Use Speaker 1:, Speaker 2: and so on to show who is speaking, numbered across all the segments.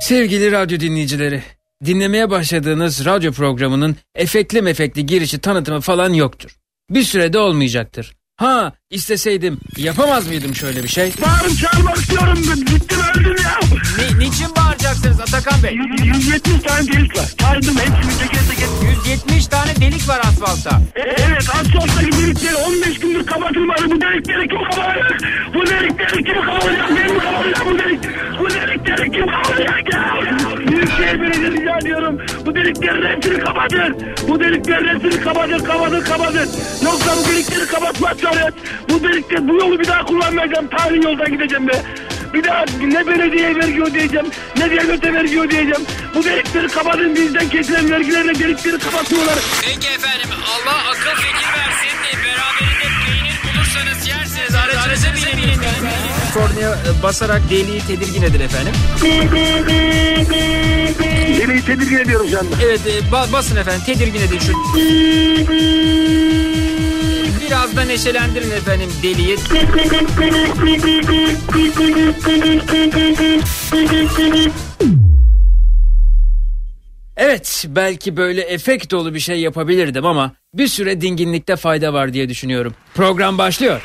Speaker 1: Sevgili radyo dinleyicileri, dinlemeye başladığınız radyo programının efekli mefekli girişi tanıtımı falan yoktur. Bir sürede olmayacaktır. Ha isteseydim yapamaz mıydım şöyle bir şey?
Speaker 2: Bağırıp çağırmak istiyorum. Bittim öldüm ya.
Speaker 3: Ni, niçin bağıracaksınız Atakan Bey?
Speaker 2: 170 tane delik var. Saydım hepsini teker teker.
Speaker 3: 170 tane delik var asfaltta.
Speaker 2: E, evet asfalttaki delikleri 15 gündür kapatılmadı. Bu delikleri kim kapatacak? Bu delikleri kim kapatacak? Ben mi kapatacağım bu delik? Bu delikleri kim kapatacak ya? Büyükşehir Belediyesi rica ediyorum. Bu deliklerin hepsini kapatın. Bu deliklerin hepsini kapatın, kapatın, kapatın. Yoksa bu delikleri kapatmazsanız bu delikte bu yolu bir daha kullanmayacağım. Tarihi yoldan gideceğim be. Bir daha ne belediye vergi ödeyeceğim, ne devlete vergi ödeyeceğim. Bu delikleri kapatın bizden kesilen vergilerle delikleri kapatıyorlar.
Speaker 3: Peki efendim Allah akıl fikir versin. Aracınıza binin. Kornaya e, basarak deliği tedirgin edin efendim.
Speaker 2: Deliği tedirgin ediyorum şu anda.
Speaker 3: Evet e, ba- basın efendim tedirgin edin şu. Biraz da neşelendirin efendim deliği.
Speaker 1: Evet belki böyle efekt dolu bir şey yapabilirdim ama bir süre dinginlikte fayda var diye düşünüyorum. Program başlıyor.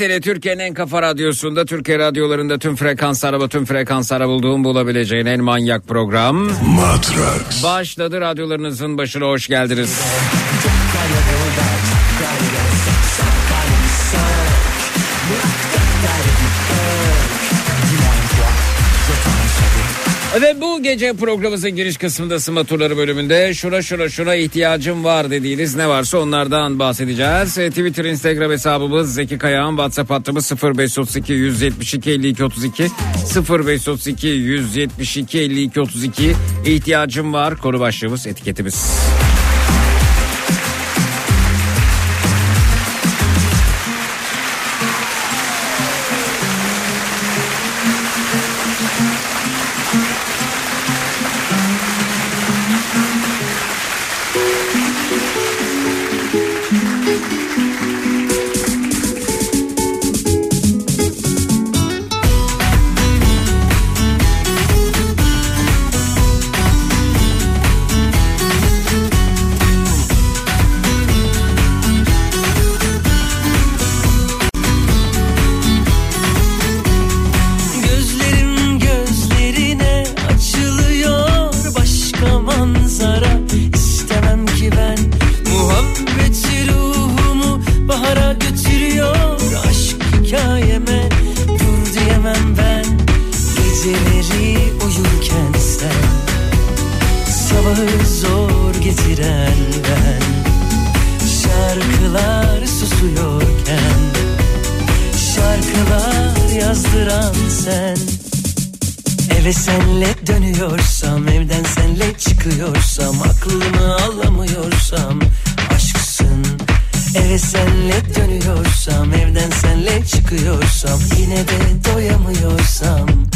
Speaker 3: Sesleri Türkiye'nin en kafa radyosunda Türkiye radyolarında tüm frekanslara tüm frekanslara bulduğum bulabileceğin en manyak program.
Speaker 4: Matrax.
Speaker 3: Başladı radyolarınızın başına hoş geldiniz. Gece programımızın giriş kısmında Sıma Turları bölümünde şura şura şuna ihtiyacım var dediğiniz ne varsa onlardan bahsedeceğiz. E, Twitter, Instagram hesabımız Zeki Kayağan, WhatsApp hattımız 0532 172 52 32 0532 172 52 32 ihtiyacım var konu başlığımız etiketimiz.
Speaker 5: Götürüyor. Aşk hikayeme dur diyemem ben. Geceleri uyurken sen. Sabahı zor getiren ben. Şarkılar susuyorken. Şarkılar yazdıran sen. Eve senle dönüyorsam evden senle çıkıyorsam aklımı alamıyorsam Eve senle dönüyorsam evden senle çıkıyorsam yine de doyamıyorsam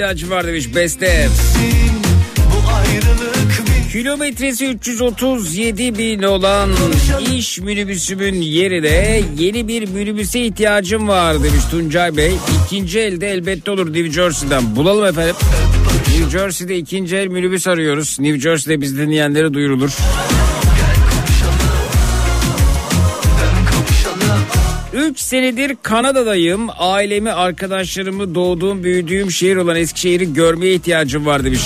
Speaker 3: ihtiyacı var demiş Beste. Kilometresi 337 bin olan iş minibüsümün yerine yeni bir minibüse ihtiyacım var demiş Tuncay Bey. İkinci elde elbette olur New Jersey'den. Bulalım efendim. New Jersey'de ikinci el minibüs arıyoruz. New Jersey'de biz dinleyenlere duyurulur. senedir Kanada'dayım. Ailemi, arkadaşlarımı, doğduğum, büyüdüğüm şehir olan Eskişehir'i görmeye ihtiyacım var demiş.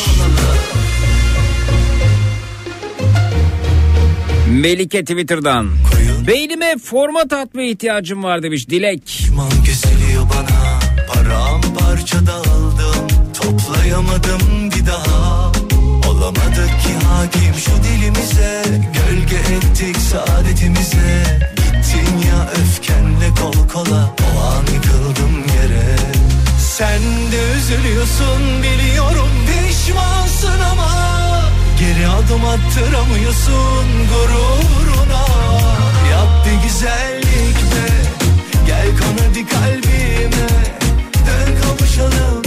Speaker 3: Melike Twitter'dan. Koyun. Beynime format atmaya ihtiyacım var demiş Dilek.
Speaker 6: Liman kesiliyor bana param parça dağıldım toplayamadım bir daha. Olamadık ki hakim şu dilimize gölge ettik saadetimize kol kola O an yıkıldım yere. Sen de üzülüyorsun biliyorum pişmansın ama Geri adım attıramıyorsun gururuna. Yap bir güzellik be Gel kanadı kalbime Dön kavuşalım.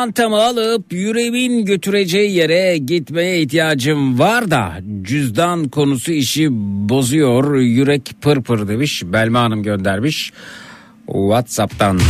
Speaker 3: çantamı alıp yüreğimin götüreceği yere gitmeye ihtiyacım var da cüzdan konusu işi bozuyor yürek pırpır pır demiş Belma Hanım göndermiş WhatsApp'tan.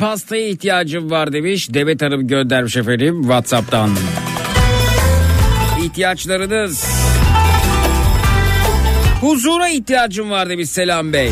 Speaker 5: Pastaya ihtiyacım var demiş. Demet Hanım göndermiş efendim Whatsapp'tan. İhtiyaçlarınız. Huzura ihtiyacım var demiş Selam Bey.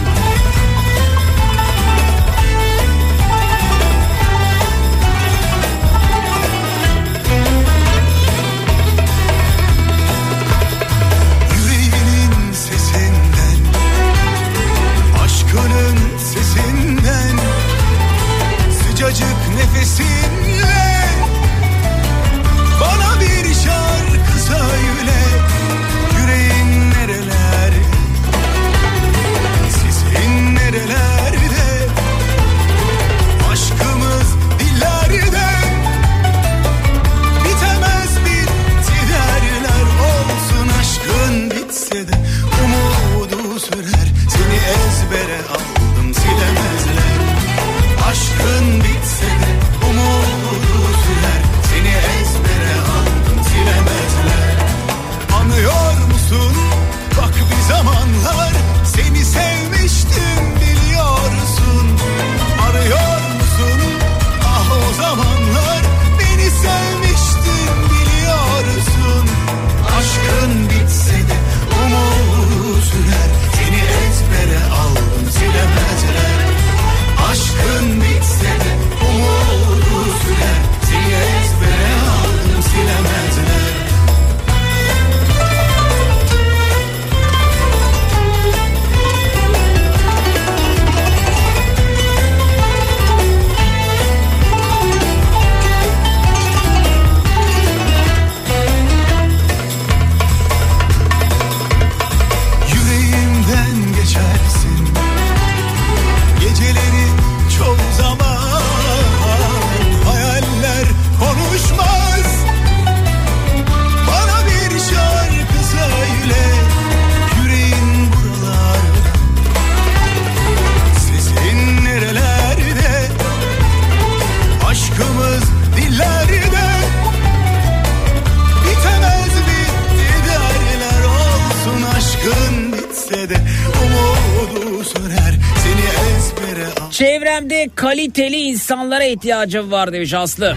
Speaker 5: İhtiyacım var demiş Aslı.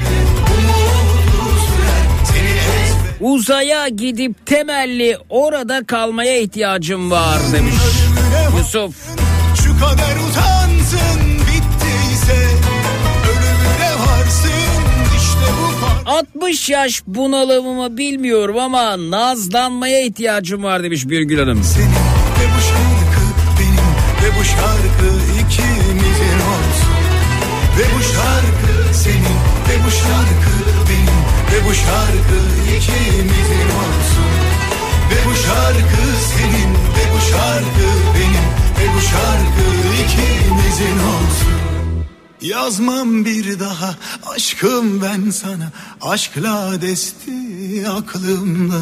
Speaker 5: Uzaya gidip temelli orada kalmaya ihtiyacım var demiş Yusuf.
Speaker 3: Şu kader utansın bittiyse ölümüne varsın işte bu fark.
Speaker 5: 60 yaş bunalımımı bilmiyorum ama nazlanmaya ihtiyacım var demiş Birgül Hanım.
Speaker 3: Senin ve bu şarkı benim ve bu şarkı. Ve bu şarkı senin ve bu şarkı benim ve bu şarkı ikimizin olsun. Ve bu şarkı senin ve bu şarkı benim ve bu şarkı ikimizin olsun. Yazmam bir daha aşkım ben sana aşkla desti aklımda.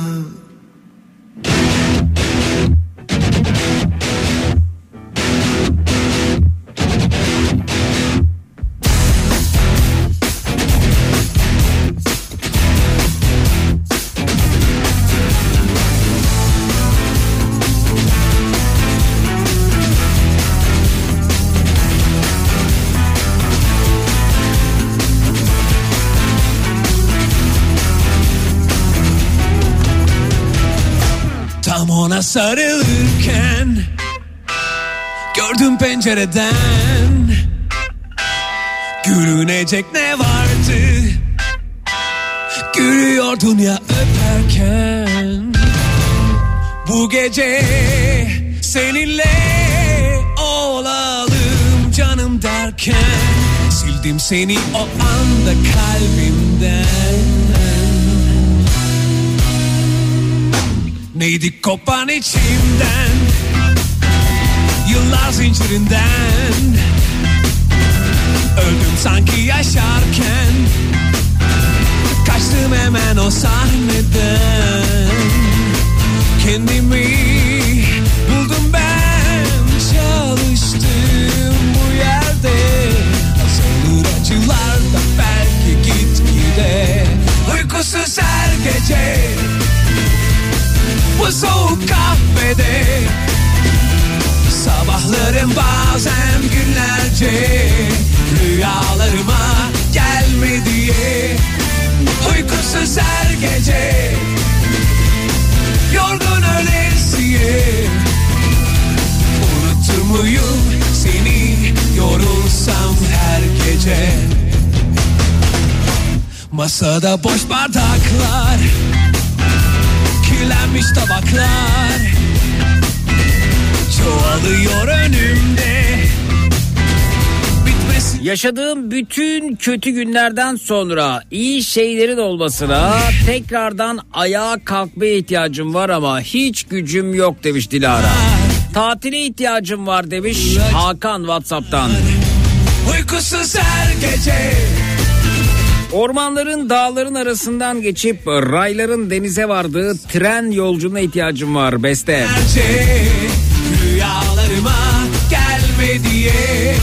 Speaker 7: Pencereden Gülünecek ne vardı? Gülüyordun ya öperken. Bu gece seninle olalım canım derken. Sildim seni o anda kalbimden. Neydi kopan içimden dünya zincirinden. Öldüm sanki yaşarken. Kaçtım hemen o sahneden. Kendimi buldum ben. Çalıştım bu yerde. Azalır acılar da belki gitgide. Uykusuz her gece. Bu soğuk kahvede Sabahlarım bazen günlerce Rüyalarıma gelme diye. Uykusuz her gece Yorgun ölesiye Unutur muyum seni yorulsam her gece? Masada boş bardaklar Kirlenmiş tabaklar Çoğalıyor önümde Bitmesin
Speaker 3: Yaşadığım bütün kötü günlerden sonra iyi şeylerin olmasına tekrardan ayağa kalkmaya ihtiyacım var ama hiç gücüm yok demiş Dilara. Tatile ihtiyacım var demiş Hakan Whatsapp'tan.
Speaker 7: Uykusuz her gece
Speaker 3: Ormanların dağların arasından geçip rayların denize vardığı tren yolculuğuna ihtiyacım var Beste.
Speaker 7: Rüyalarıma gelme diye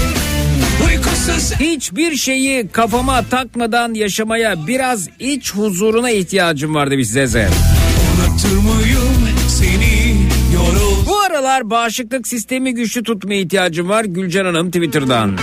Speaker 7: Uykusuz
Speaker 3: Hiçbir şeyi kafama takmadan yaşamaya biraz iç huzuruna ihtiyacım var demiş Zeze.
Speaker 7: unutur muyum seni yorul
Speaker 3: Bu aralar bağışıklık sistemi güçlü tutmaya ihtiyacım var Gülcan Hanım Twitter'dan.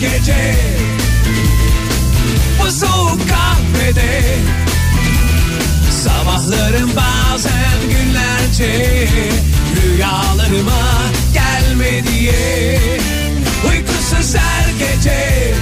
Speaker 7: Gece. Bu soğuk kahvede Sabahlarım bazen günlerce Rüyalarıma gelme diye. Uykusuz her gece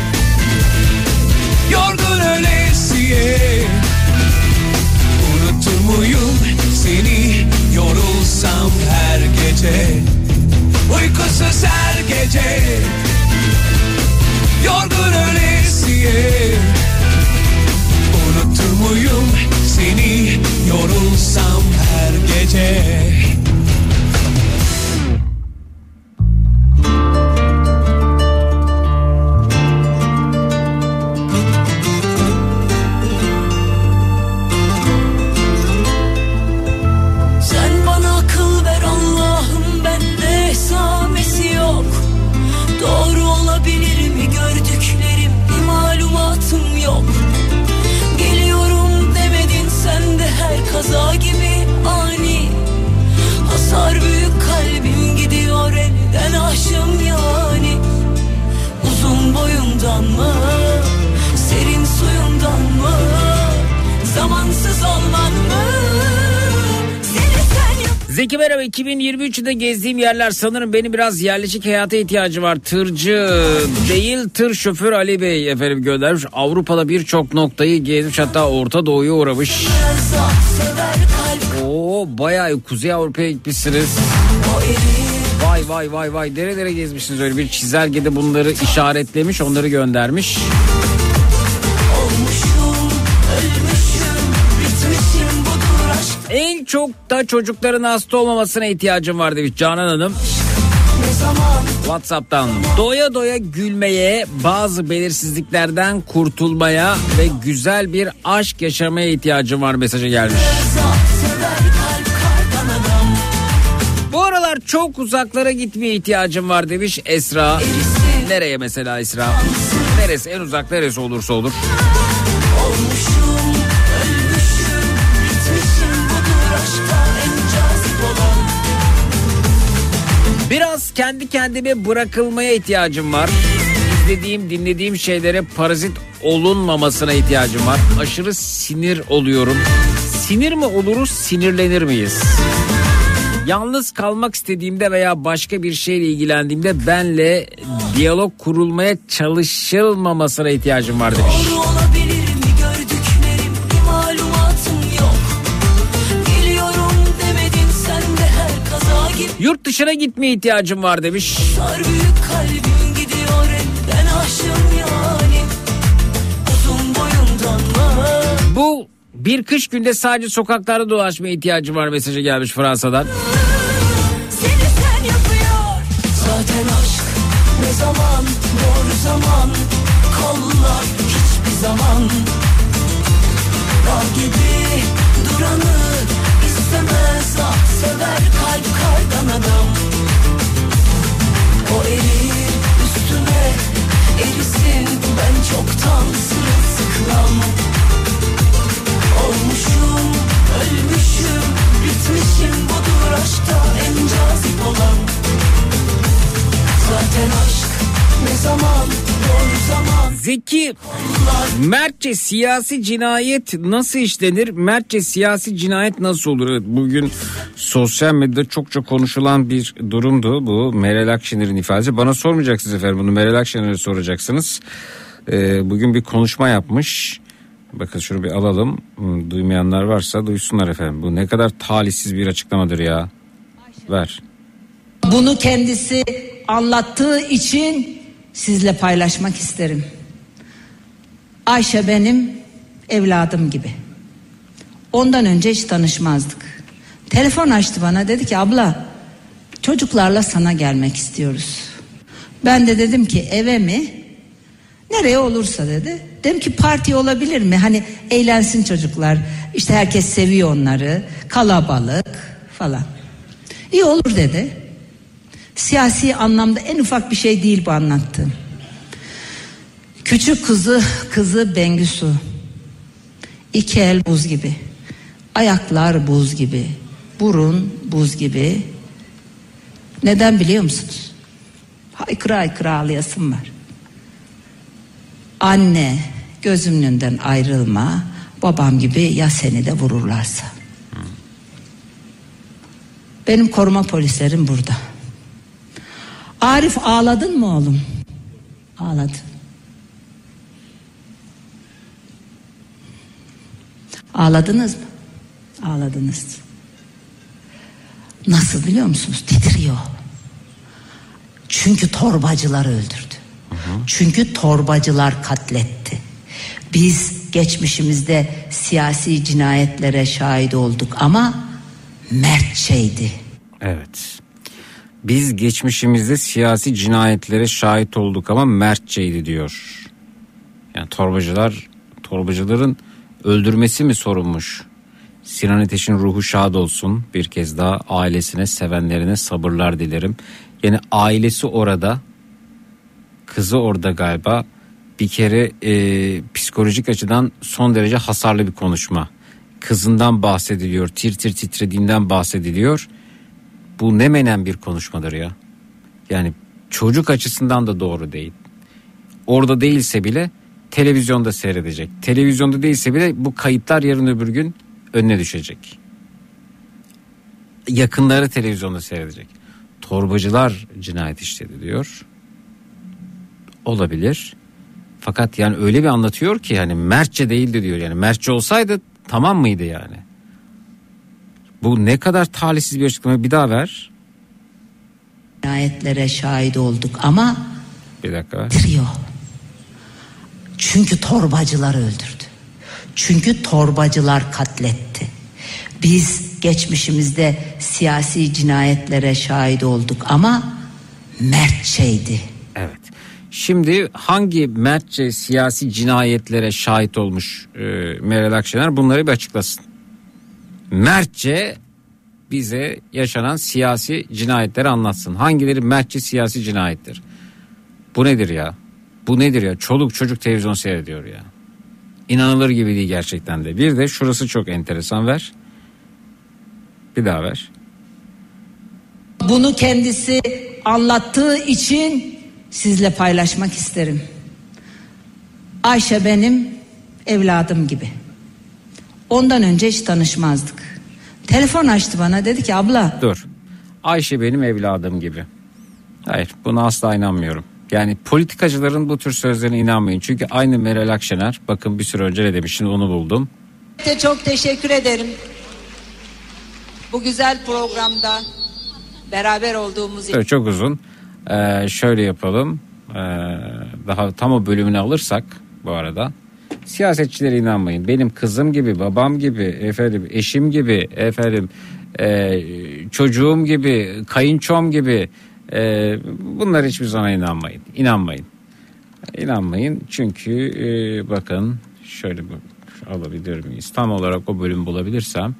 Speaker 3: gezdiğim yerler sanırım benim biraz yerleşik hayata ihtiyacı var. Tırcı değil tır şoför Ali Bey efendim göndermiş. Avrupa'da birçok noktayı gezmiş hatta Orta Doğu'ya uğramış. Oo bayağı Kuzey Avrupa'ya gitmişsiniz. Vay vay vay vay nere nere gezmişsiniz öyle bir çizelgede bunları işaretlemiş onları göndermiş. En çok da çocukların hasta olmamasına ihtiyacım var demiş Canan Hanım. Whatsapp'tan doya doya gülmeye, bazı belirsizliklerden kurtulmaya ve güzel bir aşk yaşamaya ihtiyacım var mesajı gelmiş. Bu aralar çok uzaklara gitmeye ihtiyacım var demiş Esra. Nereye mesela Esra? Neresi en uzak neresi olursa olur.
Speaker 8: olmuşum
Speaker 3: Biraz kendi kendime bırakılmaya ihtiyacım var. İzlediğim, dinlediğim şeylere parazit olunmamasına ihtiyacım var. Aşırı sinir oluyorum. Sinir mi oluruz, sinirlenir miyiz? Yalnız kalmak istediğimde veya başka bir şeyle ilgilendiğimde benle diyalog kurulmaya çalışılmamasına ihtiyacım var demiş. Yurt dışına gitmeye ihtiyacım var demiş.
Speaker 8: Sar büyük kalbim gidiyor elden aşığım yani Uzun boyundan?
Speaker 3: Bu bir kış günde sadece sokaklarda dolaşmaya ihtiyacım var mesajı gelmiş Fransa'dan.
Speaker 8: Seni sen yapıyor Zaten aşk ne zaman doğru zaman Kollar hiçbir zaman Dağ gibi duranı istemez ah sever kardan adam. O erir üstüne erisin. Ben çoktan sırılsıklam. Olmuşum, ölmüşüm, bitmişim. Budur aşkta en cazip olan. Zaten aşk ne zaman, doğru zaman
Speaker 3: Zeki Mertçe siyasi cinayet nasıl işlenir? Mertçe siyasi cinayet nasıl olur? Evet, bugün sosyal medyada çokça konuşulan bir durumdu bu. Meral Akşener'in ifadesi. Bana sormayacaksınız efendim bunu Meral Akşener'e soracaksınız. Ee, bugün bir konuşma yapmış. Bakın şunu bir alalım. Duymayanlar varsa duysunlar efendim. Bu ne kadar talihsiz bir açıklamadır ya. Ver.
Speaker 9: Bunu kendisi anlattığı için sizle paylaşmak isterim. Ayşe benim evladım gibi. Ondan önce hiç tanışmazdık. Telefon açtı bana dedi ki abla çocuklarla sana gelmek istiyoruz. Ben de dedim ki eve mi? Nereye olursa dedi. Dedim ki parti olabilir mi? Hani eğlensin çocuklar. İşte herkes seviyor onları. Kalabalık falan. İyi olur dedi. Siyasi anlamda en ufak bir şey değil bu anlattığım. Küçük kızı kızı Bengüsü. İki el buz gibi. Ayaklar buz gibi. Burun buz gibi. Neden biliyor musunuz? Haykıra haykıra ağlayasım var. Anne gözümün önünden ayrılma. Babam gibi ya seni de vururlarsa. Benim koruma polislerim burada. Arif ağladın mı oğlum? Ağladı. Ağladınız mı? Ağladınız. Nasıl biliyor musunuz? Titriyor. Çünkü torbacılar öldürdü. Çünkü torbacılar katletti. Biz geçmişimizde siyasi cinayetlere şahit olduk ama mertçeydi.
Speaker 3: Evet. Biz geçmişimizde siyasi cinayetlere şahit olduk ama mertçeydi diyor. Yani torbacılar, torbacıların öldürmesi mi sorulmuş? Sinan Ateş'in ruhu şad olsun. Bir kez daha ailesine, sevenlerine sabırlar dilerim. Yani ailesi orada, kızı orada galiba. Bir kere e, psikolojik açıdan son derece hasarlı bir konuşma. Kızından bahsediliyor, tir tir titrediğinden bahsediliyor. Bu ne menen bir konuşmadır ya. Yani çocuk açısından da doğru değil. Orada değilse bile televizyonda seyredecek. Televizyonda değilse bile bu kayıtlar yarın öbür gün önüne düşecek. Yakınları televizyonda seyredecek. Torbacılar cinayet işledi diyor. Olabilir. Fakat yani öyle bir anlatıyor ki yani mertçe değildi diyor. Yani mertçe olsaydı tamam mıydı yani? Bu ne kadar talihsiz bir açıklama bir daha ver.
Speaker 9: Cinayetlere şahit olduk ama
Speaker 3: Bir dakika ver.
Speaker 9: titriyor. Çünkü torbacılar öldürdü. Çünkü torbacılar katletti. Biz geçmişimizde siyasi cinayetlere şahit olduk ama mertçeydi.
Speaker 3: Evet. Şimdi hangi mertçe siyasi cinayetlere şahit olmuş e, Meral Akşener bunları bir açıklasın. Mertçe bize yaşanan siyasi cinayetleri anlatsın. Hangileri mertçe siyasi cinayettir? Bu nedir ya? Bu nedir ya? Çoluk çocuk televizyon seyrediyor ya. İnanılır gibi değil gerçekten de. Bir de şurası çok enteresan ver. Bir daha ver.
Speaker 9: Bunu kendisi anlattığı için sizle paylaşmak isterim. Ayşe benim evladım gibi. Ondan önce hiç tanışmazdık. Telefon açtı bana dedi ki abla
Speaker 3: Dur. Ayşe benim evladım gibi. Hayır buna asla inanmıyorum. Yani politikacıların bu tür sözlerine inanmayın. Çünkü aynı Meral Akşener bakın bir süre önce ne demiş şimdi onu buldum.
Speaker 9: çok teşekkür ederim. Bu güzel programda beraber olduğumuz
Speaker 3: Evet, çok uzun. Ee, şöyle yapalım. Ee, daha tam o bölümünü alırsak bu arada. Siyasetçilere inanmayın. Benim kızım gibi, babam gibi, efendim eşim gibi, efendim e, çocuğum gibi, kayınçom gibi e, bunlar hiçbir zaman inanmayın. İnanmayın. İnanmayın çünkü e, bakın şöyle bir alabilir miyiz? Tam olarak o bölümü bulabilirsem.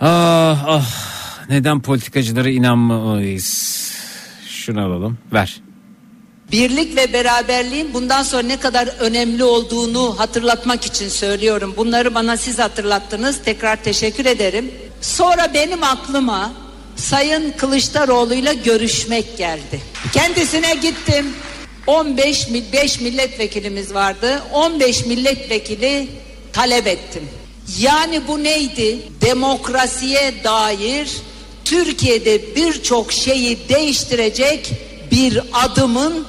Speaker 3: Ah ah neden politikacılara inanmalıyız? Şunu alalım ver.
Speaker 9: Birlik ve beraberliğin bundan sonra ne kadar önemli olduğunu hatırlatmak için söylüyorum. Bunları bana siz hatırlattınız. Tekrar teşekkür ederim. Sonra benim aklıma Sayın Kılıçdaroğlu'yla görüşmek geldi. Kendisine gittim. 15 mil- beş milletvekilimiz vardı. 15 milletvekili talep ettim. Yani bu neydi? Demokrasiye dair Türkiye'de birçok şeyi değiştirecek bir adımın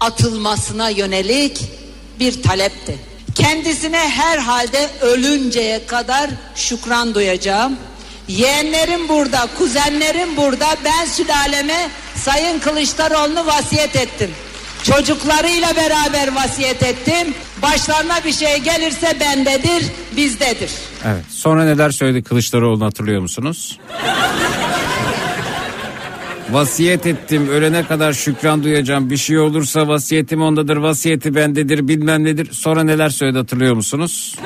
Speaker 9: atılmasına yönelik bir talepti. Kendisine herhalde ölünceye kadar şükran duyacağım. Yeğenlerim burada, kuzenlerim burada. Ben sülaleme Sayın Kılıçdaroğlu'nu vasiyet ettim. Çocuklarıyla beraber vasiyet ettim. Başlarına bir şey gelirse bendedir, bizdedir.
Speaker 3: Evet. Sonra neler söyledi Kılıçdaroğlu'nu hatırlıyor musunuz? Vasiyet ettim ölene kadar şükran duyacağım bir şey olursa vasiyetim ondadır vasiyeti bendedir bilmem nedir sonra neler söyledi hatırlıyor musunuz?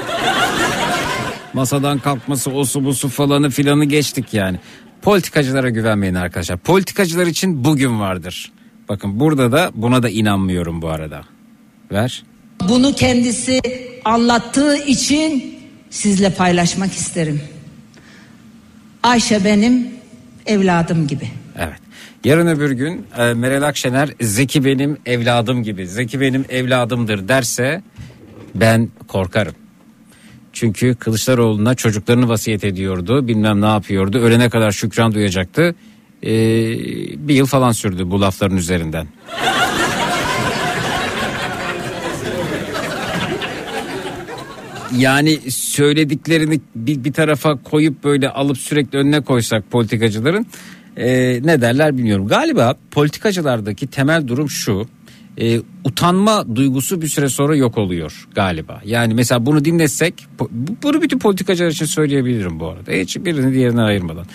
Speaker 3: Masadan kalkması osu busu falanı filanı geçtik yani. Politikacılara güvenmeyin arkadaşlar. Politikacılar için bugün vardır. Bakın burada da buna da inanmıyorum bu arada. Ver.
Speaker 9: Bunu kendisi anlattığı için sizle paylaşmak isterim. Ayşe benim evladım gibi.
Speaker 3: Evet. Yarın öbür gün e, Meral Akşener Zeki benim evladım gibi. Zeki benim evladımdır derse ben korkarım. Çünkü Kılıçdaroğlu'na çocuklarını vasiyet ediyordu. Bilmem ne yapıyordu. Ölene kadar şükran duyacaktı. Ee, bir yıl falan sürdü bu lafların üzerinden. Yani söylediklerini bir, bir tarafa koyup böyle alıp sürekli önüne koysak politikacıların e, ne derler bilmiyorum. Galiba politikacılardaki temel durum şu. e, utanma duygusu bir süre sonra yok oluyor galiba. Yani mesela bunu dinlesek bu- bunu bütün politikacılar için söyleyebilirim bu arada. Hiç birini diğerinden ayırmadan.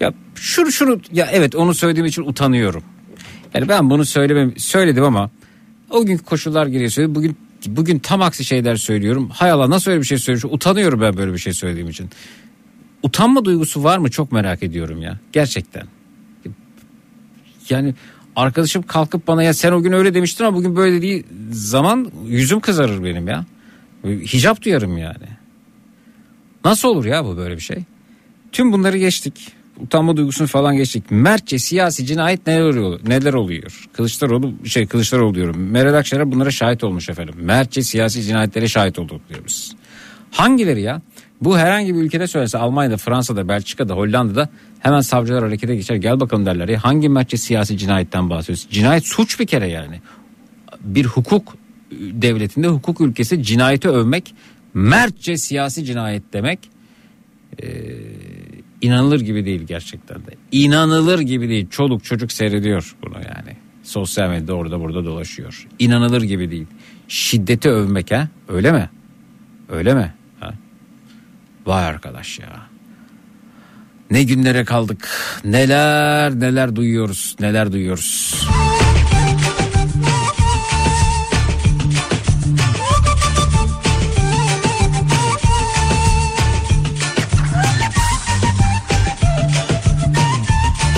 Speaker 3: Ya şunu şunu ya evet onu söylediğim için utanıyorum. Yani ben bunu söylemem söyledim ama o günkü koşullar gereği. Bugün bugün tam aksi şeyler söylüyorum. Hay Allah nasıl öyle bir şey söylüyorum? Utanıyorum ben böyle bir şey söylediğim için. Utanma duygusu var mı çok merak ediyorum ya. Gerçekten. Yani arkadaşım kalkıp bana ya sen o gün öyle demiştin ama bugün böyle dediği zaman yüzüm kızarır benim ya. Hicap duyarım yani. Nasıl olur ya bu böyle bir şey? Tüm bunları geçtik. Utanma duygusunu falan geçtik. Mertçe siyasi cinayet neler oluyor? Neler oluyor? Kılıçdaroğlu şey Kılıçdaroğlu diyorum. Meral Akşener bunlara şahit olmuş efendim. Mertçe siyasi cinayetlere şahit olduk diyoruz. Hangileri ya? Bu herhangi bir ülkede söylese Almanya'da, Fransa'da, Belçika'da, Hollanda'da hemen savcılar harekete geçer. Gel bakalım derler. Ya hangi mertçe siyasi cinayetten bahsediyorsun? Cinayet suç bir kere yani. Bir hukuk devletinde, hukuk ülkesi cinayeti övmek, mertçe siyasi cinayet demek inanılır gibi değil gerçekten de. İnanılır gibi değil. Çoluk çocuk seyrediyor bunu yani. Sosyal medyada orada burada dolaşıyor. İnanılır gibi değil. Şiddeti övmek ha? Öyle mi? Öyle mi? Vay arkadaş ya. Ne günlere kaldık. Neler neler duyuyoruz. Neler duyuyoruz.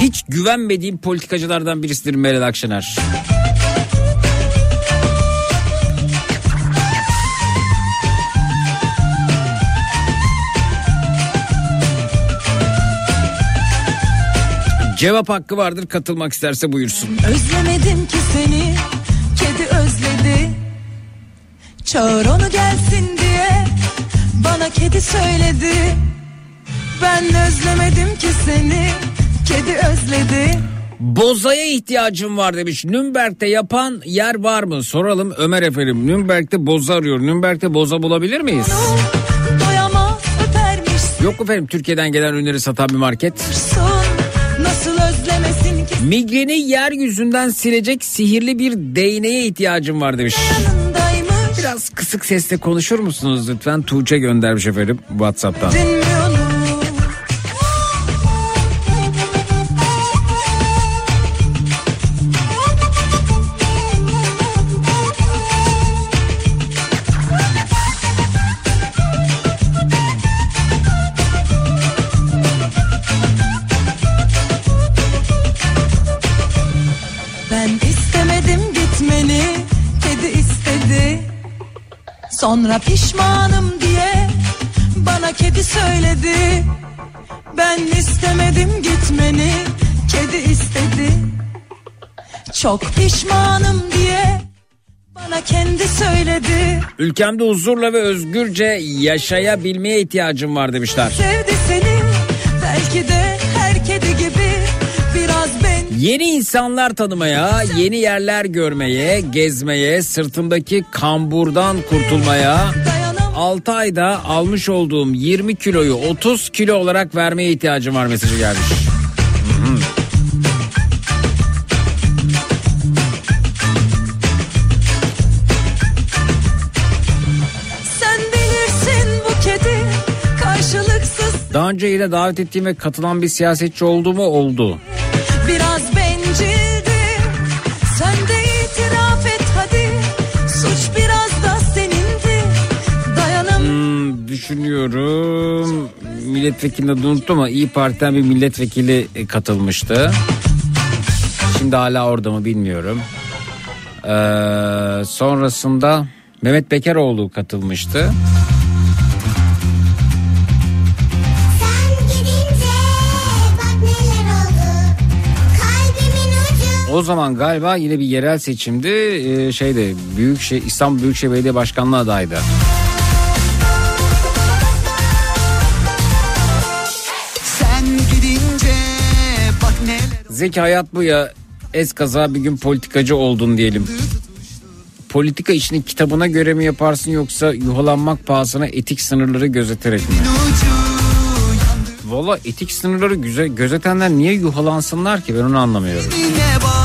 Speaker 3: Hiç güvenmediğim politikacılardan birisidir Meral Akşener. Cevap hakkı vardır katılmak isterse buyursun.
Speaker 10: Özlemedim ki seni Kedi özledi Çağır onu gelsin diye Bana kedi söyledi Ben özlemedim ki seni Kedi özledi
Speaker 3: Bozaya ihtiyacım var demiş. Nürnberg'de yapan yer var mı? Soralım Ömer efendim. Nürnberg'de boza arıyor. Nürnberg'de boza bulabilir miyiz?
Speaker 10: Doyamaz öpermiş
Speaker 3: Yok efendim Türkiye'den gelen ürünleri satan bir market.
Speaker 10: son
Speaker 3: Migreni yeryüzünden silecek sihirli bir değneğe ihtiyacım var demiş. Biraz kısık sesle konuşur musunuz lütfen? Tuğçe göndermiş efendim Whatsapp'tan.
Speaker 10: dinmiyor Sonra pişmanım diye Bana kedi söyledi. Ben istemedim gitmeni Kedi istedi. Çok pişmanım diye Bana kendi söyledi.
Speaker 3: Ülkemde huzurla ve özgürce yaşayabilmeye ihtiyacım var demişler.
Speaker 10: Sevdi seni Belki de her kedi gibi
Speaker 3: Yeni insanlar tanımaya, yeni yerler görmeye, gezmeye, sırtımdaki kamburdan kurtulmaya,
Speaker 10: dayanamam
Speaker 3: 6 ayda almış olduğum 20 kiloyu 30 kilo olarak vermeye ihtiyacım var mesajı gelmiş.
Speaker 10: Kedi
Speaker 3: Daha önce yine davet ettiğim ve katılan bir siyasetçi oldu mu? Oldu.
Speaker 10: Biraz bencildi Sen de itiraf et hadi Suç biraz da senindi Dayanam
Speaker 3: Hmm, düşünüyorum. Milletvekilini unuttum ama İyi Parti'den bir milletvekili e, katılmıştı. Şimdi hala orada mı bilmiyorum. Ee, sonrasında Mehmet Bekaroğlu katılmıştı. O zaman galiba yine bir yerel seçimdi. Ee, şeyde Büyükşehir İstanbul Büyükşehir Belediye Başkanlığı adaydı. Zeki hayat bu ya es kaza bir gün politikacı oldun diyelim. Politika işini kitabına göre mi yaparsın yoksa yuhalanmak pahasına etik sınırları gözeterek mi? Valla etik sınırları güze, gözetenler niye yuhalansınlar ki? Ben onu anlamıyorum.
Speaker 6: Yine bak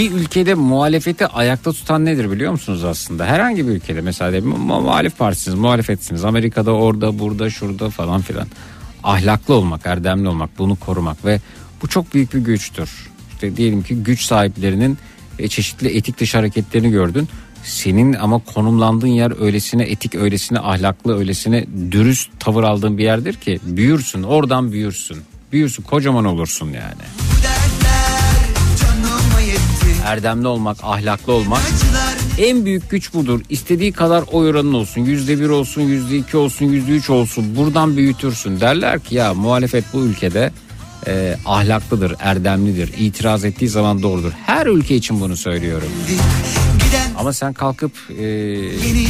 Speaker 3: bir ülkede muhalefeti ayakta tutan nedir biliyor musunuz aslında? Herhangi bir ülkede mesela mu- muhalif partisiniz, muhalefetsiniz. Amerika'da orada, burada, şurada falan filan. Ahlaklı olmak, erdemli olmak, bunu korumak ve bu çok büyük bir güçtür. İşte diyelim ki güç sahiplerinin e, çeşitli etik dışı hareketlerini gördün. Senin ama konumlandığın yer öylesine etik, öylesine ahlaklı, öylesine dürüst tavır aldığın bir yerdir ki büyürsün, oradan büyürsün. Büyürsün, kocaman olursun yani. Erdemli olmak, ahlaklı olmak En büyük güç budur. İstediği kadar oy oranın olsun. Yüzde bir olsun, yüzde iki olsun, yüzde üç olsun. Buradan büyütürsün. Derler ki ya muhalefet bu ülkede e, ahlaklıdır, erdemlidir. İtiraz ettiği zaman doğrudur. Her ülke için bunu söylüyorum. Ama sen kalkıp e,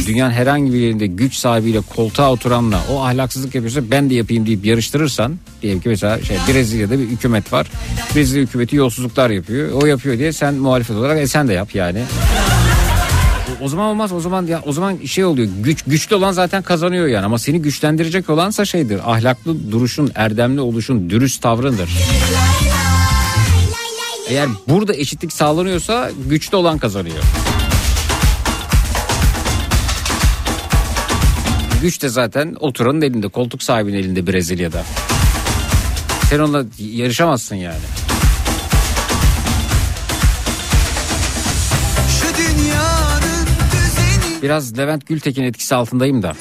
Speaker 3: dünyanın herhangi bir yerinde güç sahibiyle koltuğa oturanla o ahlaksızlık yapıyorsa ben de yapayım deyip yarıştırırsan diyelim ki mesela şey Brezilya'da bir hükümet var. Brezilya hükümeti yolsuzluklar yapıyor. O yapıyor diye sen muhalefet olarak e sen de yap yani. O- O zaman olmaz. O zaman ya o zaman şey oluyor. Güç güçlü olan zaten kazanıyor yani ama seni güçlendirecek olansa şeydir. Ahlaklı duruşun, erdemli oluşun, dürüst tavrındır. Eğer burada eşitlik sağlanıyorsa güçlü olan kazanıyor. Güç de zaten oturanın elinde, koltuk sahibinin elinde Brezilya'da. Sen onunla yarışamazsın yani. Biraz Levent Gültekin etkisi altındayım da.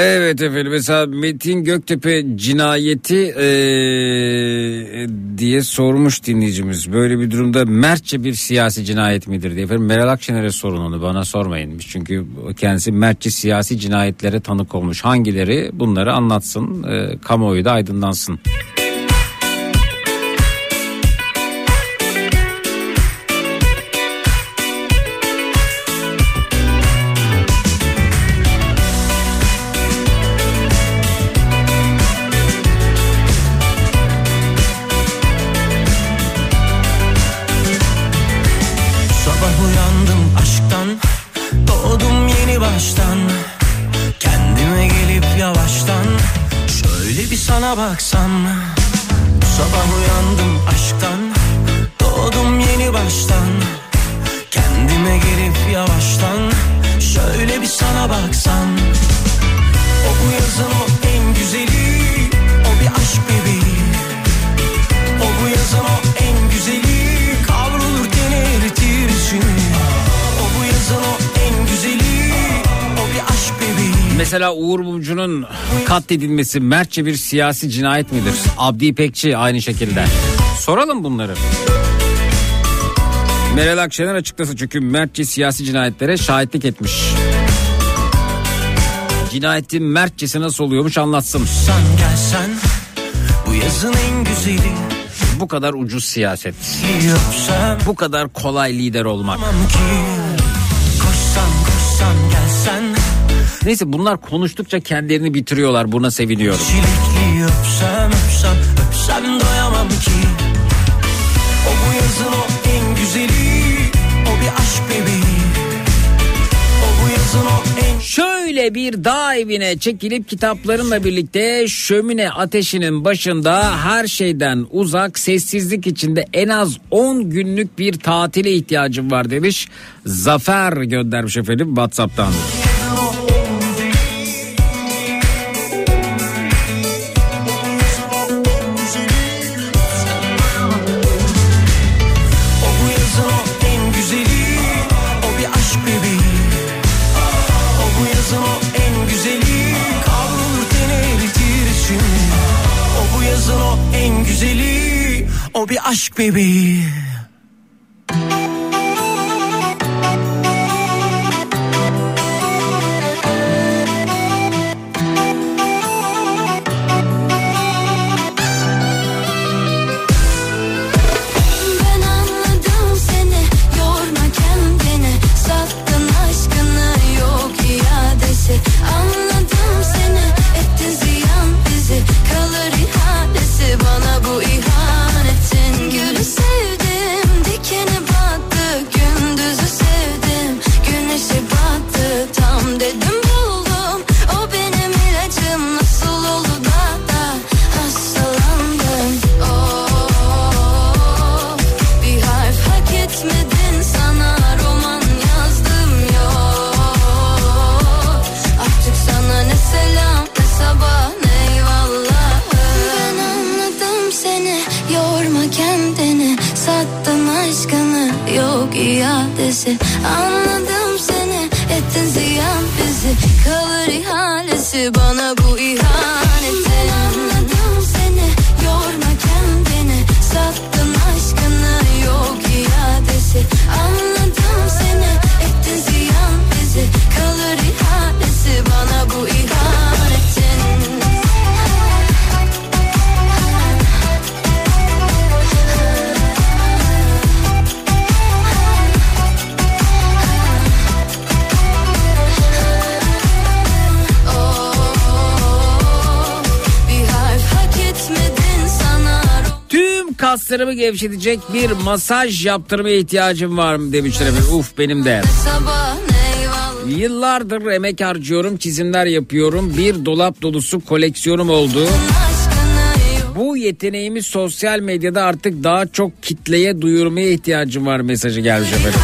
Speaker 3: Evet efendim mesela Metin Göktepe cinayeti eee, diye sormuş dinleyicimiz. Böyle bir durumda mertçe bir siyasi cinayet midir diye. Efendim Meral Akşener'e sorun onu bana sormayın. Çünkü kendisi mertçe siyasi cinayetlere tanık olmuş. Hangileri bunları anlatsın eee, kamuoyu da aydınlansın.
Speaker 6: Şöyle
Speaker 3: Mesela Uğur Mumcu'nun katledilmesi mertçe bir siyasi cinayet midir? Abdi İpekçi aynı şekilde. Soralım bunları. Meral Akşener açıklasın çünkü mertçe siyasi cinayetlere şahitlik etmiş. Cinayetin mertçesi nasıl oluyormuş anlatsın.
Speaker 6: Sen gelsen Bu yazın en güzeli
Speaker 3: Bu kadar ucuz siyaset.
Speaker 6: Öpsem
Speaker 3: Bu kadar kolay lider olmak.
Speaker 6: Ki
Speaker 3: Neyse bunlar konuştukça kendilerini bitiriyorlar. Buna seviniyorum.
Speaker 6: Çilekli öpsem öpsem öpsem doyamam ki O bu yazın o en güzeli O bir aşk bebeği O bu yazın o en
Speaker 3: Şöyle bir dağ evine çekilip kitaplarımla birlikte şömine ateşinin başında her şeyden uzak sessizlik içinde en az 10 günlük bir tatile ihtiyacım var demiş. Zafer göndermiş efendim Whatsapp'tan.
Speaker 6: O aşk bebeği
Speaker 11: Anladım seni. Ettin ziyan bizi. Kalır ihalesi bana bu ihanetin
Speaker 3: kaslarımı gevşetecek bir masaj yaptırmaya ihtiyacım var mı demişler efendim. Uf benim de. Yıllardır emek harcıyorum, çizimler yapıyorum. Bir dolap dolusu koleksiyonum oldu. Bu yeteneğimi sosyal medyada artık daha çok kitleye duyurmaya ihtiyacım var mesajı gelmiş efendim.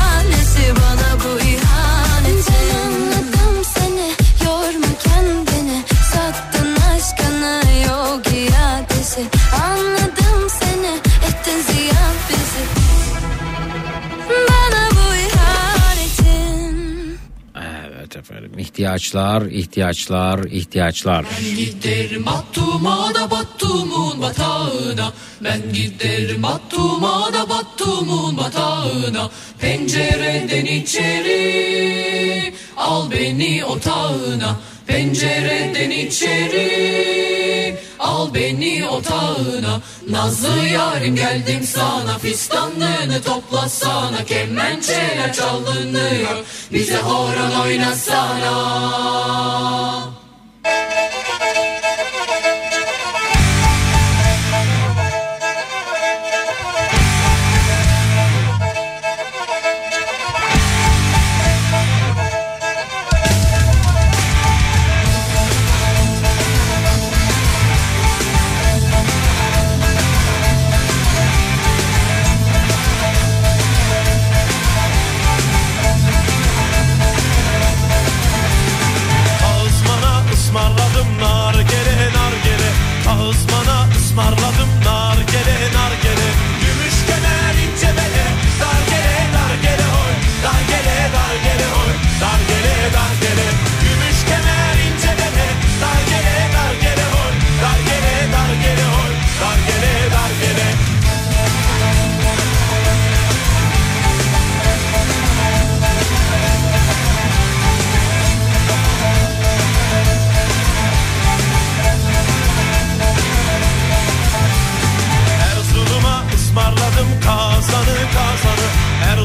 Speaker 3: İhtiyaçlar, ihtiyaçlar, ihtiyaçlar.
Speaker 10: Giderim Battum'a da Battum'un batağına. Ben giderim Battum'a da Battum'un batağına. Pencereden içeri Al beni otağına. Pencereden içeri Al beni otağına Nazlı yarim geldim sana. Fistanlığını toplasana Kemençeler çalınıyor. Bize horon oynasana.
Speaker 5: Ağızmana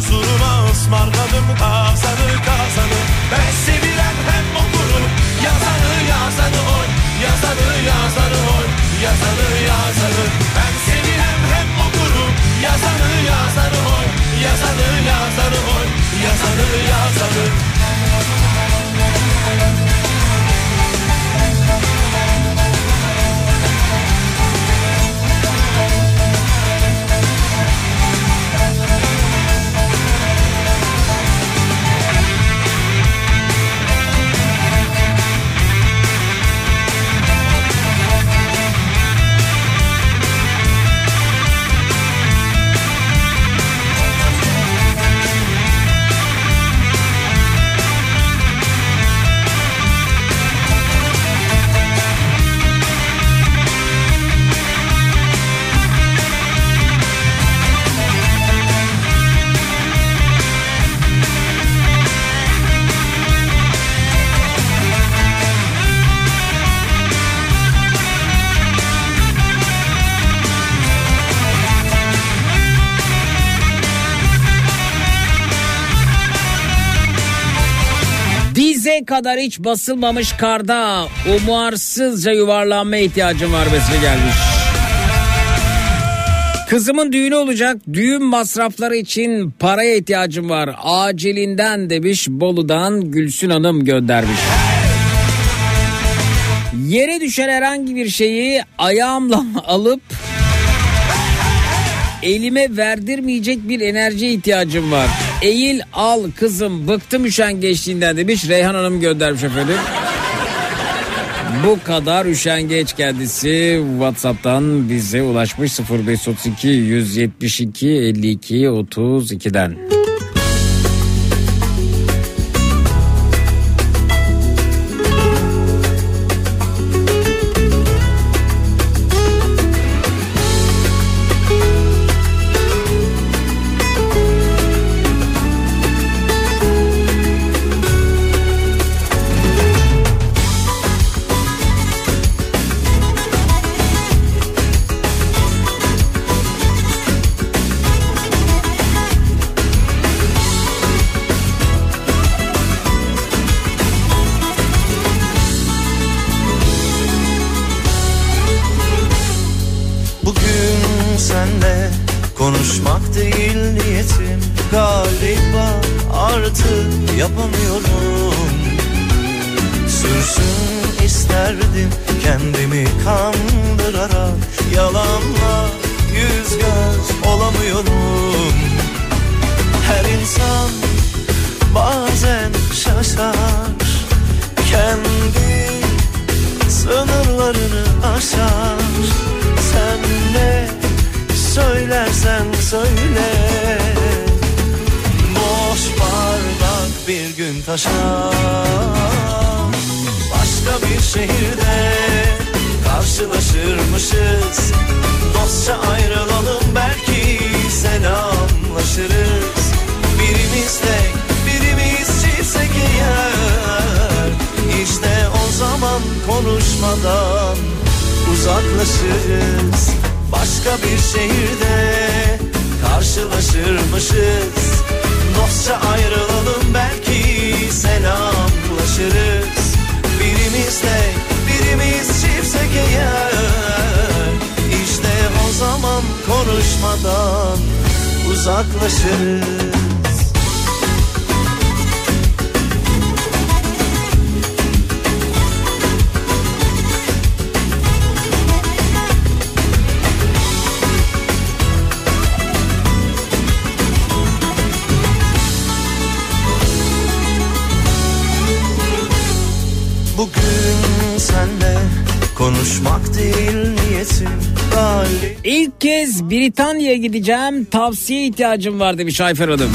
Speaker 5: Erzurum'a ısmarladım kazanı kazanı. Ben sevilen hem okurum yazanı yazanı oy. Yazanı yazanı oy yazanı yazanı. Ben sevilen hem okurum yazanı yazanı oy. Yazanı yazanı oy yazanı yazanı.
Speaker 3: Dize kadar hiç basılmamış karda umarsızca yuvarlanma ihtiyacım var mesele gelmiş. Kızımın düğünü olacak. Düğün masrafları için paraya ihtiyacım var. Acilinden demiş Bolu'dan Gülsün Hanım göndermiş. Yere düşen herhangi bir şeyi ayağımla alıp elime verdirmeyecek bir enerjiye ihtiyacım var. Eğil al kızım bıktım üşengeçliğinden demiş Reyhan Hanım göndermiş efendim. Bu kadar üşengeç kendisi WhatsApp'tan bize ulaşmış 0532 172 52 32'den. Gideceğim. Tavsiye ihtiyacım var demiş Ayfer Hanım.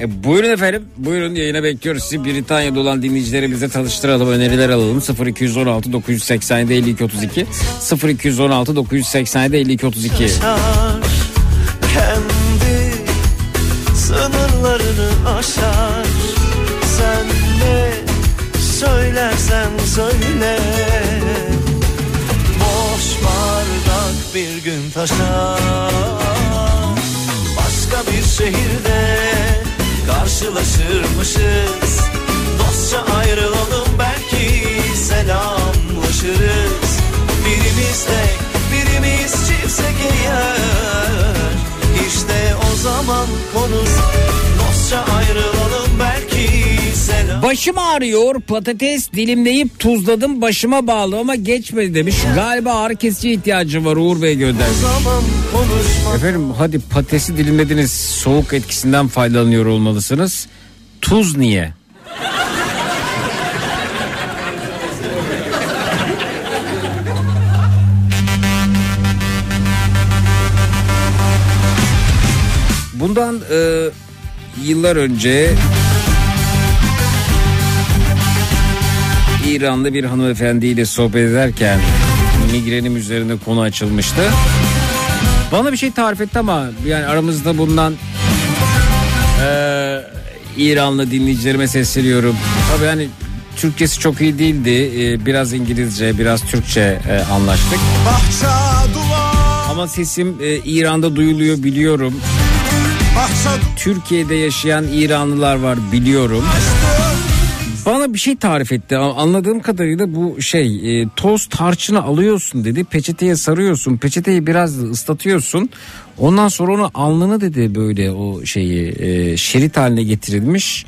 Speaker 3: E, buyurun efendim. Buyurun yayına bekliyoruz. Sizi Britanya'da olan dinleyicilerimizle tanıştıralım. Öneriler alalım. 0216 987 52 32 0216 987 52 32
Speaker 5: Aşar taşar Başka bir şehirde karşılaşırmışız. Dostça ayrılalım belki selamlaşırız. Birimiz tek birimiz çiftsek eğer İşte o zaman konuş Dostça ayrılalım belki
Speaker 3: Başım ağrıyor patates dilimleyip tuzladım başıma bağlı ama geçmedi demiş. Galiba ağrı kesici ihtiyacım var Uğur Bey
Speaker 5: konuşma
Speaker 3: Efendim hadi patatesi dilimlediniz soğuk etkisinden faydalanıyor olmalısınız. Tuz niye? Bundan e, yıllar önce İranlı bir hanımefendiyle sohbet ederken migrenim üzerinde konu açılmıştı. Bana bir şey tarif etti ama yani aramızda bulunan eee, İranlı dinleyicilerime sesleniyorum. Tabii hani Türkçesi çok iyi değildi. Eee, biraz İngilizce, biraz Türkçe eee, anlaştık.
Speaker 12: Bahçe
Speaker 3: Ama sesim eee, İran'da duyuluyor biliyorum.
Speaker 12: Bahçe
Speaker 3: Türkiye'de yaşayan İranlılar var biliyorum. Bana bir şey tarif etti. Anladığım kadarıyla bu şey e, toz tarçını alıyorsun dedi. Peçeteye sarıyorsun. Peçeteyi biraz ıslatıyorsun. Ondan sonra onu alnını dedi böyle o şeyi e, şerit haline getirilmiş.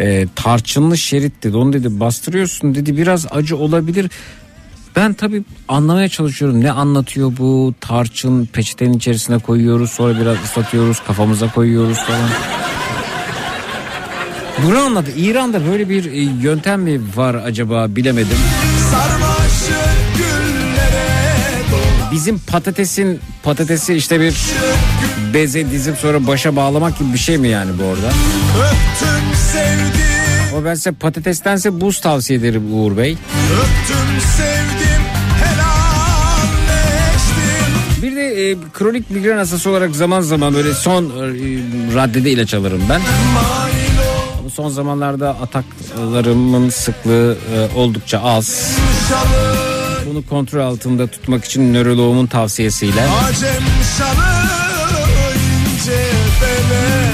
Speaker 3: E, tarçınlı şerit dedi. Onu dedi bastırıyorsun dedi. Biraz acı olabilir. Ben tabii anlamaya çalışıyorum. Ne anlatıyor bu? Tarçın peçetenin içerisine koyuyoruz. Sonra biraz ıslatıyoruz. Kafamıza koyuyoruz falan. Bunu anladı. İran'da böyle bir e, yöntem mi var acaba bilemedim. Bizim patatesin patatesi işte bir beze dizip sonra başa bağlamak gibi bir şey mi yani bu orada? Ama ben size patatestense buz tavsiye ederim Uğur Bey.
Speaker 12: Öptüm sevdim helalleştim
Speaker 3: Bir de e, kronik migren hastası olarak zaman zaman böyle son e, raddede ilaç alırım ben. Ama son zamanlarda ataklarımın sıklığı e, oldukça az. Bunu kontrol altında tutmak için nöroloğumun tavsiyesiyle.
Speaker 12: Acem şalı ince bele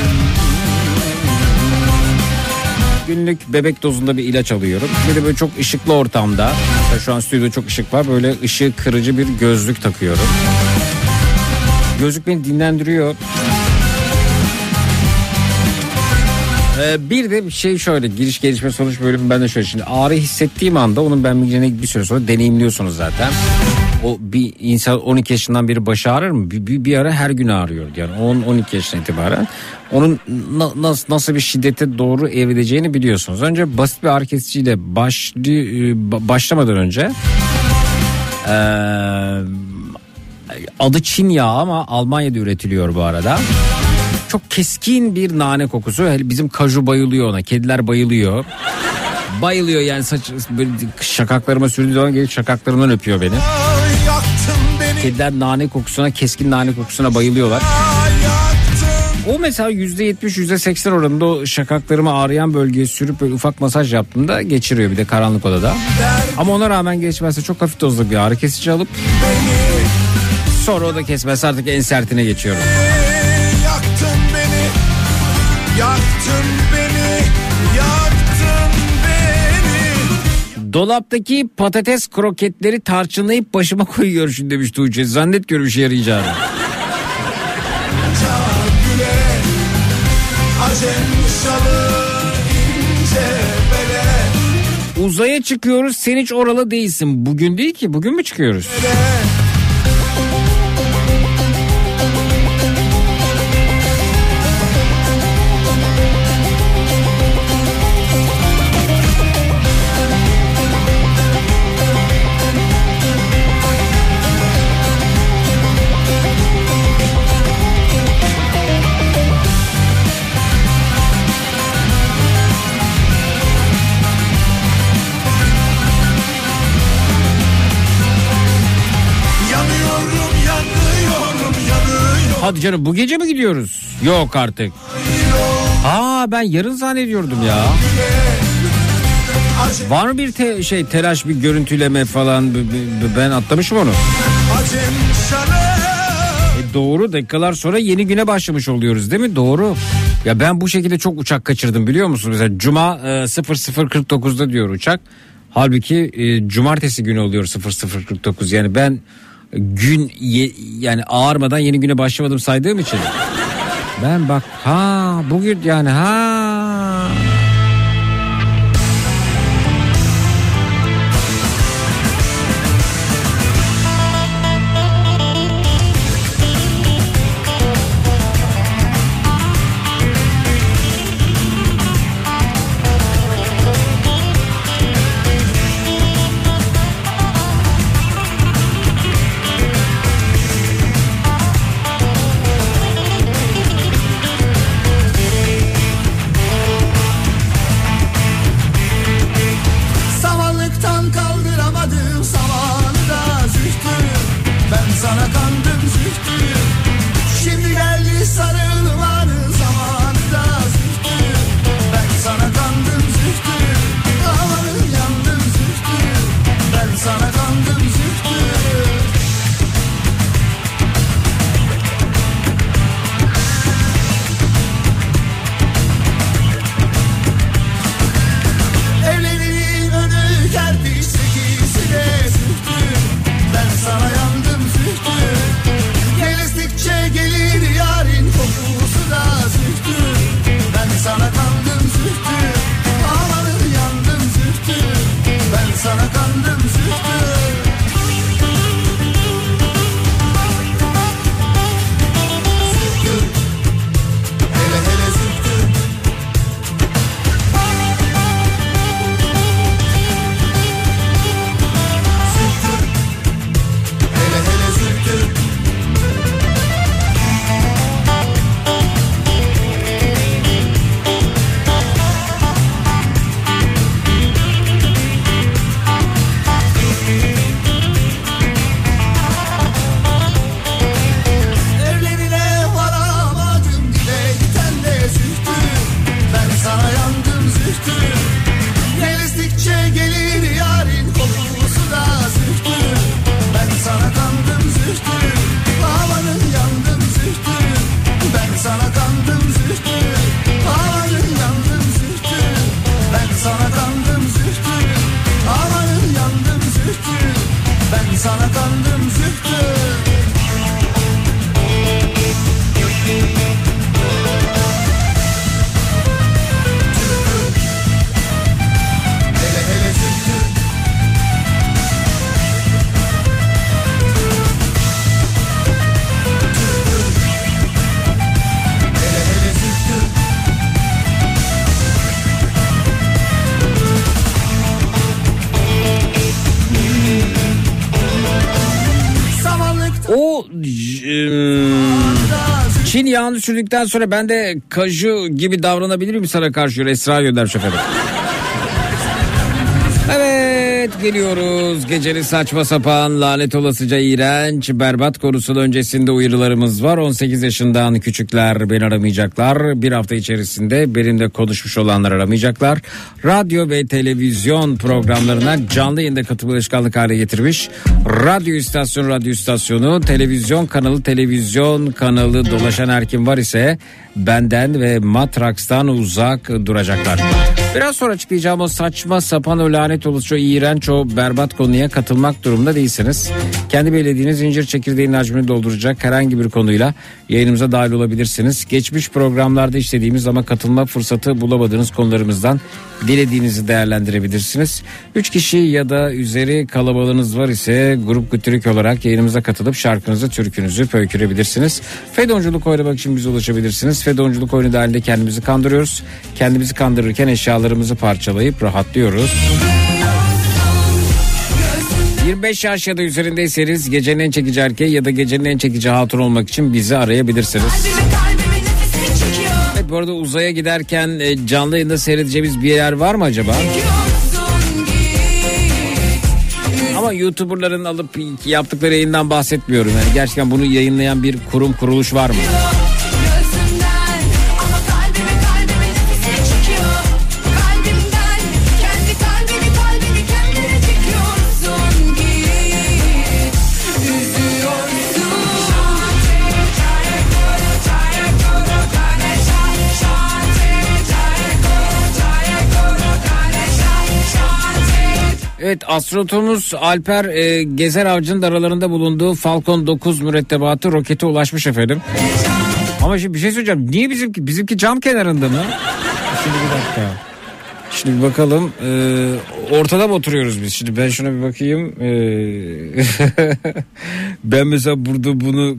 Speaker 3: Günlük bebek dozunda bir ilaç alıyorum. Bir de böyle çok ışıklı ortamda. mesela Şu an stüdyoda çok ışık var. Böyle ışığı kırıcı bir gözlük takıyorum. Gözlük beni dinlendiriyor. Ee, bir de şey şöyle giriş gelişme sonuç bölümü ben de şöyle şimdi ağrı hissettiğim anda onun ben migrene bir süre sonra deneyimliyorsunuz zaten. O bir insan 12 yaşından beri başı ağrır mı? Bir, bir, bir ara her gün ağrıyor yani 10-12 yaşından itibaren. Onun na- nasıl, nasıl bir şiddete doğru evrileceğini biliyorsunuz. Önce basit bir ağrı kesiciyle başlı, ba- başlamadan önce eee, adı Çin yağı ama Almanya'da üretiliyor bu arada. Çok keskin bir nane kokusu. Bizim kaju bayılıyor ona. Kediler bayılıyor. Bayılıyor yani saç böyle şakaklarıma sürdüğü zaman gelip şakaklarımdan öpüyor beni. Kediler nane kokusuna, keskin nane kokusuna bayılıyorlar. O mesela yüzde yetmiş yüzde seksen oranında o şakaklarımı ağrıyan bölgeye sürüp böyle ufak masaj yaptığımda geçiriyor bir de karanlık odada. Ama ona rağmen geçmezse çok hafif dozlu bir ağrı kesici alıp sonra o da kesmezse artık en sertine geçiyorum.
Speaker 12: Yaktın beni Yaktın beni
Speaker 3: Dolaptaki patates kroketleri tarçınlayıp başıma koyuyor şimdi demiş Tuğçe. Zannetmiyorum işe yarayacağını.
Speaker 12: Bele
Speaker 3: Uzaya çıkıyoruz sen hiç oralı değilsin. Bugün değil ki bugün mü çıkıyoruz?
Speaker 12: Yanıyorum
Speaker 3: Hadi canım bu gece mi gidiyoruz? Yok artık. Aa ben yarın zannediyordum ya. Var mı bir te- şey telaş bir görüntüleme falan ben atlamışım onu. E doğru dakikalar sonra yeni güne başlamış oluyoruz değil mi? Doğru. Ya ben bu şekilde çok uçak kaçırdım biliyor musun? Mesela Cuma e, 00.49'da diyor uçak. Halbuki e, cumartesi günü oluyor 00.49. Yani ben gün ye- yani ağarmadan yeni güne başlamadım saydığım için. Ben bak ha bugün yani ha. Sürdükten sonra ben de kaju gibi davranabilir miyim sana karşı Esra gönder şoförü. Evet geliyoruz. Gecenin saçma sapan, lanet olasıca iğrenç, berbat konusunun öncesinde uyarılarımız var. 18 yaşından küçükler beni aramayacaklar. Bir hafta içerisinde benimle konuşmuş olanlar aramayacaklar. Radyo ve televizyon programlarına canlı yayında katılma alışkanlık hale getirmiş. Radyo istasyonu, radyo istasyonu, televizyon kanalı, televizyon kanalı dolaşan her kim var ise benden ve Matrax'tan uzak duracaklar. Biraz sonra açıklayacağım o saçma sapan o lanet olası o iğrenç o berbat konuya katılmak durumunda değilsiniz. Kendi belediğiniz zincir çekirdeğinin hacmini dolduracak herhangi bir konuyla yayınımıza dahil olabilirsiniz. Geçmiş programlarda işlediğimiz ama katılma fırsatı bulamadığınız konularımızdan dilediğinizi değerlendirebilirsiniz. 3 kişi ya da üzeri kalabalığınız var ise grup gütürük olarak yayınımıza katılıp şarkınızı, türkünüzü pöykürebilirsiniz. Fedonculuk oynamak için bize ulaşabilirsiniz. Fedonculuk oyunu dahilinde kendimizi kandırıyoruz. Kendimizi kandırırken eşyalarımızı parçalayıp rahatlıyoruz. 25 yaş ya da üzerindeyseniz gecenin en çekici erkeği ya da gecenin en çekici hatun olmak için bizi arayabilirsiniz. Evet bu arada uzaya giderken e, canlı yayında seyredeceğimiz bir yer var mı acaba? Ama YouTuber'ların alıp yaptıkları yayından bahsetmiyorum. Yani gerçekten bunu yayınlayan bir kurum kuruluş var mı? Evet astronotumuz Alper e, Gezer Avcı'nın da aralarında bulunduğu Falcon 9 mürettebatı rokete ulaşmış efendim. Ama şimdi bir şey söyleyeceğim. Niye bizimki? Bizimki cam kenarında mı? Şimdi bir dakika. Şimdi bir bakalım. Ee, ortada mı oturuyoruz biz? Şimdi ben şuna bir bakayım. Ee, ben mesela burada bunu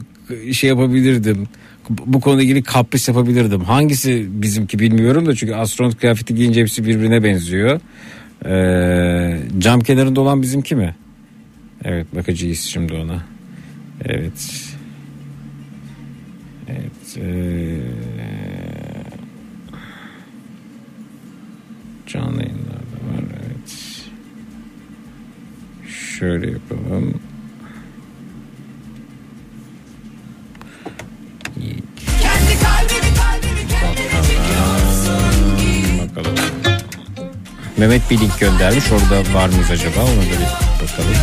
Speaker 3: şey yapabilirdim. Bu konuyla ilgili kapris yapabilirdim. Hangisi bizimki bilmiyorum da çünkü astronot kıyafeti giyince hepsi birbirine benziyor. Ee, cam kenarında olan bizimki mi? Evet bakacağız şimdi ona. Evet. Evet. Ee, canlı yayınlarda var. Evet. Şöyle yapalım. Mehmet bir link göndermiş. Orada var mıyız acaba? Ona da bir bakalım.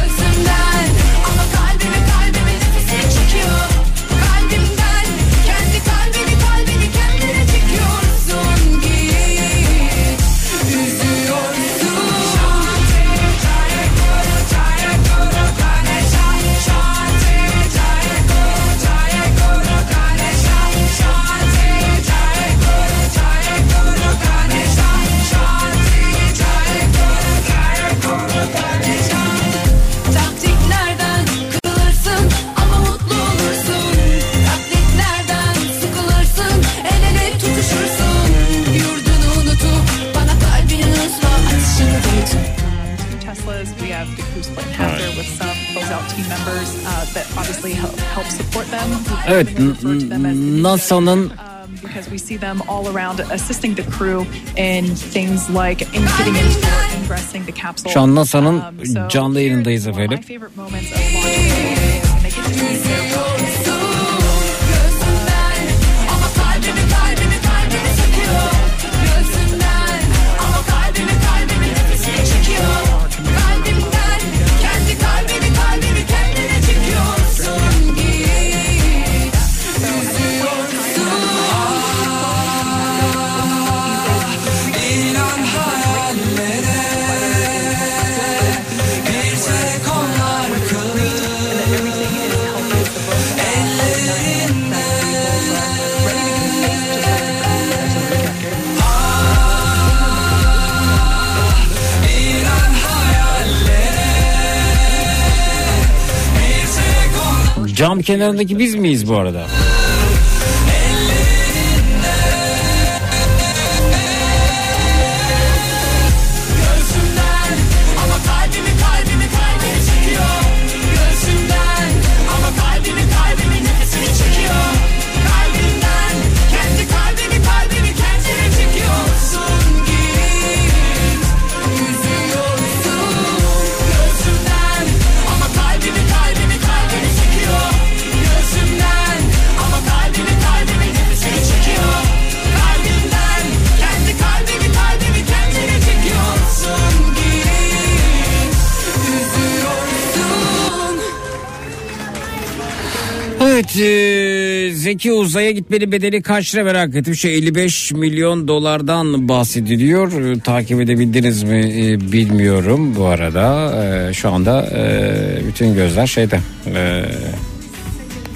Speaker 3: Evet
Speaker 13: as the
Speaker 3: NASA'nın
Speaker 13: um, because we see them all around assisting the crew in things like in getting into or ingressing the capsule.
Speaker 3: Şu an NASA'nın
Speaker 13: Um,
Speaker 3: canlı
Speaker 13: my
Speaker 3: efendim. Cam kenarındaki biz miyiz bu arada? Evet e, Zeki Uzay'a gitmenin bedeli kaç lira merak ettim. Şey 55 milyon dolardan bahsediliyor. E, takip edebildiniz mi e, bilmiyorum bu arada. E, şu anda e, bütün gözler şeyde e,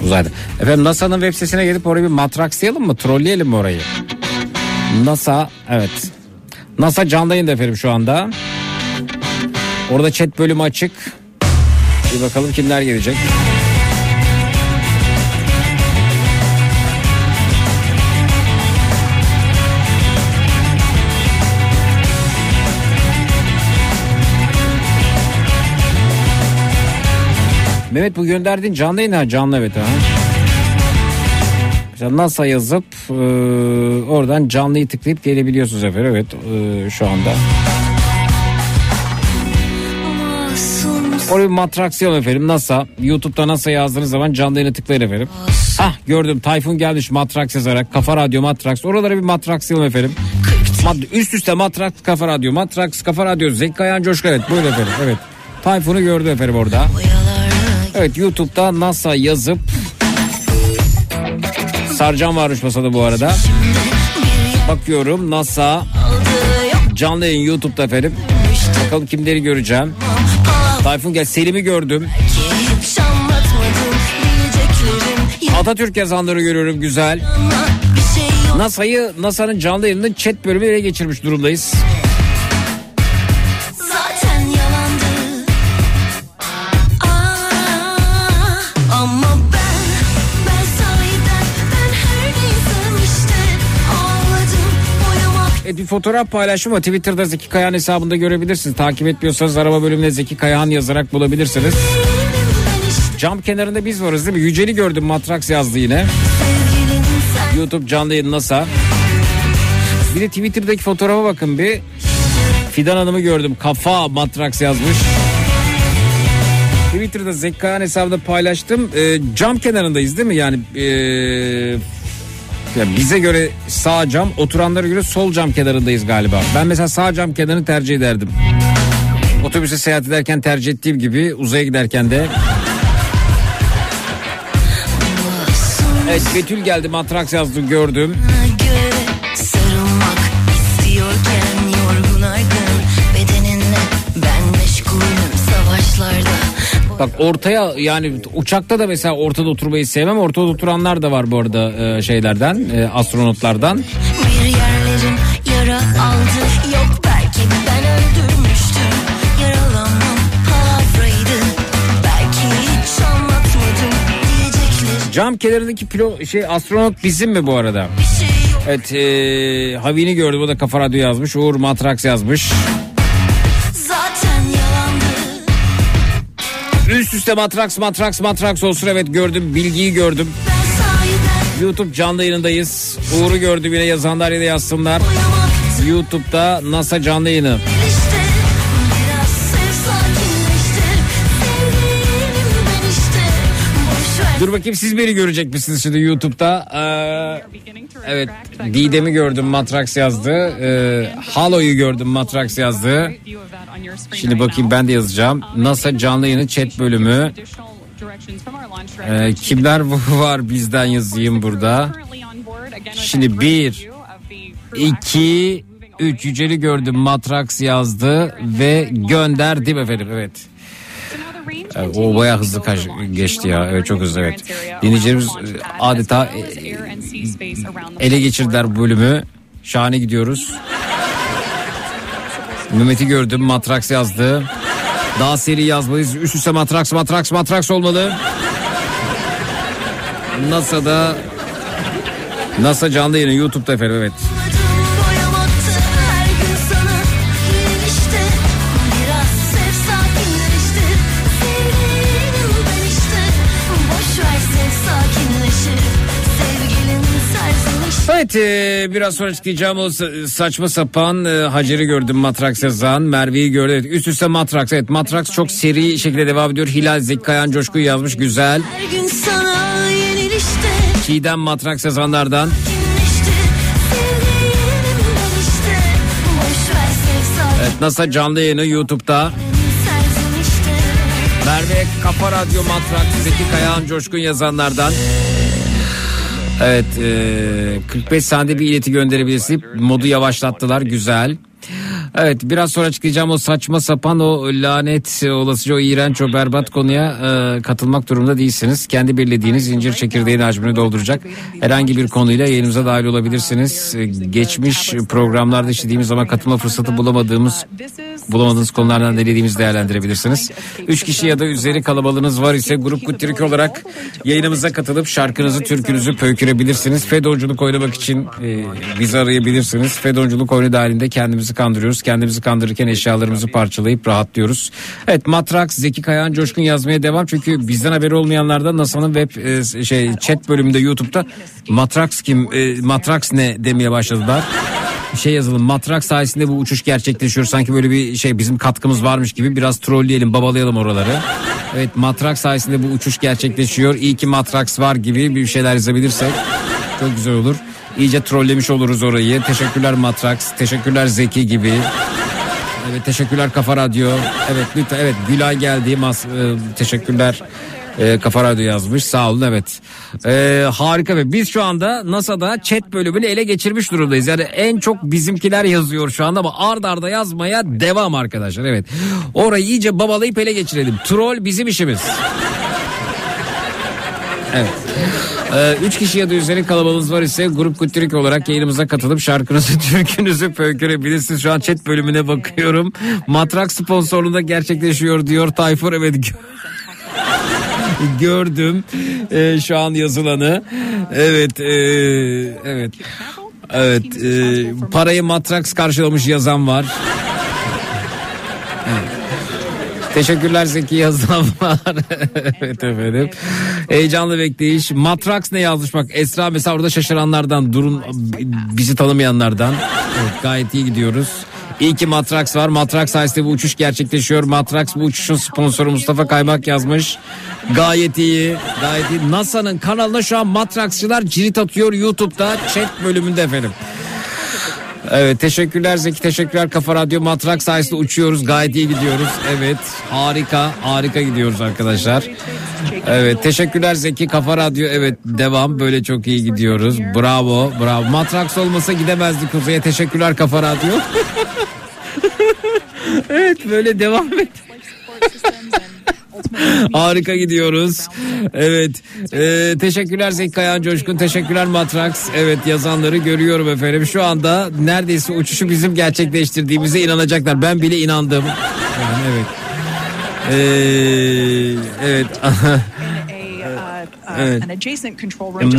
Speaker 3: uzayda. Efendim NASA'nın web sitesine gelip orayı bir matrakslayalım mı? Trolleyelim mi orayı? NASA evet. NASA canlı yayında efendim şu anda. Orada chat bölümü açık. Bir bakalım kimler gelecek. Mehmet bu gönderdiğin canlı yayın ha canlı evet ha. Mesela NASA yazıp e, oradan canlıyı tıklayıp gelebiliyorsunuz efendim evet e, şu anda. Oraya bir matraksiyon efendim NASA. YouTube'da NASA yazdığınız zaman canlı yayına tıklayın efendim. Ah gördüm Tayfun gelmiş matraks yazarak. Kafa Radyo matraks. Oralara bir matraksiyon efendim. Mat- üst üste matraks kafa radyo matraks kafa radyo Zeki Kayan Coşku evet buyurun efendim evet. Tayfun'u gördü efendim orada. Evet YouTube'da NASA yazıp Sarcan varmış masada bu arada. Bakıyorum NASA canlı yayın YouTube'da efendim. Bakalım kimleri göreceğim. Tayfun gel Selim'i gördüm. Atatürk yazanları görüyorum güzel. NASA'yı NASA'nın canlı yayının chat bölümü ele geçirmiş durumdayız. Fotoğraf paylaşım var. Twitter'da Zeki Kayahan hesabında görebilirsiniz. Takip etmiyorsanız arama bölümüne Zeki Kayahan yazarak bulabilirsiniz. Cam kenarında biz varız değil mi? Yücel'i gördüm Matraks yazdı yine. YouTube canlı yayın NASA. Bir de Twitter'daki fotoğrafa bakın bir. Fidan Hanım'ı gördüm. Kafa Matraks yazmış. Twitter'da Zeki Kayahan hesabında paylaştım. Ee, cam kenarındayız değil mi? Yani ee, ya bize göre sağ cam, oturanlara göre sol cam kenarındayız galiba. Ben mesela sağ cam kenarını tercih ederdim. Otobüse seyahat ederken tercih ettiğim gibi uzaya giderken de. Evet Betül geldi matraks yazdı gördüm. Bak ortaya yani uçakta da mesela ortada oturmayı sevmem. Ortada oturanlar da var bu arada e, şeylerden, e, astronotlardan.
Speaker 11: bir yerlerim yara aldı yok belki ben öldürmüştüm yaralanmam palavraydı belki hiç anlatmadım diyeceklerim
Speaker 3: Cam kenarındaki pilo şey astronot bizim mi bu arada?
Speaker 11: şey
Speaker 3: Evet e, Havi'ni gördüm o da kafa radyo yazmış. Uğur Matraks yazmış. Üst üste Matraks Matraks Matraks olsun evet gördüm bilgiyi gördüm. YouTube canlı yayındayız. Uğur'u gördüm yine yazanlar ya da yazsınlar. YouTube'da NASA canlı yayını.
Speaker 11: işte
Speaker 3: Dur bakayım siz beni görecek misiniz şimdi YouTube'da? Ee, evet Didem'i gördüm Matrax yazdı. Ee, Halo'yu gördüm Matrax yazdı. Şimdi bakayım ben de yazacağım. NASA canlı yayını chat bölümü. Ee, kimler var bizden yazayım burada. Şimdi bir, iki, üç Yücel'i gördüm Matrax yazdı ve gönderdim efendim evet. O bayağı hızlı kaç, geçti ya. Evet çok hızlı evet. Dinleyicilerimiz e, adeta e, ele geçirdiler bu bölümü. Şahane gidiyoruz. Mehmet'i gördüm. Matraks yazdı. Daha seri yazmalıyız. Üst üste matraks matraks matraks olmalı. NASA'da NASA canlı yayını YouTube'da efendim evet. Evet e, biraz sonra açıklayacağım o sa- saçma sapan e, Hacer'i gördüm Matraks yazan. Merve'yi gördüm. Evet, üst üste Matraks evet Matraks çok seri şekilde devam ediyor. Hilal Zeki Kayan Coşku'yu yazmış. Güzel.
Speaker 11: Her gün sana
Speaker 3: Çiğdem Matraks yazanlardan. Evet, NASA canlı yayını YouTube'da. Merve Kafa Radyo Matrak Zeki Kayağan Coşkun yazanlardan. Evet e, 45 saniyede bir ileti gönderebilirsin. Modu yavaşlattılar güzel. Evet biraz sonra açıklayacağım o saçma sapan o lanet olasıca o iğrenç o berbat konuya e, katılmak durumunda değilsiniz. Kendi belirlediğiniz zincir çekirdeğin hacmini dolduracak herhangi bir konuyla yayınımıza dahil olabilirsiniz. E, geçmiş programlarda işlediğimiz ama katılma fırsatı bulamadığımız bulamadığınız konulardan dilediğimizi değerlendirebilirsiniz. Üç kişi ya da üzeri kalabalığınız var ise grup Kuttirik olarak yayınımıza katılıp şarkınızı, türkünüzü pöykürebilirsiniz. Fedonculuk oynamak için e, bizi arayabilirsiniz. Fedonculuk oyunu dahilinde kendimizi kandırıyoruz. Kendimizi kandırırken eşyalarımızı parçalayıp rahatlıyoruz. Evet Matrax, Zeki Kayağan Coşkun yazmaya devam. Çünkü bizden haberi olmayanlardan NASA'nın web e, şey chat bölümünde YouTube'da Matrax kim, e, Matrax ne demeye başladılar şey yazalım matrak sayesinde bu uçuş gerçekleşiyor sanki böyle bir şey bizim katkımız varmış gibi biraz trolleyelim babalayalım oraları. Evet matrak sayesinde bu uçuş gerçekleşiyor iyi ki matraks var gibi bir şeyler yazabilirsek çok güzel olur. İyice trollemiş oluruz orayı. Teşekkürler Matrax, teşekkürler Zeki gibi. Evet teşekkürler Kafa Radyo. Evet lütfen evet Gülay geldi. Mas, e, teşekkürler. E, Kafa Radyo yazmış. Sağ olun evet. E, harika ve biz şu anda NASA'da chat bölümünü ele geçirmiş durumdayız. Yani en çok bizimkiler yazıyor şu anda ama ard arda yazmaya devam arkadaşlar. Evet. Orayı iyice babalayıp ele geçirelim. Troll bizim işimiz. Evet. Ee, üç kişi ya da üzeri kalabalığınız var ise grup Kuttirik olarak yayınımıza katılıp şarkınızı, türkünüzü pöykürebilirsiniz. Şu an chat bölümüne bakıyorum. Matrak sponsorluğunda gerçekleşiyor diyor Tayfur. Evet gö- gördüm ee, şu an yazılanı. Evet, e, evet. Evet, e, parayı Matrax karşılamış yazan var. Teşekkürler Zeki yazan var. evet efendim. Heyecanlı bekleyiş. Matrax ne yazmış bak Esra mesela orada şaşıranlardan durun bizi tanımayanlardan. Evet, gayet iyi gidiyoruz. İyi ki Matrax var. Matrax sayesinde bu uçuş gerçekleşiyor. Matrax bu uçuşun sponsoru Mustafa Kaymak yazmış. Gayet iyi. Gayet iyi. NASA'nın kanalına şu an Matraxçılar cirit atıyor YouTube'da chat bölümünde efendim. Evet teşekkürler Zeki teşekkürler Kafa Radyo. Matrak sayesinde uçuyoruz gayet iyi gidiyoruz. Evet harika harika gidiyoruz arkadaşlar. Evet teşekkürler Zeki Kafa Radyo. Evet devam böyle çok iyi gidiyoruz. Bravo bravo. Matraks olmasa gidemezdik kuzeye. Teşekkürler Kafa Radyo. Evet böyle devam et Harika gidiyoruz. Evet. Ee, teşekkürler Zeki Kayan Coşkun. Teşekkürler Matrax. Evet yazanları görüyorum efendim. Şu anda neredeyse uçuşu bizim gerçekleştirdiğimize inanacaklar. Ben bile inandım. Yani evet. Ee, evet. Evet.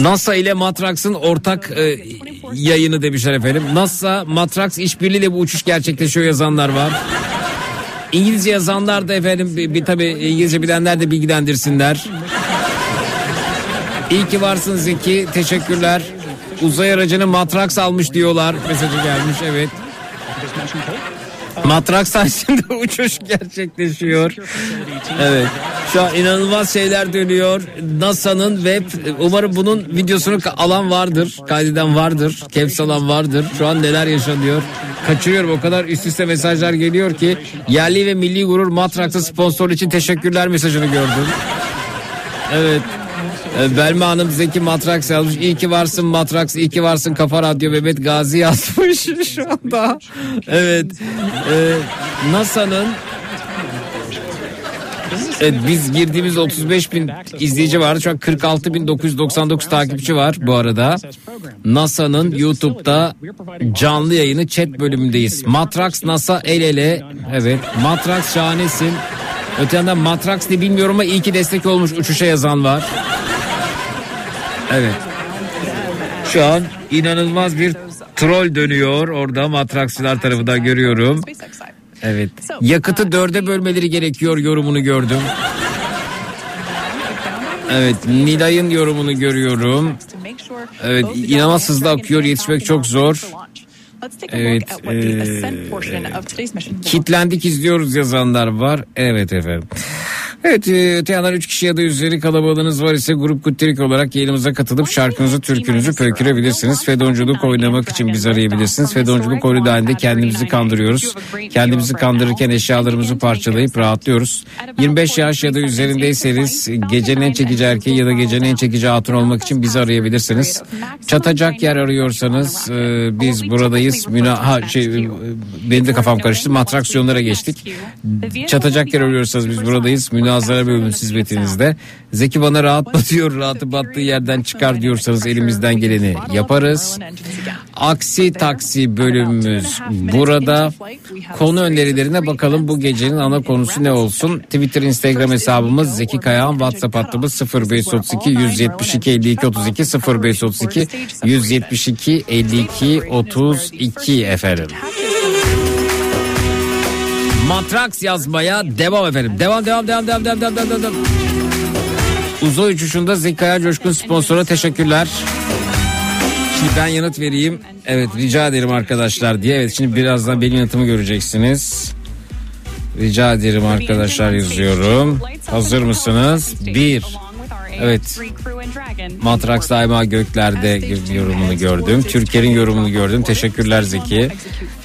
Speaker 3: NASA ile Matrax'ın ortak e, yayını demişler efendim. NASA Matrax işbirliğiyle bu uçuş gerçekleşiyor yazanlar var. İngilizce yazanlar da efendim bir, bir tabi İngilizce bilenler de bilgilendirsinler. İyi ki varsın Zeki. Teşekkürler. Uzay aracını Matrax almış diyorlar. Mesajı gelmiş evet. Matrak sayesinde uçuş gerçekleşiyor. Evet. Şu an inanılmaz şeyler dönüyor. NASA'nın web umarım bunun videosunu alan vardır. Kaydeden vardır. Caps alan vardır. Şu an neler yaşanıyor. Kaçırıyorum o kadar üst üste mesajlar geliyor ki yerli ve milli gurur Matrax'a sponsor için teşekkürler mesajını gördüm. Evet. Ee, Belma Hanım Zeki Matrax yazmış. İyi ki varsın Matrax, iyi ki varsın Kafa Radyo Mehmet Gazi yazmış şu anda. Evet. Ee, NASA'nın Evet, biz girdiğimiz 35 bin izleyici vardı. Şu an 46 bin 999 takipçi var bu arada. NASA'nın YouTube'da canlı yayını chat bölümündeyiz. Matrax NASA el ele. Evet Matrax şahanesin. Öte yandan Matrax ne bilmiyorum ama iyi ki destek olmuş uçuşa yazan var. Evet. Şu an inanılmaz bir troll dönüyor orada matraksçılar tarafından görüyorum. Evet. Yakıtı dörde bölmeleri gerekiyor yorumunu gördüm. Evet Nilay'ın yorumunu görüyorum. Evet inanılmaz hızlı akıyor yetişmek çok zor. Evet. eee, kitlendik izliyoruz yazanlar var. Evet efendim. Evet e, öte yandan 3 kişi ya da üzeri kalabalığınız var ise grup Kutterik olarak yayınımıza katılıp şarkınızı türkünüzü pöykürebilirsiniz. Fedonculuk oynamak için bizi arayabilirsiniz. Fedonculuk oyunu dahilinde kendimizi kandırıyoruz. Kendimizi kandırırken eşyalarımızı parçalayıp rahatlıyoruz. 25 yaş ya da üzerindeyseniz gecenin en çekici erkeği ya da gecenin en çekici hatun olmak için bizi arayabilirsiniz. Çatacak yer arıyorsanız e, biz buradayız. Müna ha, şey, e, benim de kafam karıştı. Matraksiyonlara geçtik. Çatacak yer arıyorsanız biz buradayız. Münazara bölümümüz hizmetinizde. Zeki bana rahat batıyor. Rahatı battığı yerden çıkar diyorsanız elimizden geleni yaparız. Aksi taksi bölümümüz burada. Konu önerilerine bakalım bu gecenin ana konusu ne olsun? Twitter, Instagram hesabımız Zeki Kayağan, WhatsApp hattımız 0532 172 52 32 0532 172 52 32 efendim. Matraks yazmaya devam efendim. Devam devam devam devam devam devam devam. devam. Uzay uçuşunda Zekaya Coşkun sponsora teşekkürler. Şimdi ben yanıt vereyim. Evet rica ederim arkadaşlar diye. Evet şimdi birazdan benim yanıtımı göreceksiniz. Rica ederim arkadaşlar yazıyorum. Hazır mısınız? Bir. Evet. Matrax daima göklerde yorumunu gördüm. Türker'in yorumunu gördüm. Teşekkürler Zeki.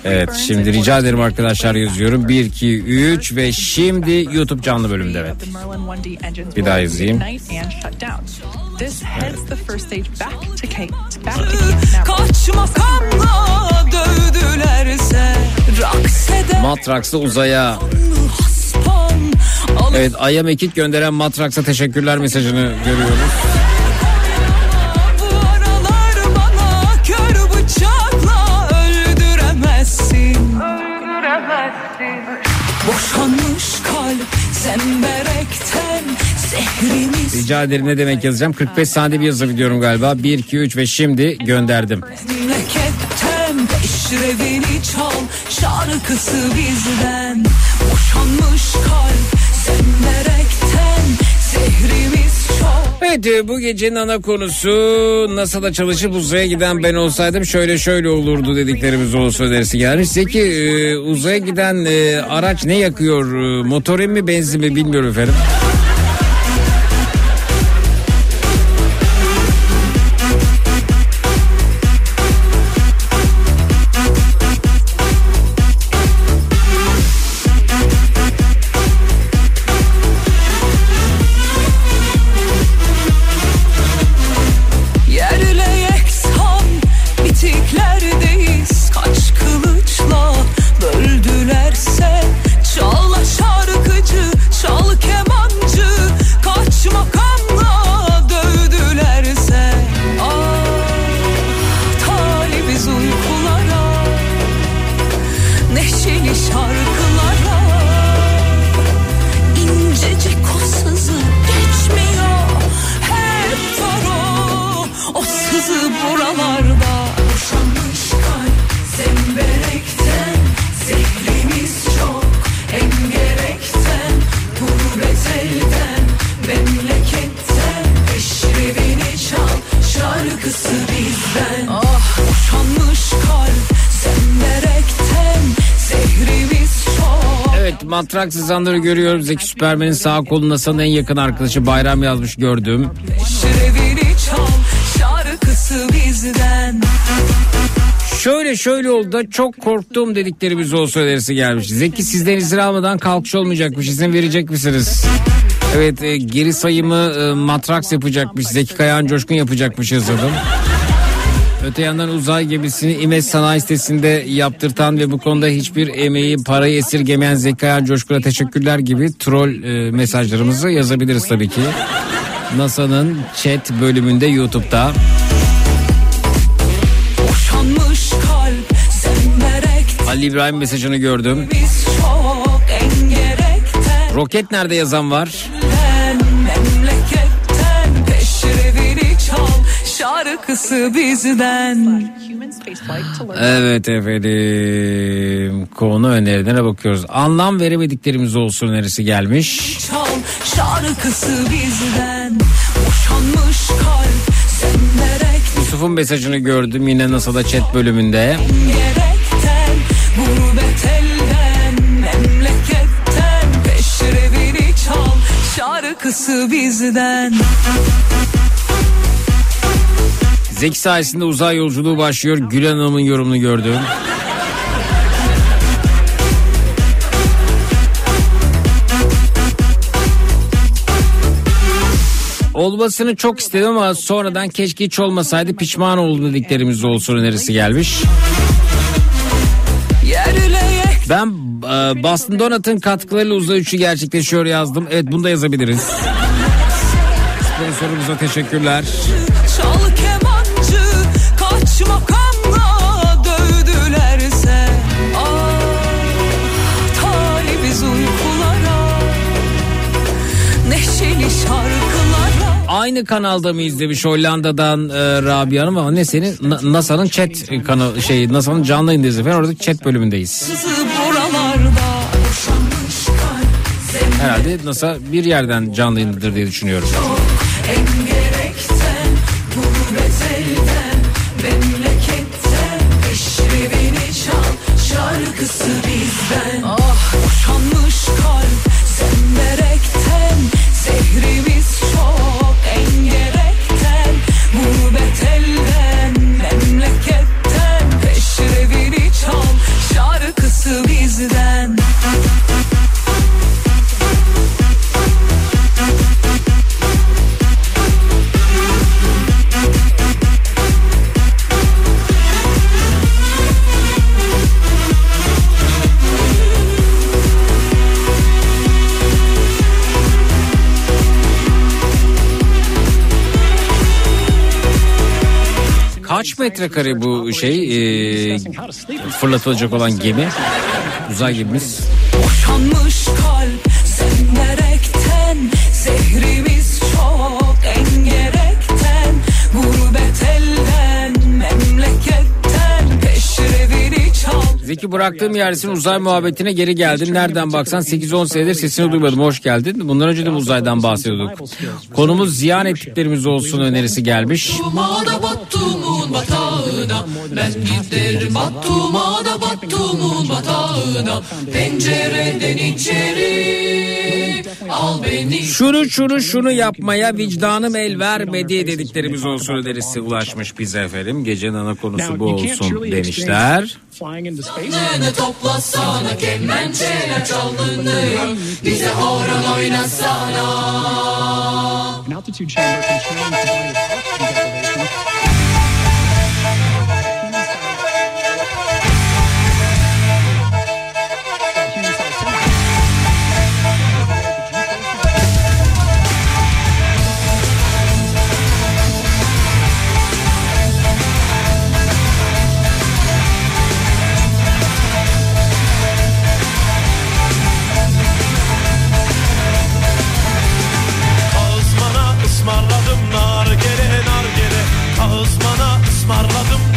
Speaker 3: Evet şimdi rica ederim arkadaşlar yazıyorum. 1, 2, 3 ve şimdi YouTube canlı bölümde evet. Bir daha yazayım.
Speaker 13: This heads the first stage back to Kate. Back to Kate now.
Speaker 10: Kaç makamla dövdülerse Raksede
Speaker 3: Matrax'ta uzaya Evet Ay'a mekik gönderen Matrax'a teşekkürler mesajını görüyoruz.
Speaker 10: Boşanmış kalp zemberekten Zehrimiz
Speaker 3: Rica ederim ne demek yazacağım. 45 saniye bir yazabiliyorum galiba. 1, 2, 3 ve şimdi gönderdim.
Speaker 10: memleketten Peşrevini çal şarkısı bizden Boşanmış kalp
Speaker 3: Evet e, bu gecenin ana konusu NASA'da çalışıp uzaya giden ben olsaydım şöyle şöyle olurdu dediklerimiz olsa önerisi gelmiş. Zeki e, uzaya giden e, araç ne yakıyor? E, Motor mi benzin mi bilmiyorum efendim. Evet Matrax hızanları görüyorum. Zeki Süpermen'in sağ kolunda sana en yakın arkadaşı Bayram yazmış gördüm. Şöyle şöyle oldu da çok korktuğum dediklerimiz olsa önerisi gelmiş. Zeki sizden izin almadan kalkış olmayacakmış. İzin verecek misiniz? Evet e, geri sayımı e, Matrax yapacakmış. Zeki Kayağan Coşkun yapacakmış yazalım. Öte yandan uzay gemisini İMES Sanayi sitesinde yaptırtan ve bu konuda hiçbir emeği parayı esirgemeyen Zeki Kayağan Coşkun'a teşekkürler gibi troll e, mesajlarımızı yazabiliriz tabii ki. NASA'nın chat bölümünde YouTube'da. Ali İbrahim mesajını gördüm. Roket nerede yazan var?
Speaker 10: Şarkısı bizden
Speaker 3: Evet efendim. Konu önerilerine bakıyoruz. Anlam veremediklerimiz olsun önerisi gelmiş.
Speaker 10: Çal şarkısı bizden Boşanmış kalp zemberekten
Speaker 3: Yusuf'un mesajını gördüm yine NASA'da chat bölümünde.
Speaker 10: Gerekten gurbet elden memleketten peşrevini çal
Speaker 14: şarkısı bizden.
Speaker 3: Zeki sayesinde uzay yolculuğu başlıyor. Gülen Hanım'ın yorumunu gördüm. Olmasını çok istedim ama sonradan keşke hiç olmasaydı pişman oldum dediklerimiz olsun önerisi gelmiş. Ben e, Boston Donut'ın katkılarıyla uzay üçü gerçekleşiyor yazdım. Evet bunu da yazabiliriz. Sponsorumuza teşekkürler. Aynı kanalda mı izlemiş Hollanda'dan e, Rabia Hanım ama ne senin Na- NASA'nın chat kanalı şey NASA'nın canlı yayında izliyor. Orada chat bölümündeyiz. Herhalde NASA bir yerden canlı yayındadır diye düşünüyorum.
Speaker 14: Bizden
Speaker 3: Kaç metrekare bu şey e, fırlatılacak olan gemi? Uzay gemimiz.
Speaker 14: Boşanmış kalp sen berekten Zehrimiz çok en gerekten Gurbet elden memleketten Peşrevini çal
Speaker 3: Zeki bıraktığım yersin uzay muhabbetine geri geldin. Nereden baksan 8-10 senedir sesini duymadım. Hoş geldin. Bundan önce de uzaydan bahsediyorduk. Konumuz ziyan ettiklerimiz olsun önerisi gelmiş.
Speaker 10: Battum'a battumun batağına. Ben giderim Battum'a da battumun batağına. Pencereden içeri Al beni.
Speaker 3: Şunu şunu şunu yapmaya vicdanım el vermedi dediklerimiz olsun önerisi ulaşmış bize efendim. Gecenin ana konusu bu olsun demişler.
Speaker 10: Beni toplasana kemençeler çalınıyor Bize horon oynasana.
Speaker 15: An altitude chamber can change the volume
Speaker 5: ısmarladım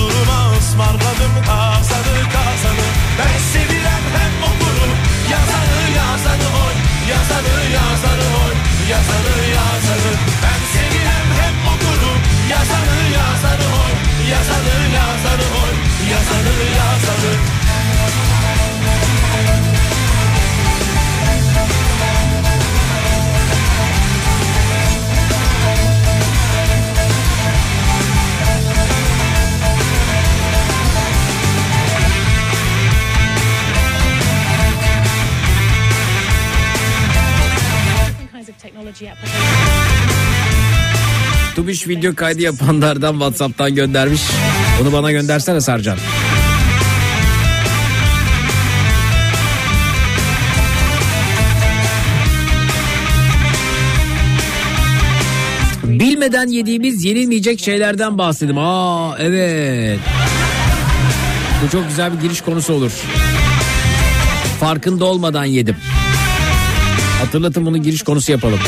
Speaker 5: Erzurum'a ısmarladım kazanı kazanı Ben sevirem hem okurum Yazanı yazanı oy. Yazanı yazanı oy. Yazanı yazanı. Ben sevirem hem okurum Yazanı yazanı oy. Yazanı yazanı oy. Yazanı yazanı
Speaker 3: Tubiş video kaydı yapanlardan Whatsapp'tan göndermiş. Onu bana göndersene Sarcan. Bilmeden yediğimiz yenilmeyecek şeylerden bahsedim. Aa evet. Bu çok güzel bir giriş konusu olur. farkında olmadan yedim. Hatırlatın bunu giriş konusu yapalım.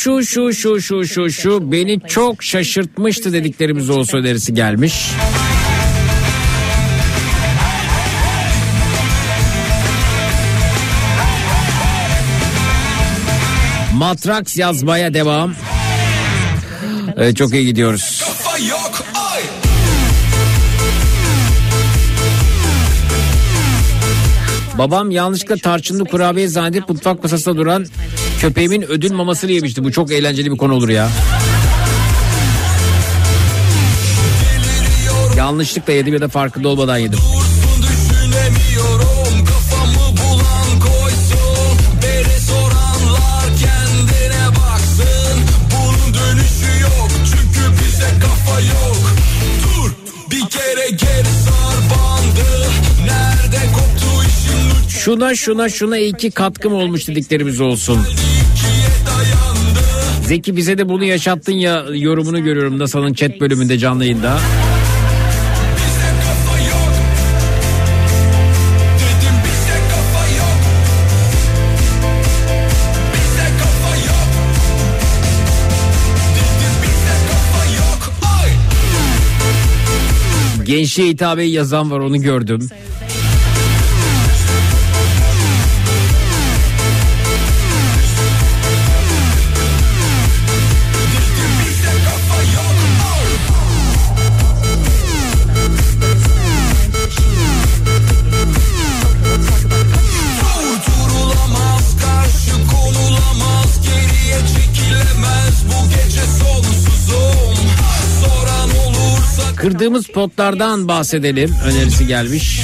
Speaker 3: Şu şu şu şu şu şu beni çok şaşırtmıştı dediklerimiz olsa önerisi gelmiş. Matraks yazmaya devam. Evet, çok iyi gidiyoruz. Babam yanlışlıkla tarçınlı kurabiye zannedip mutfak masasında duran köpeğimin ödül mamasını yemişti. Bu çok eğlenceli bir konu olur ya. Yanlışlıkla yedim ya da farkında olmadan yedim. Şuna şuna şuna iki katkım olmuş dediklerimiz olsun. Zeki bize de bunu yaşattın ya yorumunu görüyorum NASA'nın chat bölümünde canlı yayında. Gençliğe hitabe yazan var onu gördüm. Kırdığımız potlardan bahsedelim önerisi gelmiş.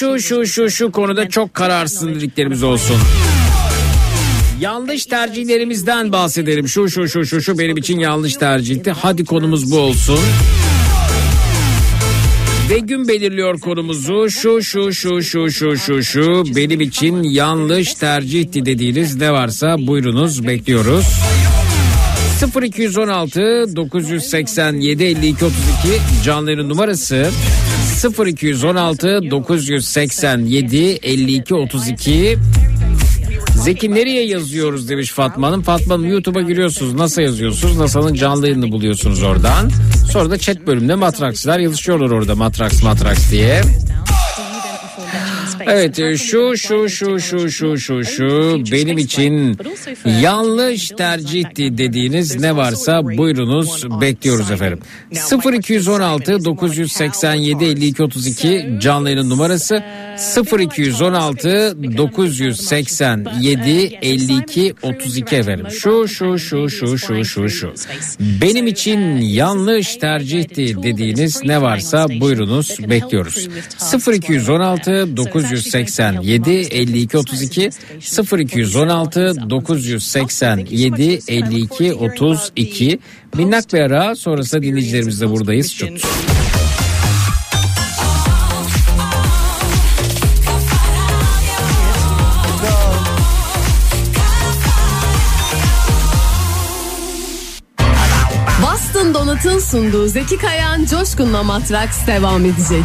Speaker 3: Şu şu şu şu konuda çok kararsız dediklerimiz olsun. Yanlış tercihlerimizden bahsedelim. Şu şu şu şu şu benim için yanlış tercihti. Hadi konumuz bu olsun. Ve gün belirliyor konumuzu. Şu şu şu şu şu şu şu benim için yanlış tercihti dediğiniz ne varsa buyurunuz bekliyoruz. 0216 987 52 32 canların numarası 0216 987 52 32 Zeki nereye yazıyoruz demiş Fatma Hanım. Fatma Hanım YouTube'a giriyorsunuz. NASA yazıyorsunuz. NASA'nın canlı yayını buluyorsunuz oradan. Sonra da chat bölümünde matrakslar yazışıyorlar orada matraks matraks diye. Evet şu şu şu şu şu şu şu benim için yanlış tercihti dediğiniz ne varsa buyurunuz bekliyoruz efendim. 0216 987 52 32 canlı yayının numarası 0216 987 52 32 efendim. Şu şu şu şu şu şu şu. Benim için yanlış tercihti dediğiniz ne varsa buyurunuz bekliyoruz. 0216 987 52 32 0216 987 52 32 minnak bir ara sonrasında dinleyicilerimizle buradayız. Çut.
Speaker 16: Sunduğu Zeki Kayan Coşkun'la Matraks devam edecek.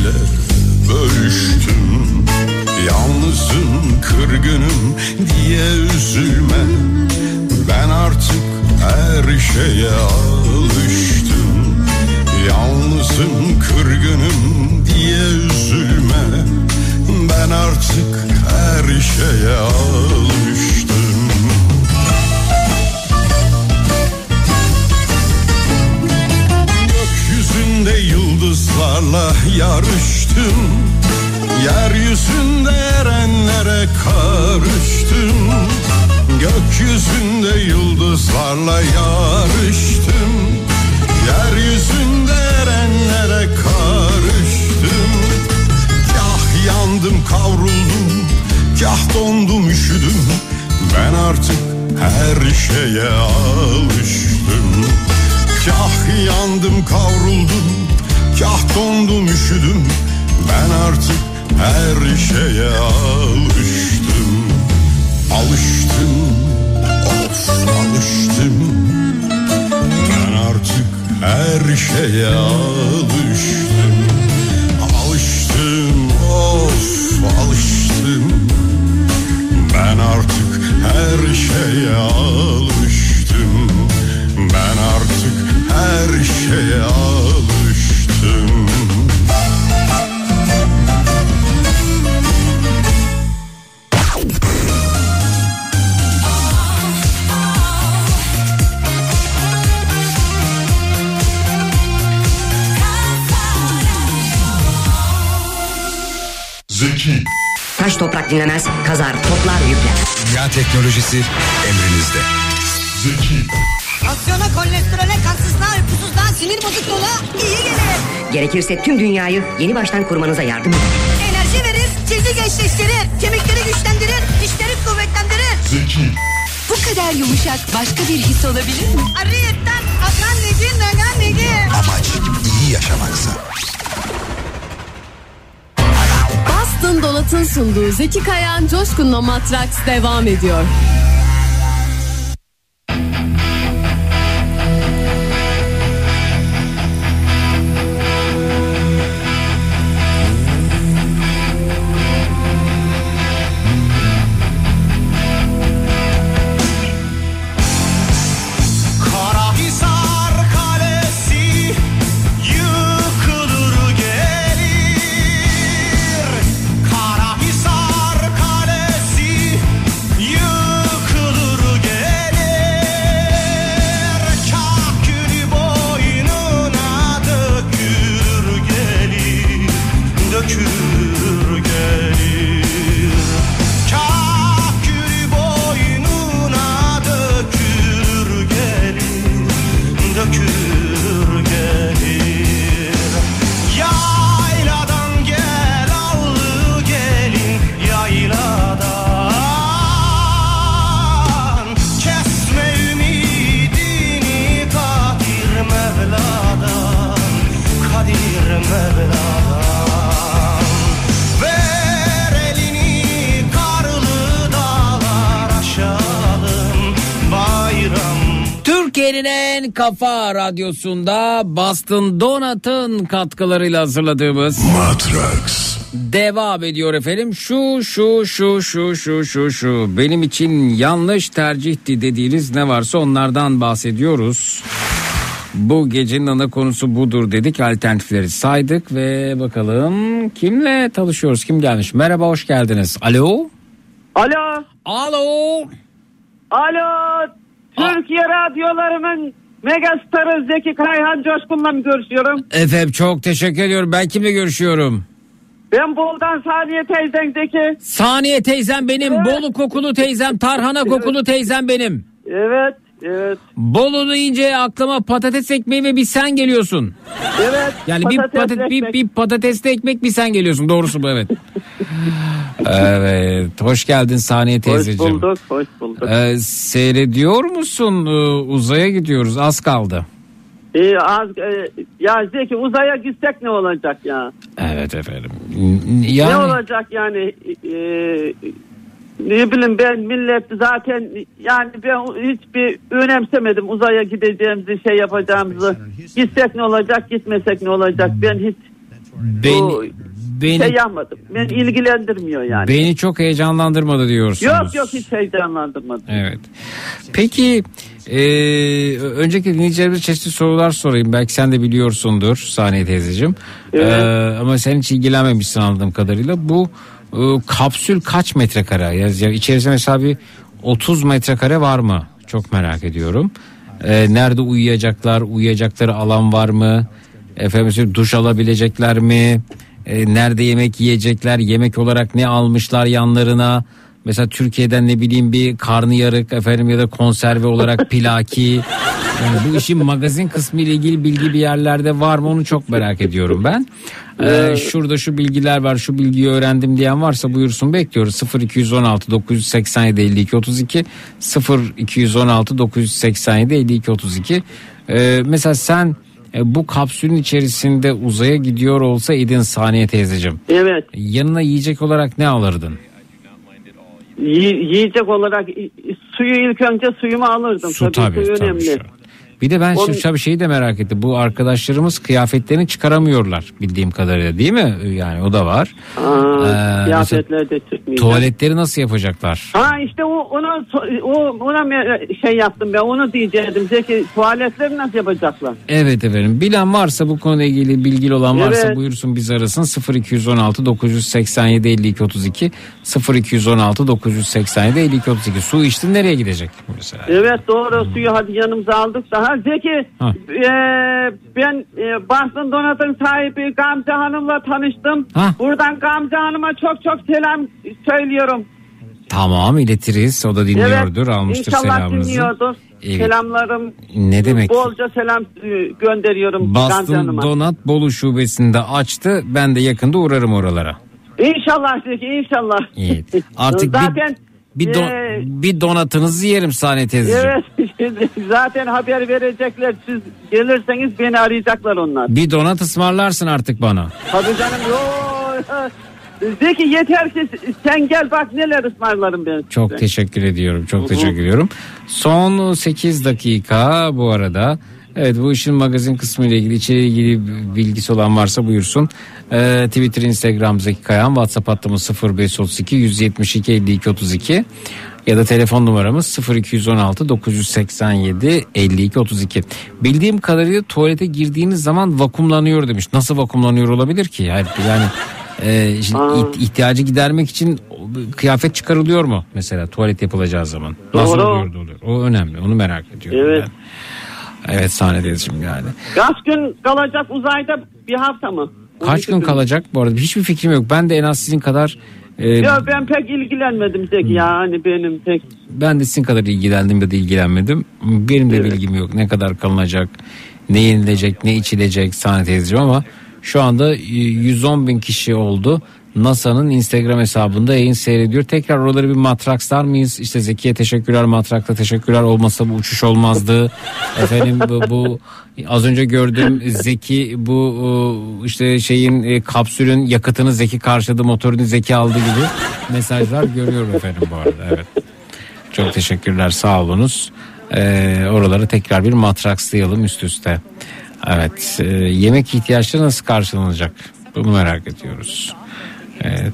Speaker 17: ile bölüştüm. Yalnızım kırgınım diye üzülme. Ben artık her şeye alıştım. Yalnızım kırgınım diye üzülme. Ben artık her şeye alıştım yıldızlarla yarıştım Yeryüzünde erenlere karıştım. Gökyüzünde yıldızlarla yarıştım Yeryüzünde erenlere karıştım. Kah yandım kavruldum Kah dondum üşüdüm. Ben artık her şeye alıştım. Kah yandım kavruldum Kah dondum üşüdüm. Ben artık her şeye alıştım. Alıştım Of alıştım Ben artık her şeye alıştım. Alıştım of alıştım. Ben artık her şeye alıştım. Ben artık her şeye alıştım
Speaker 18: Zeki,
Speaker 19: Taş toprak dinlemez, kazar, toplar, yükler.
Speaker 18: dünya teknolojisi emrinizde. Zeki,
Speaker 20: Tansiyona, kolesterole, kansızlığa, uykusuzluğa, sinir bozukluğuna iyi gelir.
Speaker 19: Gerekirse tüm dünyayı yeni baştan kurmanıza yardım eder.
Speaker 20: Enerji verir, cildi gençleştirir, kemikleri güçlendirir, dişleri kuvvetlendirir.
Speaker 18: Zeki,
Speaker 20: Bu kadar yumuşak başka bir his olabilir mi? Ariyetten akan negi, nagan negi.
Speaker 18: amaç iyi yaşamaksa.
Speaker 16: Boston Dolat'ın sunduğu Zeki Kayan Coşkun'la Matraks devam ediyor.
Speaker 3: Kafa Radyosu'nda Boston Donut'ın katkılarıyla hazırladığımız
Speaker 4: Matrax.
Speaker 3: devam ediyor efendim. Şu şu şu şu şu şu şu benim için yanlış tercihti dediğiniz ne varsa onlardan bahsediyoruz. Bu gecenin ana konusu budur dedik alternatifleri saydık ve bakalım kimle tanışıyoruz kim gelmiş merhaba hoş geldiniz alo
Speaker 21: Alo.
Speaker 3: Alo.
Speaker 21: Alo. Türkiye radyolarının megastarı Zeki Kayhan Coşkun'la mı görüşüyorum?
Speaker 3: efendim çok teşekkür ediyorum ben kimle görüşüyorum
Speaker 21: Ben Bol'dan Saniye teyzendeki.
Speaker 3: Saniye teyzem benim Bolu kokulu teyzem Tarhana kokulu teyzem benim
Speaker 21: Evet. Evet.
Speaker 3: Bolu deyince aklıma patates ekmeği ve bir sen geliyorsun.
Speaker 21: Evet.
Speaker 3: Yani bir,
Speaker 21: patates
Speaker 3: patat, bir, bir patatesli ekmek bir sen geliyorsun doğrusu bu evet. evet hoş geldin Saniye
Speaker 21: Hoş
Speaker 3: teyzeciğim.
Speaker 21: bulduk. Hoş bulduk.
Speaker 3: Ee, seyrediyor musun? Ee, uzaya gidiyoruz az kaldı.
Speaker 21: Ee, az, e, ya Zeki uzaya gitsek ne olacak ya?
Speaker 3: Evet efendim. Yani
Speaker 21: Ne olacak yani? E, ne bileyim ben millet zaten yani ben hiçbir önemsemedim uzaya gideceğimizi şey yapacağımızı. Gitsek ne olacak gitmesek ne olacak ben hiç bu
Speaker 3: beni, beni,
Speaker 21: şey yapmadım. Ben ilgilendirmiyor yani.
Speaker 3: beni çok heyecanlandırmadı diyorsunuz.
Speaker 21: Yok yok hiç heyecanlandırmadı.
Speaker 3: Evet. Peki e, önceki dinleyicilerimize çeşitli sorular sorayım. Belki sen de biliyorsundur Saniye teyzeciğim.
Speaker 21: Evet.
Speaker 3: E, ama sen hiç ilgilenmemişsin anladığım kadarıyla. Bu e, kapsül kaç metrekare? Yani, içerisinde mesela bir 30 metrekare var mı? Çok merak ediyorum. E, nerede uyuyacaklar? Uyuyacakları alan var mı? Efendim duş alabilecekler mi? E, nerede yemek yiyecekler? Yemek olarak ne almışlar yanlarına? Mesela Türkiye'den ne bileyim bir karnıyarık efendim ya da konserve olarak pilaki. Yani bu işin magazin kısmı ile ilgili bilgi bir yerlerde var mı onu çok merak ediyorum ben. Ee, şurada şu bilgiler var şu bilgiyi öğrendim diyen varsa buyursun bekliyoruz 0216 987 52 32 0216 987 52 32 Ee, mesela sen e, bu kapsülün içerisinde uzaya gidiyor olsa idin Saniye teyzeciğim.
Speaker 21: Evet.
Speaker 3: Yanına yiyecek olarak ne alırdın?
Speaker 21: Yi- yiyecek olarak suyu ilk önce suyumu alırdım.
Speaker 3: Su tabii,
Speaker 21: su
Speaker 3: tabii
Speaker 21: önemli.
Speaker 3: şu. Bir de ben şu tabii şeyi de merak ettim. Bu arkadaşlarımız kıyafetlerini çıkaramıyorlar bildiğim kadarıyla değil mi? Yani o da var.
Speaker 21: Aa,
Speaker 3: Ee,
Speaker 21: kıyafetler de çıkmayacak.
Speaker 3: Tuvaletleri nasıl yapacaklar?
Speaker 21: Ha işte o ona o ona şey yaptım ben onu diyecektim Zeki tuvaletleri nasıl yapacaklar?
Speaker 3: Evet efendim. Bilen varsa bu konuyla ilgili bilgili olan varsa
Speaker 21: Evet.
Speaker 3: buyursun bizi arasın. 0216 987 52 32 0216 987 52 32. Su içtin nereye gidecek mesela?
Speaker 21: Evet doğru suyu hadi yanımıza aldık daha. Zeki
Speaker 3: Ha.
Speaker 21: e, ben e, Boston Donat'ın sahibi Gamze Hanım'la tanıştım.
Speaker 3: Ha.
Speaker 21: Buradan Gamze Hanım'a çok çok selam söylüyorum.
Speaker 3: Tamam iletiriz. O da dinliyordur.
Speaker 21: Evet,
Speaker 3: almıştır
Speaker 21: İnşallah
Speaker 3: selamınızı.
Speaker 21: dinliyordur.
Speaker 3: Evet.
Speaker 21: Selamlarım.
Speaker 3: Ne demek?
Speaker 21: Bolca selam e, gönderiyorum Hanım'a.
Speaker 3: Donat Bolu şubesinde açtı. Ben de yakında uğrarım oralara.
Speaker 21: İnşallah Zeki inşallah.
Speaker 3: İyi. Artık
Speaker 21: Zaten
Speaker 3: bir, bir, don-
Speaker 21: e,
Speaker 3: bir donatınızı yerim Saniye teyzeciğim.
Speaker 21: Evet zaten haber verecekler. Siz gelirseniz beni arayacaklar onlar.
Speaker 3: Bir donat ısmarlarsın artık bana.
Speaker 21: Tabii canım. Yo, Zeki yeter ki sen gel bak neler ısmarlarım ben
Speaker 3: Çok
Speaker 21: size.
Speaker 3: teşekkür ediyorum. Çok
Speaker 21: Hı hı.
Speaker 3: teşekkür ediyorum. Son 8 dakika bu arada. Evet bu işin magazin kısmı ile ilgili içeriye ilgili bilgisi olan varsa buyursun. Ee, Twitter, Instagram Zeki Kayan, WhatsApp hattımız 0532 172 52 32 ya da telefon numaramız 0216 987 52 32. Bildiğim kadarıyla tuvalete girdiğiniz zaman vakumlanıyor demiş. Nasıl vakumlanıyor olabilir ki? Yani, yani e, şimdi iht- ihtiyacı gidermek için kıyafet çıkarılıyor mu mesela tuvalet yapılacağı zaman? Nasıl
Speaker 21: Doğru.
Speaker 3: oluyor da oluyor? O önemli. Onu merak ediyorum.
Speaker 21: Evet.
Speaker 3: ben. Evet sahnedeyim yani.
Speaker 21: Kaç gün kalacak uzayda bir hafta mı?
Speaker 3: Kaç gün kalacak bu arada? Hiçbir fikrim yok. Ben de en az sizin kadar e,
Speaker 21: Ya ben pek ilgilenmedim Zeki ya hani benim pek.
Speaker 3: ben de sizin kadar ilgilendim ya da ilgilenmedim. Benim de bilgim yok. Ne kadar kalınacak, ne yenilecek, ne içilecek sahne teyzeciğim ama şu anda e, 110 bin kişi oldu. NASA'nın Instagram hesabında yayın seyrediyor. Tekrar oraları bir matrakslar mıyız? İşte Zeki'ye teşekkürler, matrakla teşekkürler. Olmasa bu uçuş olmazdı. Efendim bu, bu az önce gördüm Zeki bu e, işte şeyin e, kapsülün yakıtını Zeki karşıladı, motorunu Zeki aldı gibi mesajlar görüyorum efendim bu arada. Evet. Çok teşekkürler sağ olunuz. Ee, oraları tekrar bir matrakslayalım üst üste. Evet. e, yemek ihtiyaçları nasıl karşılanacak? Bunu merak ediyoruz. Evet.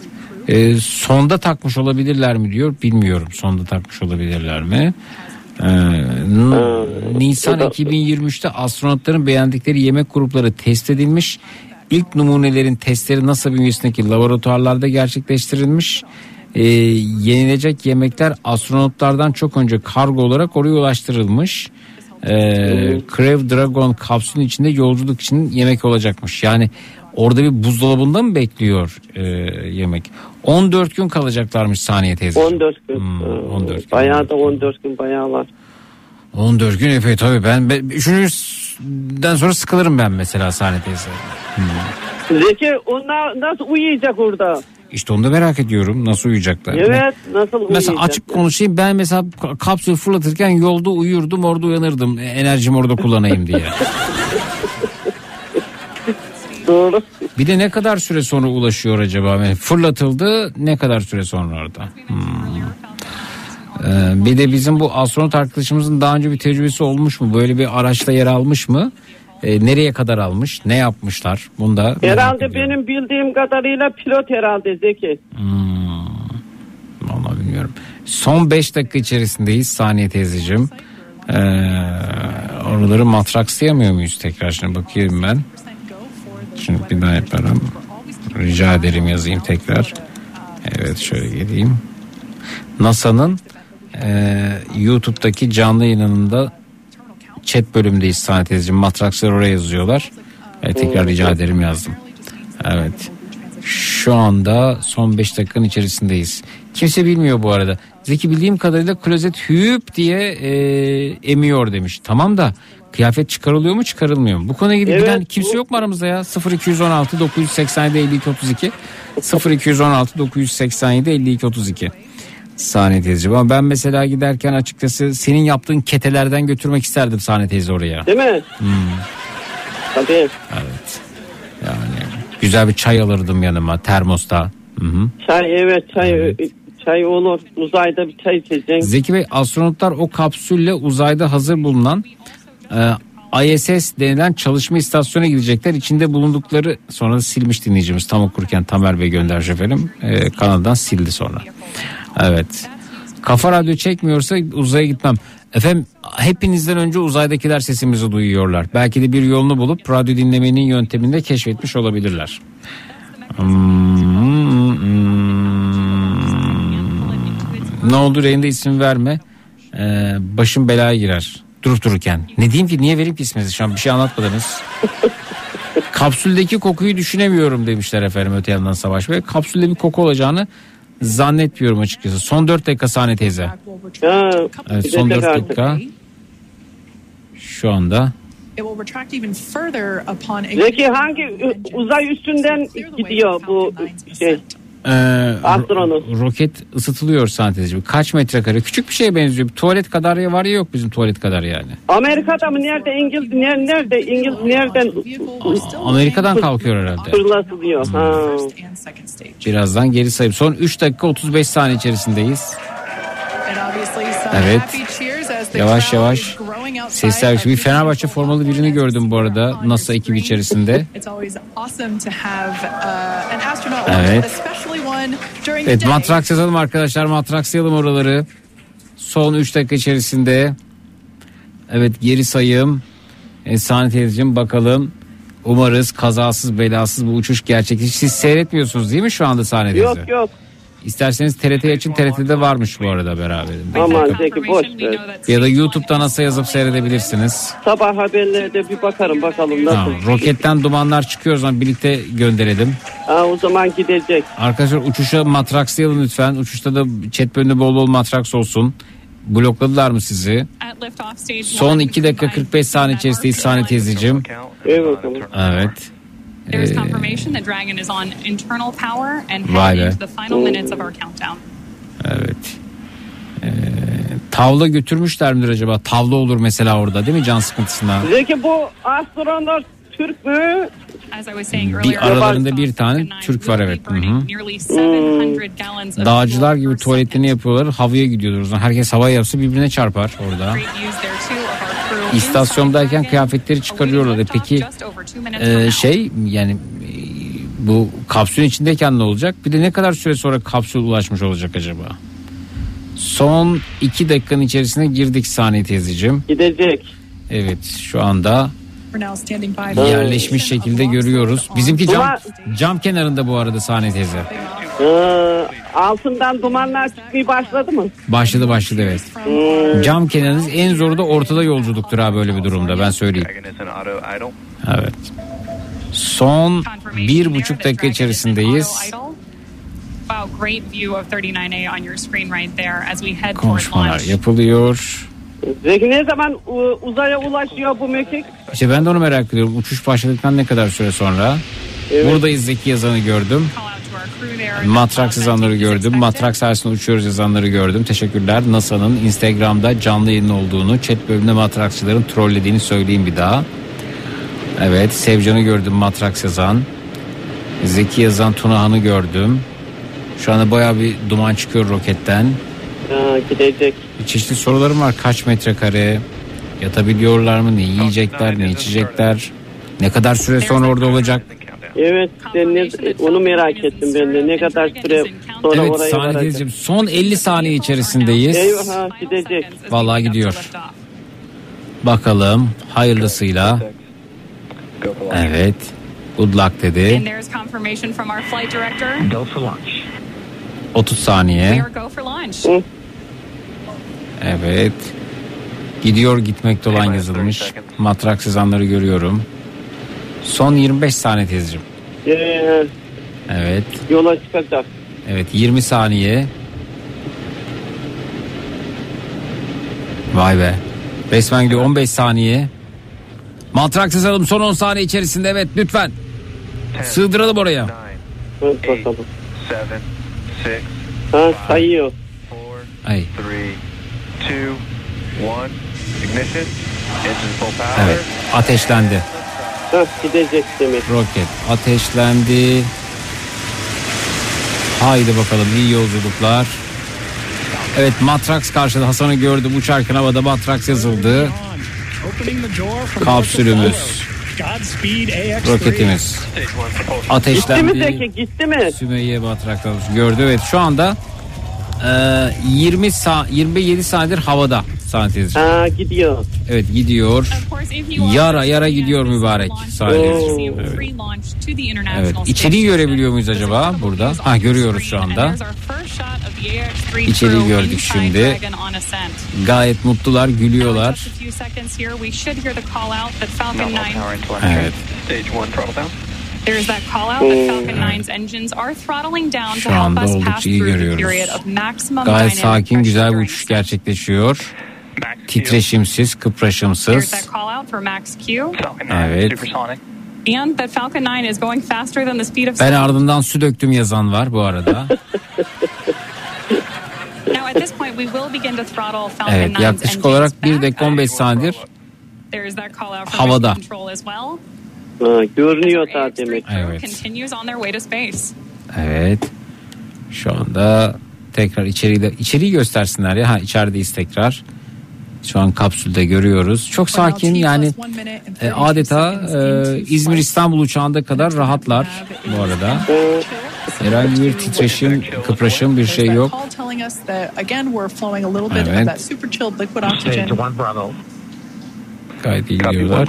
Speaker 3: E, sonda takmış olabilirler mi diyor. Bilmiyorum. Sonda takmış olabilirler mi? Ee, N- Nisan 2023'te astronotların beğendikleri yemek grupları test edilmiş. İlk numunelerin testleri NASA bünyesindeki laboratuvarlarda gerçekleştirilmiş. Ee, yenilecek yemekler astronotlardan çok önce kargo olarak oraya ulaştırılmış. Ee, Crew Dragon kapsülün içinde yolculuk için yemek olacakmış. Yani orada bir buzdolabında mı bekliyor e, yemek? 14 gün kalacaklarmış saniye teyze.
Speaker 21: 14 gün.
Speaker 3: Hmm, 14 gün.
Speaker 21: Bayağı da 14 gün bayağı var.
Speaker 3: 14 gün epey tabii ben, ben üçüncüden sonra sıkılırım ben mesela sahne teyze. Hmm.
Speaker 21: Zeki onlar nasıl uyuyacak orada?
Speaker 3: İşte onu da merak ediyorum nasıl uyuyacaklar.
Speaker 21: Evet nasıl uyuyacak?
Speaker 3: Mesela açık konuşayım ben mesela ka- kapsül fırlatırken yolda uyurdum orada uyanırdım E, enerjimi orada kullanayım diye.
Speaker 21: Doğru.
Speaker 3: Bir de ne kadar süre sonra ulaşıyor acaba? Yani fırlatıldı ne kadar süre sonra orada? Hmm. Ee, bir de bizim bu astronot arkadaşımızın daha önce bir tecrübesi olmuş mu? Böyle bir araçta yer almış mı? Ee, nereye kadar almış? Ne yapmışlar? Bunda
Speaker 21: Herhalde benim bildiğim kadarıyla pilot herhalde Zeki.
Speaker 3: Hmm. Vallahi bilmiyorum. Son 5 dakika içerisindeyiz saniye teyzeciğim. Ee, oraları matrakslayamıyor muyuz tekrar? Şimdi bakayım ben. Şimdi bir daha yaparım. Rica ederim yazayım tekrar. Evet şöyle geleyim. NASA'nın e, YouTube'daki canlı yayınında chat bölümündeyiz saniye teyzeciğim. Matrakslar oraya yazıyorlar. E, tekrar rica ederim yazdım. Evet. Şu anda son 5 dakikanın içerisindeyiz. Kimse bilmiyor bu arada. Zeki bildiğim kadarıyla klozet hüp diye e, emiyor demiş. Tamam da kıyafet çıkarılıyor mu çıkarılmıyor mu? Bu konuya ilgili
Speaker 21: Evet,
Speaker 3: bilen kimse yok mu aramızda ya? 0216 987 52 32 0216 987 52 32 Sahne teyzeciğim ama ben mesela giderken açıkçası senin yaptığın ketelerden götürmek isterdim sahne teyze oraya.
Speaker 21: Değil mi?
Speaker 3: Hmm.
Speaker 21: Tabii.
Speaker 3: Evet. Yani güzel bir çay alırdım yanıma termosta. Hı hı.
Speaker 21: Çay evet çay çay olur. Uzayda bir çay içeceksin.
Speaker 3: Zeki Bey astronotlar o kapsülle uzayda hazır bulunan e, ISS denilen çalışma istasyonuna gidecekler. İçinde bulundukları sonra silmiş dinleyicimiz tam okurken Tamer Bey göndermiş efendim. E, kanaldan sildi sonra. Evet. Kafa radyo çekmiyorsa uzaya gitmem. Efendim hepinizden önce uzaydakiler sesimizi duyuyorlar. Belki de bir yolunu bulup radyo dinlemenin yöntemini de keşfetmiş olabilirler. Hmm. Ne oldu reyinde isim verme. Ee, başım belaya girer. Durup dururken. Ne diyeyim ki niye vereyim ki isminizi şu an bir şey anlatmadınız. Kapsüldeki kokuyu düşünemiyorum demişler efendim öte yandan Savaş Bey. Kapsülde bir koku olacağını zannetmiyorum açıkçası. Son 4 dakika sahne teyze.
Speaker 21: Ha,
Speaker 3: Evet son 4
Speaker 21: gidecek
Speaker 3: dakika. Şu anda.
Speaker 21: Zeki hangi uzay üstünden gidiyor bu şey?
Speaker 3: Ro- roket ısıtılıyor teyzeciğim. Kaç metrekare? Küçük bir şeye benziyor. Bir tuvalet kadar ya var ya yok bizim tuvalet kadar yani.
Speaker 21: Amerika'da mı nerede İngiliz nerede, nerede İngiliz nereden
Speaker 3: Amerika'dan kalkıyor herhalde.
Speaker 21: fırlatılıyor? Ha.
Speaker 3: Birazdan geri sayıp son 3 dakika 35 saniye içerisindeyiz. Evet. Yavaş yavaş sesler yükseliyor. Bir Fenerbahçe formalı birini gördüm bu arada NASA ekibi içerisinde.
Speaker 13: Uh,
Speaker 3: Evet. Evet matraks yazalım arkadaşlar matrakslayalım oraları. Son 3 dakika içerisinde. Evet geri sayım. E, teyzeciğim bakalım. Umarız kazasız belasız bu uçuş gerçekleşir. Siz seyretmiyorsunuz değil mi şu anda sahne teyze?
Speaker 21: Yok yok.
Speaker 3: İsterseniz TRT için TRT'de varmış bu arada beraberinde.
Speaker 21: Aman Zeki boş ver.
Speaker 3: Ya da YouTube'da NASA yazıp seyredebilirsiniz.
Speaker 21: Sabah haberlerde bir bakarım bakalım nasıl.
Speaker 3: Tamam, roketten dumanlar çıkıyor o zaman birlikte gönderelim.
Speaker 21: Ha, o zaman gidecek.
Speaker 3: Arkadaşlar uçuşa matrakslayalım lütfen. Uçuşta da chat bölümünde bol bol matraks olsun. Blokladılar mı sizi? Son
Speaker 13: one,
Speaker 3: 2 dakika 45 saniye içerisindeyiz sahne teyzeciğim.
Speaker 21: Evet.
Speaker 3: Evet.
Speaker 13: There is
Speaker 3: Ee,
Speaker 13: confirmation that Dragon is on internal power and
Speaker 3: Vay
Speaker 13: heading
Speaker 3: be.
Speaker 13: into the final minutes of our countdown.
Speaker 3: evet. Ee, tavla götürmüşler midir acaba? Tavla olur mesela orada değil mi can sıkıntısından?
Speaker 21: Zeki bu astronot Türk mü?
Speaker 13: As I was saying earlier,
Speaker 3: Bir aralarında bir tane Türk var evet. Hı hı.
Speaker 13: nearly 700 gallons of
Speaker 3: Dağcılar gibi tuvaletini yapıyorlar. Havaya gidiyorlar. O zaman Herkes hava yapsa birbirine çarpar orada. İstasyondayken kıyafetleri çıkarıyorlar. E Peki e, şey yani e, bu kapsülün içindeyken ne olacak? Bir de ne kadar süre sonra kapsül ulaşmış olacak acaba? Son iki dakikanın içerisine girdik saniye teyzeciğim.
Speaker 21: Gidecek.
Speaker 3: Evet şu anda Yerleşmiş şekilde görüyoruz. Bizimki cam, cam kenarında bu arada sahne teyze.
Speaker 21: Ee, altından dumanlar çıkmaya başladı mı?
Speaker 3: Başladı başladı evet. Cam kenarınız en zoru da ortada yolculuktur ha böyle bir durumda ben söyleyeyim. Evet. Son bir buçuk dakika içerisindeyiz.
Speaker 13: Wow, great view of 39A on your screen right there as we head towards
Speaker 3: Konuşmalar yapılıyor.
Speaker 21: Zeki ne zaman e, uzaya ulaşıyor bu mekik?
Speaker 3: İşte ben de onu merak ediyorum. Uçuş başladıktan ne kadar süre sonra? Buradayız Zeki yazanı gördüm. Matrak yazanları gördüm. Matrak sayesinde uçuyoruz yazanları gördüm. Teşekkürler. NASA'nın Instagram'da canlı yayın olduğunu, chat bölümünde matrakçıların trollediğini söyleyeyim bir daha. Evet, Sevcan'ı gördüm Matraks yazan. Zeki yazan Tunahan'ı gördüm. Şu anda bayağı bir duman çıkıyor roketten.
Speaker 21: Ha, gidecek.
Speaker 3: Çeşitli sorularım var. Kaç metrekare? Yatabiliyorlar mı? Ne yiyecekler? Ne içecekler? Ne kadar süre sonra orada olacak?
Speaker 21: Evet ne, onu merak ettim ben de. Ne kadar süre sonra
Speaker 3: Evet
Speaker 21: oraya
Speaker 3: saniye
Speaker 21: varacak.
Speaker 3: son 50 saniye içerisindeyiz.
Speaker 21: Eyvah gidecek.
Speaker 3: Vallahi gidiyor. Bakalım hayırlısıyla. Evet. Good luck dedi.
Speaker 13: And there's confirmation
Speaker 3: Evet. Gidiyor gitmekte olan yazılmış. Matrak sızanları görüyorum. Son 25 saniye teyzeciğim.
Speaker 21: Ee,
Speaker 3: Evet.
Speaker 21: yola çıkacak.
Speaker 3: Evet 20 saniye. Vay be. Resmen gidiyor 15 saniye. Matrak alalım son 10 saniye içerisinde evet lütfen. Sığdıralım oraya.
Speaker 21: Evet bakalım. Ha sayıyor.
Speaker 3: Ay. Evet ateşlendi.
Speaker 21: Ha gidecek demek.
Speaker 3: Roket ateşlendi. Haydi bakalım iyi yolculuklar. Evet Matrax karşıda Hasan'ı gördüm uçarken havada Matrax yazıldı. Kapsülümüz,
Speaker 22: Godspeed AX3.
Speaker 3: roketimiz
Speaker 21: Gitti mi
Speaker 3: ateşlendi.
Speaker 21: Zeki gitti mi?
Speaker 3: Sümeyye Matrak'tan gördü. Evet şu anda e, 20 sa 27 saniyedir havada saniye
Speaker 21: Ha gidiyor.
Speaker 3: Evet gidiyor. Yara yara gidiyor mübarek saniye. Evet. Evet. İçeriği görebiliyor muyuz acaba burada? Ha görüyoruz şu anda. İçeriği gördük şimdi. Gayet mutlular, gülüyorlar.
Speaker 13: Just a few seconds here, we should hear the call out that Falcon 9.
Speaker 3: Evet.
Speaker 13: There's that call out that Falcon 9's engines are throttling down to
Speaker 3: Şu
Speaker 13: help
Speaker 3: anda
Speaker 13: us
Speaker 3: oldukça
Speaker 13: pass
Speaker 3: iyi
Speaker 13: through the
Speaker 3: görüyoruz.
Speaker 13: period of maximum
Speaker 3: Gayet sakin, güzel bir uçuş gerçekleşiyor. Titreşimsiz,
Speaker 13: There's
Speaker 3: kıpraşımsız.
Speaker 13: that call out for max Q.
Speaker 3: Evet.
Speaker 13: And that Falcon 9 is going faster than the speed of
Speaker 3: Ben ardından su döktüm yazan var bu arada.
Speaker 13: Now at this point we will begin to throttle Falcon
Speaker 3: Evet
Speaker 13: 9's
Speaker 3: yaklaşık olarak 1
Speaker 13: back.
Speaker 3: dakika 15 saniyedir Havada.
Speaker 21: Ha, görünüyor daha demek.
Speaker 3: Evet.
Speaker 13: Continues on their way to space.
Speaker 3: Evet. Şu anda tekrar içeriği de içeriği göstersinler ya. Ha içerideyiz tekrar. Şu an kapsülde görüyoruz. Çok sakin yani e, adeta e, İzmir İstanbul uçağında kadar rahatlar bu arada. Herhangi bir titreşim, kıpraşım bir şey yok. Evet. Gayet iyi gidiyorlar.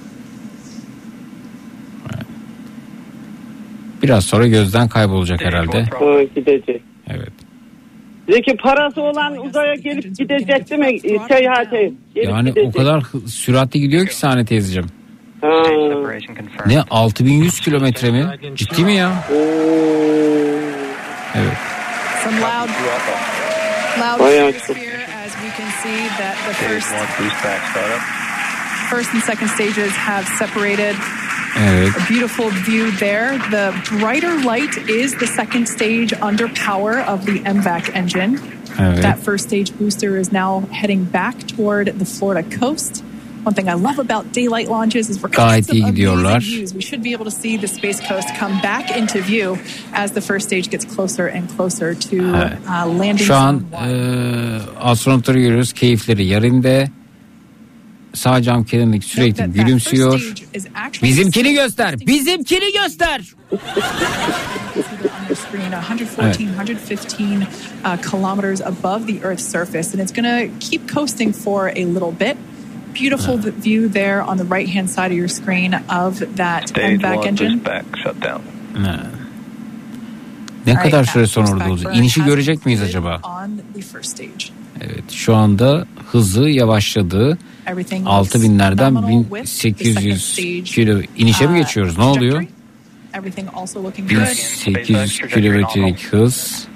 Speaker 3: biraz sonra gözden kaybolacak herhalde.
Speaker 21: Ha, gidecek.
Speaker 3: Evet.
Speaker 21: Zeki parası olan uzaya gelip gidecek değil mi? Seyahate. Gelip
Speaker 3: Yani o
Speaker 21: gidecek.
Speaker 3: kadar hı- süratli gidiyor ki sahne teyzeciğim. Ne 6100 kilometre mi? Ciddi mi ya? Evet.
Speaker 13: Some loud, loud
Speaker 21: Bayağı
Speaker 13: cheers
Speaker 21: çok.
Speaker 13: here as we can see that the first, first and second stages have separated. A beautiful view there. The brighter light is the second stage under power of the MVAC engine.
Speaker 3: Evet.
Speaker 13: That first stage booster is now heading back toward the Florida coast. One thing I love about daylight launches is we're
Speaker 3: Gayet iyi gidiyorlar.
Speaker 13: views. We should be able to see the Space Coast come back into view as the first stage gets closer and closer to
Speaker 3: Evet.
Speaker 13: uh, landing
Speaker 3: Şu an e, astronotları görüyoruz. Keyifleri yerinde. Sağ cam kenarındaki sürekli gülümsüyor. Bizimkini göster. Bizimkini göster.
Speaker 13: screen 114 115 uh, kilometers above the earth's surface and it's going to keep coasting for a little bit beautiful v- view there on the right hand side of your screen of that
Speaker 23: Stage one
Speaker 13: engine
Speaker 23: back, shut down.
Speaker 3: Ha. Ne kadar süre sonra orada olacak? İnişi görecek miyiz acaba? Evet şu anda hızı yavaşladı.
Speaker 13: Everything
Speaker 3: 6000'lerden
Speaker 13: phenomenal with the second
Speaker 3: 1800
Speaker 13: stage,
Speaker 3: kilo inişe mi
Speaker 13: uh,
Speaker 3: geçiyoruz? Ne oluyor?
Speaker 13: everything also looking good
Speaker 3: 1800 kilometrelik hız.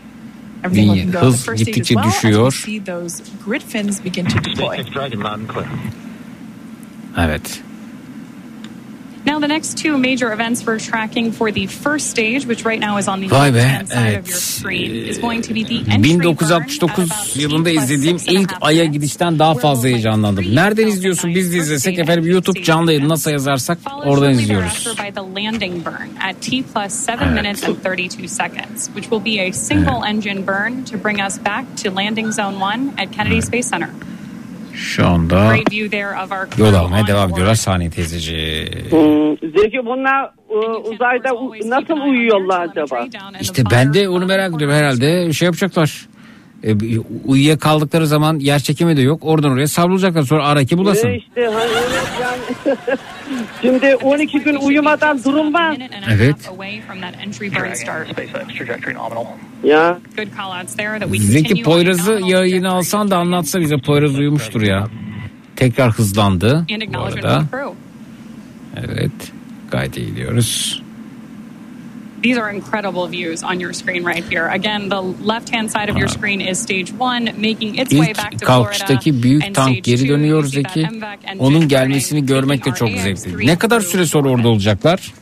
Speaker 13: the
Speaker 3: hız gittikçe
Speaker 13: well as we
Speaker 3: düşüyor.
Speaker 13: see those grid fins begin to deploy
Speaker 3: Evet.
Speaker 24: Now, the next two major events we're tracking for the first stage, which right now is on the
Speaker 3: Vay be,
Speaker 24: left-hand side of
Speaker 3: evet.
Speaker 24: your screen, is going to be the entry
Speaker 3: 1969 yılında izlediğim ilk Ay'a gidişten daha fazla heyecanlandım. Nereden izliyorsun biz de izlesek efendim YouTube canlı yayın nasıl yazarsak oradan izliyoruz.
Speaker 24: thereafter by
Speaker 3: Şu anda yol almaya devam ediyorlar saniye teyzeciğim.
Speaker 21: Hmm, Zeki bunlar e, uzayda nasıl uyuyorlar acaba?
Speaker 3: İşte ben de onu merak ediyorum herhalde şey yapacaklar. E, uyuya kaldıkları zaman yer çekimi de yok. Oradan oraya savrulacaklar sonra araki bulasın.
Speaker 21: E işte hani yani. Şimdi 12 gün uyumadan durulmaz.
Speaker 3: Evet.
Speaker 24: away from that entry burn start.
Speaker 23: SpaceX trajectory nominal.
Speaker 21: Ya.
Speaker 24: Good call outs there that we
Speaker 3: Zeki Poyraz'ı yayına alsan da anlatsa bize Poyraz uyumuştur ya. Tekrar hızlandı
Speaker 24: and
Speaker 3: bu arada. Evet gayet iyi gidiyoruz.
Speaker 24: These are incredible views on your screen right here. Again, the left-hand side of your screen is stage one, making its way back to
Speaker 3: kalkıştaki
Speaker 24: Florida.
Speaker 3: büyük
Speaker 24: and
Speaker 3: tank geri dönüyor Zeki. Onun gelmesini görmek de çok zevkli. Ne kadar süre sonra orada olacaklar?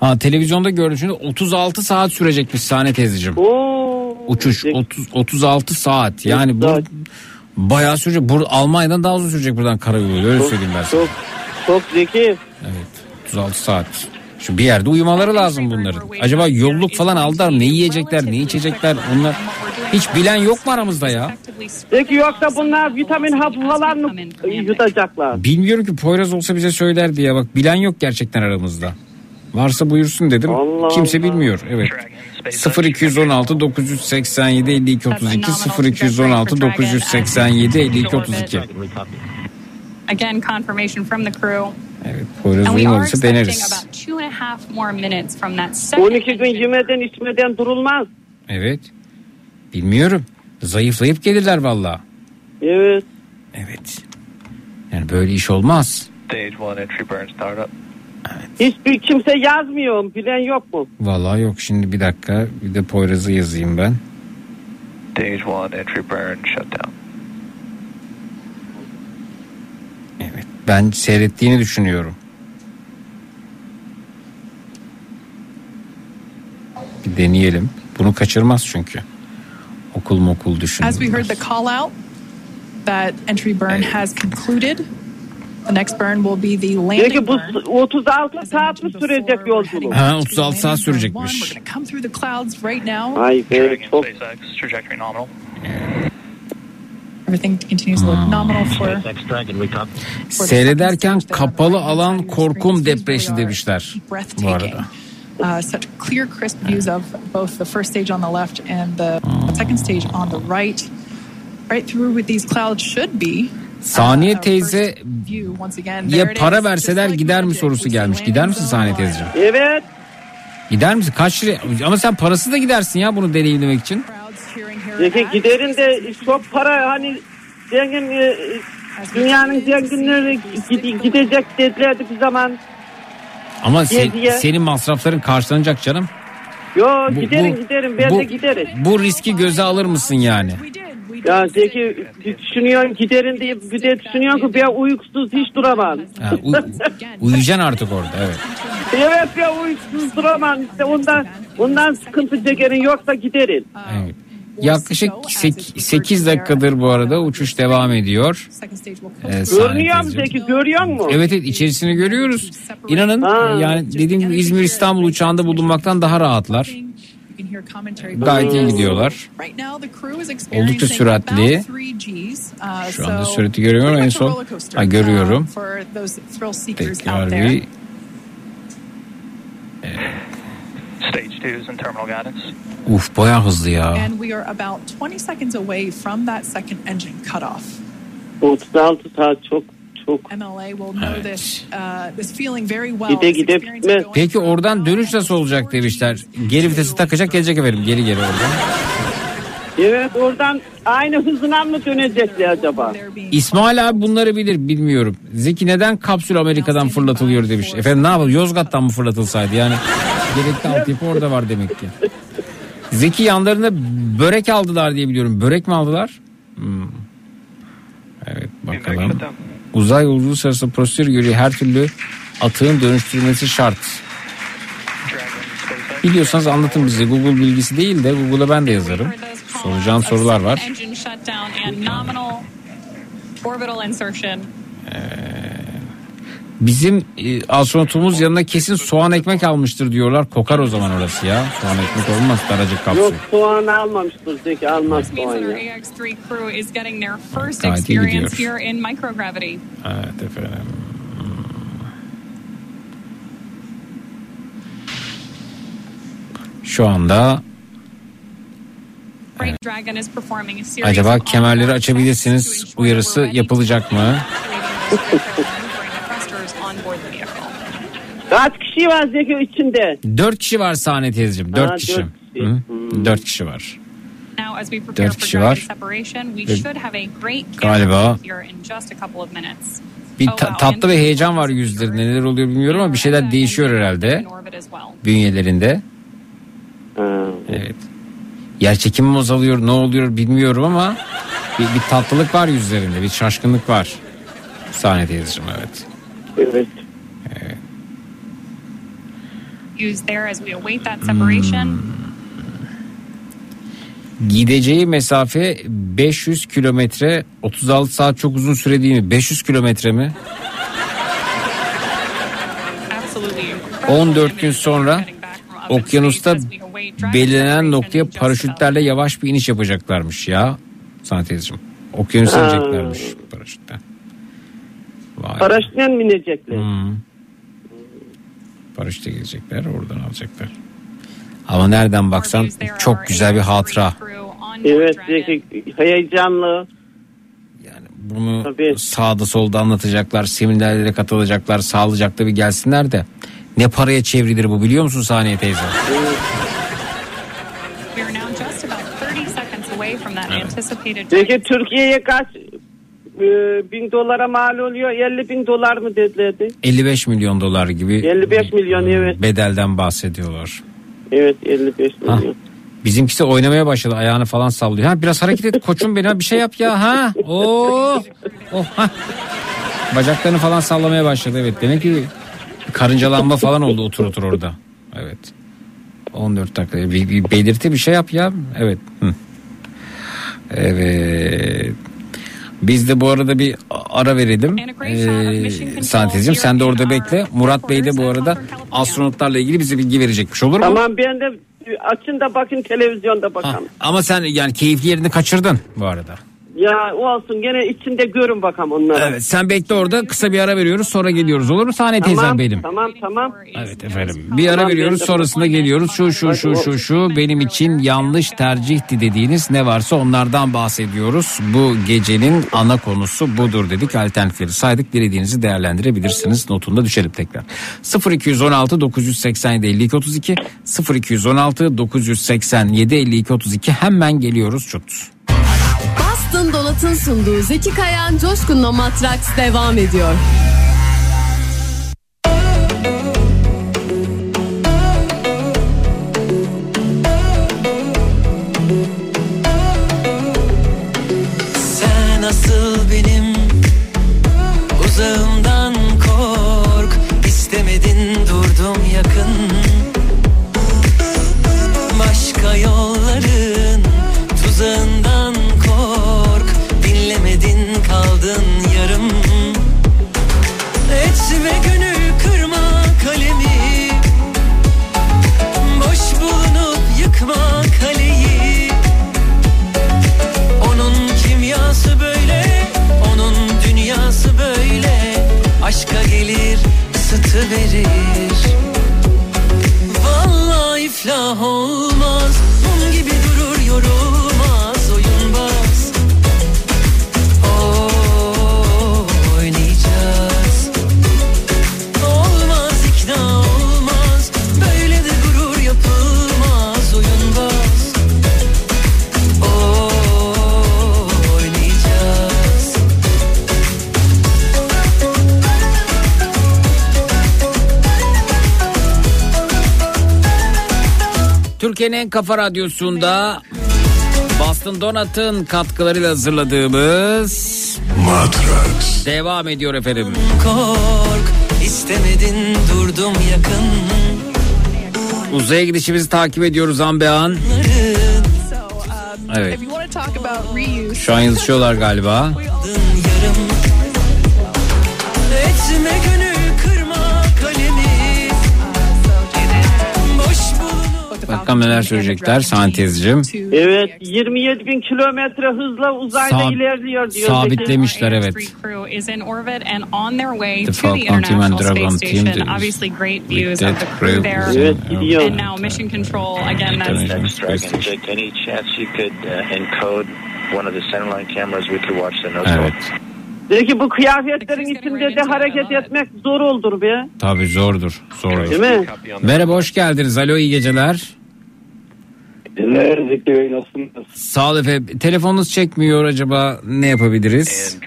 Speaker 3: Ha televizyonda gördüm şimdi 36 saat sürecekmiş sahne teyzeciğim. Uçuş 30 36 saat. Yani bu bayağı sürecek. Bur Almanya'dan daha uzun sürecek buradan karayolu. Öyle söyleyeyim ben sana.
Speaker 21: Çok, çok zeki.
Speaker 3: Evet 36 saat. Şu bir yerde uyumaları lazım bunların. Acaba yolluk falan aldılar mı? Ne yiyecekler, ne içecekler? Onlar hiç bilen yok mu aramızda ya?
Speaker 21: Zeki yoksa bunlar vitamin hapı falan mı yutacaklar?
Speaker 3: Bilmiyorum ki Poyraz olsa bize söylerdi ya. Bak bilen yok gerçekten aramızda. Varsa buyursun dedim. Kimse bilmiyor. Evet. 0216 987 52 32 0216 987 52 32
Speaker 24: Again, confirmation from the crew.
Speaker 3: Poyraz
Speaker 24: And we are
Speaker 3: uyumadıysa
Speaker 24: expecting
Speaker 3: deneriz.
Speaker 24: about two and a half more minutes from that second
Speaker 21: 12 gün yemeden içmeden durulmaz.
Speaker 3: Evet. Bilmiyorum. Zayıflayıp gelirler valla.
Speaker 21: Evet.
Speaker 3: Evet. Yani böyle iş olmaz.
Speaker 23: Stage one entry burn startup.
Speaker 21: Hiçbir kimse yazmıyor. Bilen yok mu?
Speaker 3: Vallahi yok şimdi bir dakika. Bir de Poyraz'ı yazayım ben.
Speaker 23: Stage one entry burn shutdown.
Speaker 3: Ben seyrettiğini düşünüyorum. Bir deneyelim. Bunu kaçırmaz çünkü. Okul mokul düşünün.
Speaker 13: As we heard the call out, that entry burn has concluded. The next burn will be the landing
Speaker 21: Peki bu
Speaker 13: burn.
Speaker 21: 36 saat mi sürecek yolculuk?
Speaker 3: Ha 36 saat sürecekmiş.
Speaker 13: We're going to come through the clouds right now.
Speaker 21: Ay be çok.
Speaker 3: Seyrederken kapalı alan korkum depreşi demişler. Bu arada.
Speaker 13: Uh, such clear, crisp views of both the first stage on the left and the second stage on the right. Right through with these clouds should be
Speaker 3: Saniye teyze ya
Speaker 13: it
Speaker 3: para verseler gider mi sorusu gelmiş. Gider misin Saniye teyzeciğim?
Speaker 21: Evet.
Speaker 3: Gider misin? Kaç lira? Ama sen parası da gidersin ya bunu deneyimlemek için.
Speaker 21: Zeki giderin de çok para hani zengin e, dünyanın zenginleri gide- gidecek dedilerdi bir zaman.
Speaker 3: Ama se-
Speaker 21: Geziye.
Speaker 3: senin masrafların karşılanacak canım.
Speaker 21: Yo
Speaker 3: Bu-
Speaker 21: giderim
Speaker 3: bu-
Speaker 21: giderim ben
Speaker 3: bu-
Speaker 21: de giderim.
Speaker 3: Bu riski göze alır mısın yani?
Speaker 21: Ya Zeki düşünüyorsun giderim diye bir de düşünüyorsun ki ben uykusuz hiç duramam.
Speaker 3: Ha, uy- uyuyacaksın artık orada evet.
Speaker 21: evet ben uykusuz duramam işte ondan ondan sıkıntı çekerin yoksa giderim.
Speaker 3: evet. Yaklaşık 8 dakikadır bu arada uçuş devam ediyor. Ee, Sahne
Speaker 21: Görmüyor musun. Zeki görüyor musun?
Speaker 3: Evet evet içerisini görüyoruz. İnanın
Speaker 21: Ha.
Speaker 3: yani dediğim gibi İzmir İstanbul uçağında bulunmaktan daha rahatlar. Gayet iyi gidiyorlar. Oldukça süratli. Şu anda sürati görüyorum en son. Ha, görüyorum. Tekrar bir
Speaker 23: Stage 2 is in terminal guidance.
Speaker 3: uf bayağı hızlı ya.
Speaker 13: And we are about 20 seconds away from that second engine cutoff.
Speaker 21: 36 saat çok çok.
Speaker 13: MLA will know this uh, this feeling very well.
Speaker 21: Gide gide bitmez.
Speaker 3: Peki oradan dönüş nasıl olacak demişler. Geri vitesi takacak gelecek efendim geri geri oradan.
Speaker 21: Evet oradan aynı hızına mı dönecekler acaba?
Speaker 3: İsmail abi bunları bilir bilmiyorum. Zeki neden kapsül Amerika'dan fırlatılıyor demiş. Efendim ne yapalım Yozgat'tan mı fırlatılsaydı yani. Gerekli altyapı orada var demek ki. Zeki yanlarında börek aldılar diye biliyorum. Börek mi aldılar? Hmm. Evet bakalım. Uzay sırasında prosedür göre her türlü atığın dönüştürülmesi şart. Biliyorsanız anlatın bize. Google bilgisi değil de Google'a ben de yazarım. Soracağım sorular var.
Speaker 24: Engine shutdown and nominal orbital insertion.
Speaker 3: Bizim e, astronotumuz yanına kesin soğan ekmek almıştır diyorlar. Kokar o zaman orası ya. Soğan ekmek olmaz daracık kapsül.
Speaker 21: Yok soğan almamıştır Zeki almaz soğan ya.
Speaker 24: AX3 crew is getting their first
Speaker 3: Gayet iyi gidiyor. Evet efendim. Şu anda
Speaker 24: series
Speaker 3: acaba kemerleri açabilirsiniz uyarısı yapılacak mı?
Speaker 24: thrusters on board the vehicle.
Speaker 21: Kaç kişi var Zeki içinde?
Speaker 3: Dört kişi var sahne teyzeciğim. Dört
Speaker 21: Ha,
Speaker 3: kişi.
Speaker 21: dört kişi.
Speaker 3: Hı? Dört kişi var.
Speaker 24: Now, as we prepare
Speaker 3: Dört
Speaker 24: for
Speaker 3: kişi var.
Speaker 24: separation, we
Speaker 3: Ve
Speaker 24: should have a great
Speaker 3: galiba
Speaker 24: camera here in just a couple of minutes.
Speaker 3: Bir
Speaker 24: Oh,
Speaker 3: ta-
Speaker 24: wow,
Speaker 3: tatlı ve heyecan var yüzlerinde. Neler oluyor bilmiyorum ama bir şeyler değişiyor herhalde. Bünyelerinde. Evet. Yer çekimi mi azalıyor ne oluyor bilmiyorum ama bir, bir tatlılık var yüzlerinde. Bir şaşkınlık var. Sahne teyzeciğim evet.
Speaker 21: Evet.
Speaker 24: Used there as we await that separation.
Speaker 3: Gideceği mesafe 500 kilometre 36 saat çok uzun süre değil mi? 500 kilometre mi?
Speaker 24: Absolutely.
Speaker 3: 14 gün sonra okyanusta belirlenen noktaya paraşütlerle yavaş bir iniş yapacaklarmış ya. Sana teyzeciğim. Okyanusa ineceklermiş paraşütle. Vay.
Speaker 21: Paraşütle mi inecekler?
Speaker 3: Hmm. Paraşütle gelecekler oradan alacaklar. Ama nereden baksan çok güzel bir hatıra.
Speaker 21: Evet heyecanlı.
Speaker 3: Bunu sağda solda anlatacaklar, seminerlere katılacaklar, sağlıcakla bir gelsinler de. Ne paraya çevrilir bu biliyor musun sahneye teyze?
Speaker 24: We are now just about 30 seconds away from that anticipated
Speaker 21: Zeki Türkiye'ye kaç bin dolara mal oluyor? 50 bin dolar mı dedilerdi?
Speaker 3: 55 milyon dolar gibi
Speaker 21: 55 milyon evet.
Speaker 3: bedelden bahsediyorlar.
Speaker 21: Evet 55
Speaker 3: Ha.
Speaker 21: milyon.
Speaker 3: Bizimkisi oynamaya başladı ayağını falan sallıyor. Ha biraz hareket et koçum benim ha, bir şey yap ya ha. Oo. Oh ha. Bacaklarını falan sallamaya başladı evet. Demek ki karıncalanma falan oldu otur otur orada. Evet. 14 dakika bir, bir belirti bir şey yap ya. Evet. Hı. Evet. Biz de bu arada bir ara verelim. Ee, Santezciğim sen de orada bekle. Murat Bey de bu arada astronotlarla ilgili bize bilgi verecekmiş olur mu?
Speaker 21: Tamam ben de açın da bakın televizyonda bakalım.
Speaker 3: Ama sen yani keyifli yerini kaçırdın bu arada.
Speaker 21: Ya olsun gene içinde görün bakalım onları.
Speaker 3: Evet sen bekle orada kısa bir ara veriyoruz sonra geliyoruz olur mu sahne teyzem
Speaker 21: Tamam,
Speaker 3: benim.
Speaker 21: tamam tamam.
Speaker 3: Evet efendim. Bir ara
Speaker 21: Tamam,
Speaker 3: veriyoruz sonrasında geliyoruz. Şu şu şu şu şu benim için yanlış tercihti dediğiniz ne varsa onlardan bahsediyoruz. Bu gecenin ana konusu budur dedik. Alternatifleri saydık. Dilediğinizi değerlendirebilirsiniz. Notunda düşelim tekrar. 0216 987 52 32 0216 987 52 32 hemen geliyoruz çut.
Speaker 16: Donat'ın sunduğu Zeki Kayan Coşkun'la Matraks devam ediyor.
Speaker 5: Isıtı verir. Vallahi iflah olmaz, mum gibi durur yorulmaz
Speaker 3: Türkiye'nin en kafa radyosunda Boston Donat'ın katkılarıyla hazırladığımız
Speaker 17: Matrax
Speaker 3: devam ediyor efendim.
Speaker 5: Kork, istemedin durdum yakın.
Speaker 3: Uzaya gidişimizi takip ediyoruz Ambehan. Evet.
Speaker 13: If you want to talk about reuse,
Speaker 3: Şu an yazışıyorlar galiba. Bakalım neler söyleyecekler santezcim.
Speaker 21: Evet 27 bin kilometre hızla uzayda
Speaker 3: Sab-
Speaker 21: ilerliyor diyor.
Speaker 3: sabitlemiş. Demişler, evet.
Speaker 24: crew is in orbit and on their way
Speaker 3: The
Speaker 24: to the
Speaker 3: Falcon team and
Speaker 24: International
Speaker 3: Dragon
Speaker 24: Space
Speaker 3: team
Speaker 24: Obviously, great views of the crew there.
Speaker 3: Evet, gidiyor.
Speaker 24: And now mission control again. That's
Speaker 25: any chance you could uh, encode one of the centerline cameras? We could watch the nose
Speaker 3: Evet.
Speaker 21: Diyor ki bu kıyafetlerin içinde de hareket etmek zor olur be.
Speaker 3: Tabii zordur. Zordur.
Speaker 21: Değil mi?
Speaker 3: Merhaba hoş geldiniz. Alo iyi geceler.
Speaker 26: Dinler Bey nasılsınız?
Speaker 3: Sağ olun efendim. Telefonunuz çekmiyor acaba ne yapabiliriz?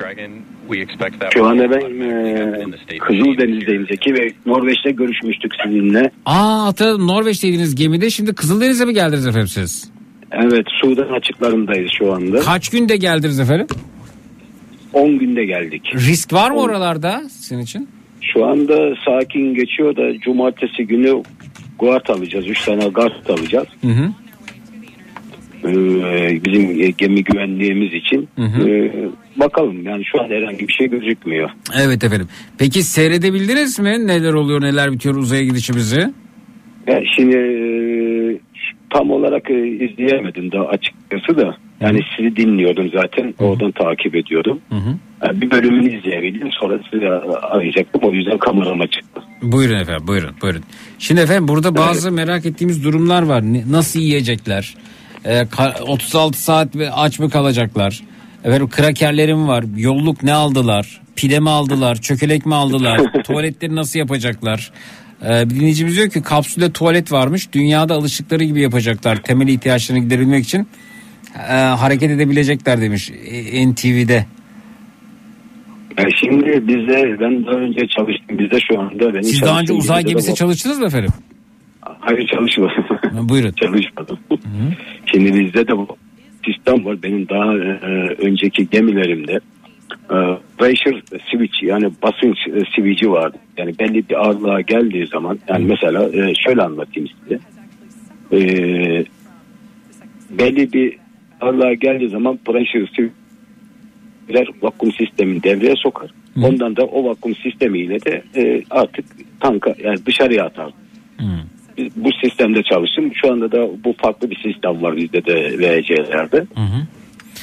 Speaker 26: Şu anda ben e, Kızıldeniz'deyim Zeki Bey. Norveç'te görüşmüştük sizinle.
Speaker 3: Aa hatırladım Norveç'teydiniz gemide şimdi Kızıldeniz'e mi geldiniz efendim siz?
Speaker 26: Evet Sudan açıklarındayız şu anda.
Speaker 3: Kaç günde geldiniz efendim?
Speaker 26: 10 günde geldik.
Speaker 3: Risk var mı oralarda sizin için?
Speaker 26: Şu anda sakin geçiyor da cumartesi günü guard alacağız. 3 tane guard alacağız.
Speaker 3: Hı hı.
Speaker 26: Ee, bizim gemi güvenliğimiz için.
Speaker 3: Hı hı.
Speaker 26: Ee, bakalım yani şu an herhangi bir şey gözükmüyor.
Speaker 3: Evet efendim. Peki seyredebildiniz mi? Neler oluyor neler bitiyor uzaya gidişimizi?
Speaker 26: Yani şimdi e, tam olarak e, izleyemedim daha açıkçası da. Yani sizi dinliyordum zaten. Oradan takip ediyordum. Yani bir bölümünü izleyebildim. Sonra sizi arayacaktım. O yüzden kamerama çıktı.
Speaker 3: Buyurun efendim buyurun buyurun. Şimdi efendim burada bazı merak ettiğimiz durumlar var. Nasıl yiyecekler? Ee, ka- 36 saat ve aç mı kalacaklar? Efendim krakerlerim var. Yolluk ne aldılar? Pide mi aldılar? Çökelek mi aldılar? Tuvaletleri nasıl yapacaklar? Ee, bir dinleyicimiz diyor ki kapsülde tuvalet varmış. Dünyada alışıkları gibi yapacaklar. Temel ihtiyaçlarını giderebilmek için e, hareket edebilecekler demiş e, NTV'de.
Speaker 26: Yani şimdi bizde ben daha önce çalıştım. Bizde şu anda benim
Speaker 3: Siz daha önce uzay
Speaker 26: de var.
Speaker 3: çalıştınız mı efendim?
Speaker 26: Hayır çalışmadım.
Speaker 3: Buyurun.
Speaker 26: Çalışmadım. Şimdi bizde de bu sistem var. Benim daha e, önceki gemilerimde e, pressure switch yani basınç e, vardı. Yani belli bir ağırlığa geldiği zaman yani mesela e, şöyle anlatayım size. E, belli bir ağırlığa geldiği zaman pressure switch'ler vakum sistemini devreye sokar. Ondan da o vakum sistemiyle de e, artık tanka yani dışarıya atar. Bu sistemde çalıştım. Şu anda da bu farklı bir sistem var bizde de VC'lerde.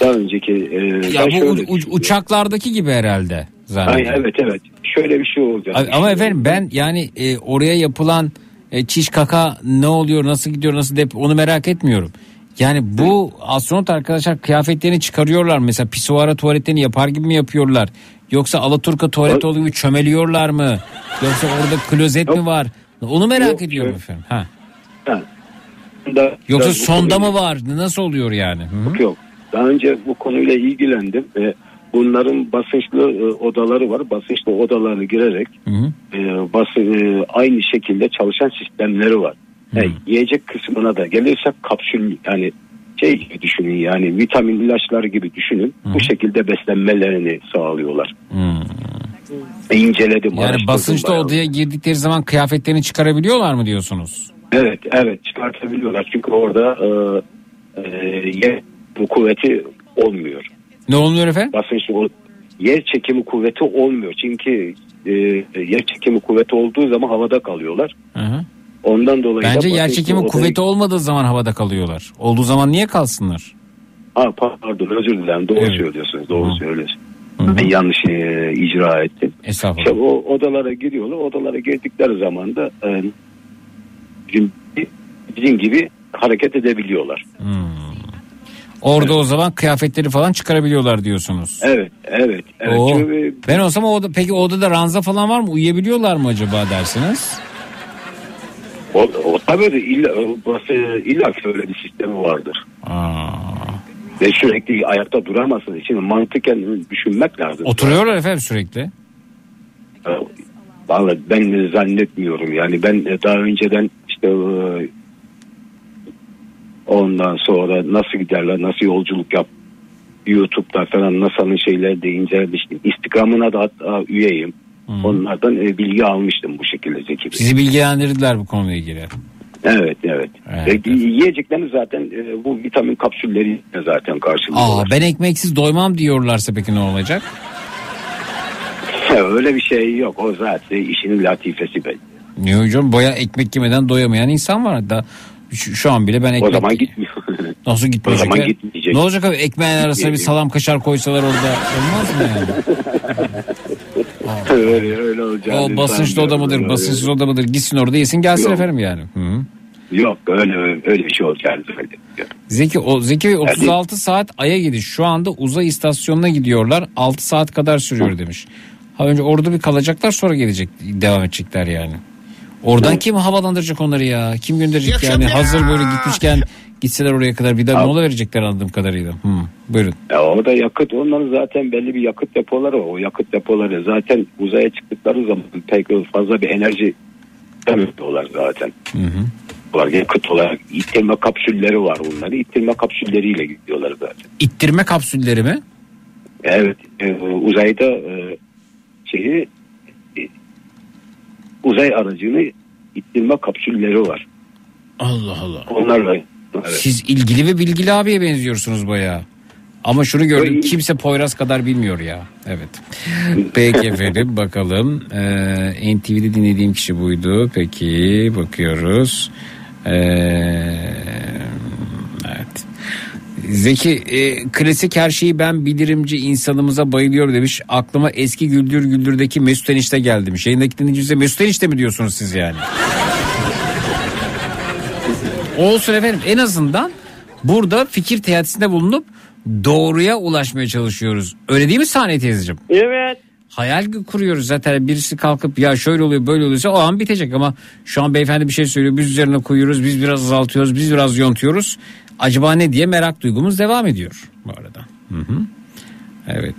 Speaker 26: Daha önceki e,
Speaker 3: Ya bu u- u- uçaklardaki gibi herhalde.
Speaker 26: Ay,
Speaker 3: zannediyorum.
Speaker 26: evet evet. Şöyle bir şey olacak.
Speaker 3: Ama efendim ben yani e, oraya yapılan e, çiş kaka ne oluyor nasıl gidiyor nasıl dep onu merak etmiyorum. Yani bu astronot arkadaşlar kıyafetlerini çıkarıyorlar mesela pisuara tuvaletlerini yapar gibi mi yapıyorlar? Yoksa Alaturka tuvalet olduğu gibi çömeliyorlar mı? Yoksa orada klozet mi var? Onu merak
Speaker 26: Yok,
Speaker 3: ediyorum
Speaker 26: yok.
Speaker 3: efendim. Ha.
Speaker 26: Ha. Da-
Speaker 3: Yoksa
Speaker 26: da-
Speaker 3: sonda mı var? Nasıl oluyor yani? Hı hı.
Speaker 26: Yok yok. Daha önce bu konuyla ilgilendim ve bunların basınçlı e, odaları var. Basınçlı odalarına girerek e, basın e, aynı şekilde çalışan sistemleri var. Yani yiyecek kısmına da gelirsek kapsül yani şey gibi düşünün yani vitamin ilaçlar gibi düşünün. Bu şekilde beslenmelerini sağlıyorlar. İnceledim.
Speaker 3: Yani
Speaker 26: araştırdım
Speaker 3: basınçlı
Speaker 26: bayağı.
Speaker 3: odaya girdikleri zaman kıyafetlerini çıkarabiliyorlar mı diyorsunuz?
Speaker 26: Evet evet çıkartabiliyorlar çünkü orada e, e, bu kuvveti olmuyor.
Speaker 3: Ne olmuyor efendim?
Speaker 26: Basınçlı o- yer çekimi kuvveti olmuyor çünkü e, yer çekimi kuvveti olduğu zaman havada kalıyorlar.
Speaker 3: Hı hı.
Speaker 26: Ondan dolayı
Speaker 3: Bence yer çekimi
Speaker 26: odaya-
Speaker 3: kuvveti olmadığı zaman havada kalıyorlar. Olduğu zaman niye kalsınlar?
Speaker 26: Ha, pardon özür dilerim doğru söylüyorsunuz doğru söylüyorsunuz. Ben yanlış e, icra ettim.
Speaker 3: Estağfurullah.
Speaker 26: İşte o odalara giriyorlar. Odalara girdikleri zaman da e, bizim, gibi hareket edebiliyorlar.
Speaker 3: Orada o zaman kıyafetleri falan çıkarabiliyorlar diyorsunuz.
Speaker 26: Evet, evet, evet.
Speaker 3: Oo.
Speaker 26: Çünkü
Speaker 3: Ben olsam oda, peki odada ranza falan var mı? Uyuyabiliyorlar mı acaba dersiniz?
Speaker 26: o, o tabii illa, burası illa öyle bir sistemi vardır. Ve sürekli ayakta duramazsınız. Şimdi mantıken düşünmek lazım.
Speaker 3: Oturuyorlar efendim sürekli.
Speaker 26: Vallahi ben zannetmiyorum. Yani ben daha önceden işte e, ondan sonra nasıl giderler, nasıl yolculuk yap YouTube'da falan NASA'nın şeyleri de incelemiştim. İstikramına da hatta üyeyim. Onlardan e, bilgi almıştım bu şekilde Zeki Bey.
Speaker 3: Sizi bilgilendirdiler bu konuyla ilgili.
Speaker 26: Evet evet. Ve yiyeceklerini zaten e, bu vitamin kapsülleri zaten karşılıyorlar.
Speaker 3: Aa ben ekmeksiz doymam diyorlarsa peki ne olacak?
Speaker 26: Öyle bir şey yok. O zaten işinin latifesi belli.
Speaker 3: Niye hocam? Boya ekmek yemeden doyamayan insan var. Da şu, şu an bile ben ekmek...
Speaker 26: O zaman gitmiyor.
Speaker 3: Nasıl gitmeyecek?
Speaker 26: O zaman
Speaker 3: ya?
Speaker 26: gitmeyecek.
Speaker 3: Ne olacak abi ekmeğin arasına bir salam kaşar koysalar orada olmaz mı yani?
Speaker 26: öyle öyle olacak.
Speaker 3: o basınçlı oda mıdır, basınçsız oda mıdır gitsin orada yesin gelsin
Speaker 26: Yok.
Speaker 3: efendim yani. Hı.
Speaker 26: Yok öyle öyle bir şey olacağını.
Speaker 3: Zeki o Zeki Bey 36 saat aya gidiş. Şu anda uzay istasyonuna gidiyorlar. 6 saat kadar sürüyor demiş. Ha önce orada bir kalacaklar sonra gelecek devam edecekler yani. Oradan kim havalandıracak onları ya? Kim gönderecek yani? Hazır böyle gitmişken gitseler oraya kadar bir daha mola verecekler anladığım kadarıyla. Hı. Buyurun.
Speaker 26: Ya orada yakıt onların zaten belli bir yakıt depoları var. O yakıt depoları zaten uzaya çıktıkları zaman pek fazla bir enerji vermiyorlar zaten.
Speaker 3: Hı hı.
Speaker 26: Var yakıt olarak ittirme kapsülleri var onların. İttirme kapsülleriyle gidiyorlar zaten.
Speaker 3: İttirme kapsülleri mi?
Speaker 26: Evet e, uzayda e, şeyi uzay aracını ittirme kapsülleri var.
Speaker 3: Allah Allah.
Speaker 26: Onlarla evet.
Speaker 3: Siz ilgili ve bilgili abiye benziyorsunuz bayağı. Ama şunu gördüm kimse Poyraz kadar bilmiyor ya. Evet. Peki efendim bakalım. Ee, NTV'de dinlediğim kişi buydu. Peki bakıyoruz. Ee. Zeki e, klasik her şeyi ben bilirimci insanımıza bayılıyor demiş. Aklıma eski Güldür Güldür'deki Mesut Enişte geldi demiş. Yayındaki dinleyicimize Mesut Enişte mi diyorsunuz siz yani? Olsun efendim en azından burada fikir teatisinde bulunup doğruya ulaşmaya çalışıyoruz. Öyle değil mi Saniye teyzeciğim?
Speaker 21: Evet.
Speaker 3: Hayal kuruyoruz zaten birisi kalkıp ya şöyle oluyor böyle oluyorsa o an bitecek ama şu an beyefendi bir şey söylüyor biz üzerine koyuyoruz biz biraz azaltıyoruz biz biraz yontuyoruz. Acaba ne diye merak duygumuz devam ediyor bu arada. Hı hı. Evet.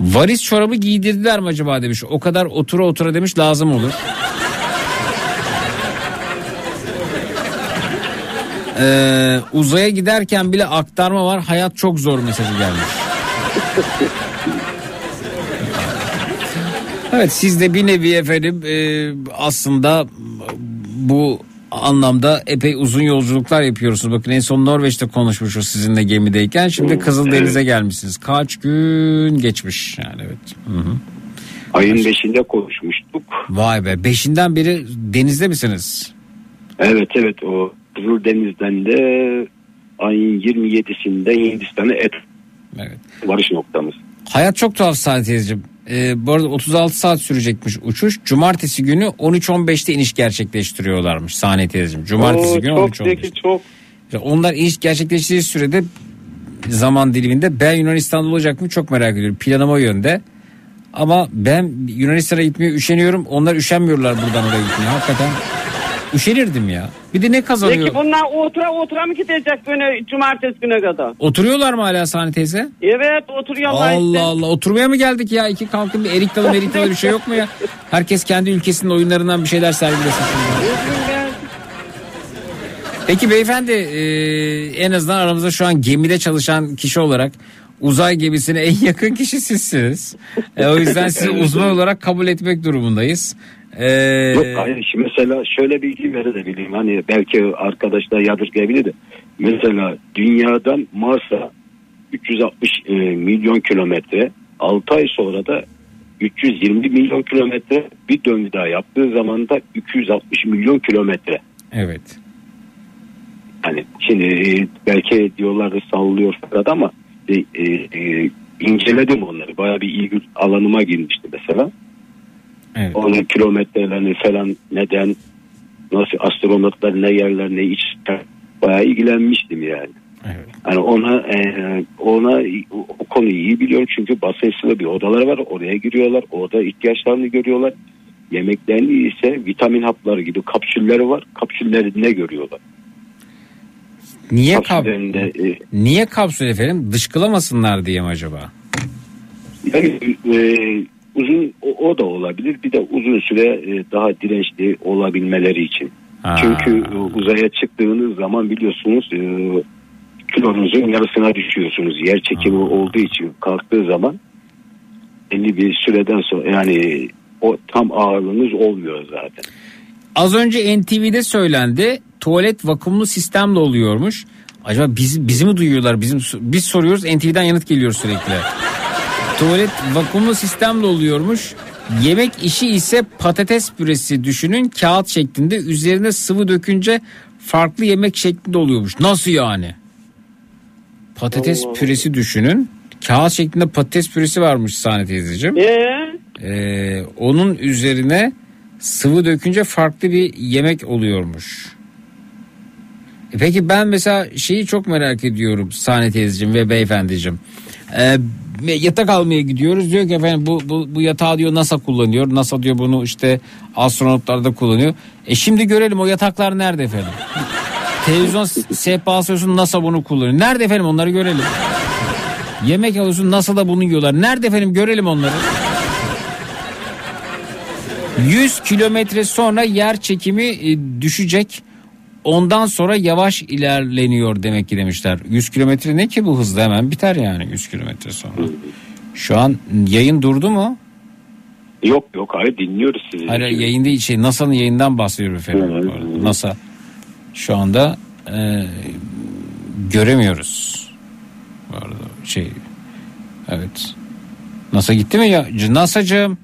Speaker 3: Varis çorabı giydirdiler mi acaba demiş. O kadar otura otura demiş lazım olur. Ee, uzaya giderken bile aktarma var. Hayat çok zor mesajı gelmiş. Evet siz de bir nevi efendim e, aslında bu anlamda epey uzun yolculuklar yapıyorsunuz. Bakın en son Norveç'te konuşmuşuz sizinle gemideyken. Şimdi Kızıldeniz'e gelmişsiniz. Kaç gün geçmiş yani evet. Hı hı.
Speaker 26: Ayın beşinde konuşmuştuk.
Speaker 3: Vay be beşinden beri denizde misiniz?
Speaker 26: Evet evet o Kızıldeniz'den de ayın 27'sinde Hindistan'a et
Speaker 3: evet.
Speaker 26: varış noktamız.
Speaker 3: Hayat çok tuhaf teyzeciğim. Ee, bu arada 36 saat sürecekmiş uçuş. Cumartesi günü 13.15'te iniş gerçekleştiriyorlarmış Saniye teyzeciğim. Cumartesi
Speaker 21: Oo,
Speaker 3: günü
Speaker 21: çok
Speaker 3: 13.15'te.
Speaker 21: zeki çok.
Speaker 3: Onlar iniş gerçekleştiği sürede zaman diliminde ben Yunanistan'da olacak mı çok merak ediyorum. Planım o yönde. Ama ben Yunanistan'a gitmeye üşeniyorum. Onlar üşenmiyorlar buradan oraya gitmeye. Hakikaten Üşenirdim ya. Bir de ne kazanıyor?
Speaker 21: Peki bunlar otura otura mı gidecek böyle cumartesi güne kadar?
Speaker 3: Oturuyorlar mı hala Sani teyze?
Speaker 21: Evet oturuyorlar
Speaker 3: Allah
Speaker 21: işte.
Speaker 3: Allah oturmaya mı geldik ya? İki kalkın bir erik dalı merik dalı bir şey yok mu ya? Herkes kendi ülkesinin oyunlarından bir şeyler sergilesin. şimdi. Peki beyefendi e, en azından aramızda şu an gemide çalışan kişi olarak uzay gemisine en yakın kişi sizsiniz. E, o yüzden sizi uzman olarak kabul etmek durumundayız. E,
Speaker 26: Yok hayır şimdi mesela şöyle bilgi verebileyim hani belki arkadaşlar yadırgayabilir de mesela dünyadan Mars'a 360 e, milyon kilometre 6 ay sonra da 320 milyon kilometre bir döngü daha yaptığı zaman da 260 milyon kilometre.
Speaker 3: Evet.
Speaker 26: Hani şimdi e, belki diyorlar da sallıyor falan ama e, e, e, inceledim onları. Bayağı bir ilgi alanıma girmişti mesela.
Speaker 3: Evet.
Speaker 26: Onun kilometrelerini falan neden nasıl astronotlar ne yerler ne içler bayağı ilgilenmiştim yani. Hani ona e, ona o, konuyu iyi biliyorum çünkü basınçlı bir odaları var. Oraya giriyorlar. Orada ihtiyaçlarını görüyorlar. Yemeklerini ise vitamin hapları gibi kapsülleri var. Kapsülleri ne görüyorlar?
Speaker 3: niye kap
Speaker 26: Kapsüllerinde e,
Speaker 3: niye kapsül efendim? Dışkılamasınlar diye mi acaba?
Speaker 26: Yani e, uzun o, o da olabilir. Bir de uzun süre e, daha dirençli olabilmeleri için.
Speaker 3: Ha.
Speaker 26: Çünkü e, uzaya çıktığınız zaman biliyorsunuz e, kilonuzun yarısına düşüyorsunuz. Yer çekimi olduğu için kalktığı zaman belli bir süreden sonra yani o tam ağırlığınız olmuyor zaten.
Speaker 3: Az önce NTV'de söylendi. Tuvalet vakumlu sistemle oluyormuş. Acaba bizi, bizi mi duyuyorlar? Bizim biz soruyoruz NTV'den yanıt geliyor sürekli. Tuvalet vakumlu sistemle oluyormuş. Yemek işi ise patates püresi düşünün kağıt şeklinde üzerine sıvı dökünce farklı yemek şeklinde oluyormuş. Nasıl yani? Patates püresi düşünün. Kağıt şeklinde patates püresi varmış Sahne teyzeciğim.
Speaker 21: Ee,
Speaker 3: Ee, onun üzerine sıvı dökünce farklı bir yemek oluyormuş. E peki ben mesela şeyi çok merak ediyorum Sahne teyzeciğim ve beyefendiciğim. Ee, yatak almaya gidiyoruz diyor ki efendim bu, bu, bu yatağı diyor NASA kullanıyor. NASA diyor bunu işte astronotlar da kullanıyor. E şimdi görelim o yataklar nerede efendim? Televizyon sehpası olsun NASA bunu kullanıyor. Nerede efendim onları görelim. Yemek alıyorsun NASA da bunu yiyorlar. Nerede efendim görelim onları. 100 kilometre sonra yer çekimi e, düşecek. Ondan sonra yavaş ilerleniyor demek ki demişler. 100 kilometre ne ki bu hızla hemen biter yani 100 kilometre sonra. Şu an yayın durdu mu?
Speaker 26: Yok yok hayır dinliyoruz sizi.
Speaker 3: Hayır yayında şey NASA'nın yayından bahsediyorum efendim. Bu arada. NASA şu anda e, göremiyoruz. Bu arada şey evet. NASA gitti mi ya? NASA'cığım.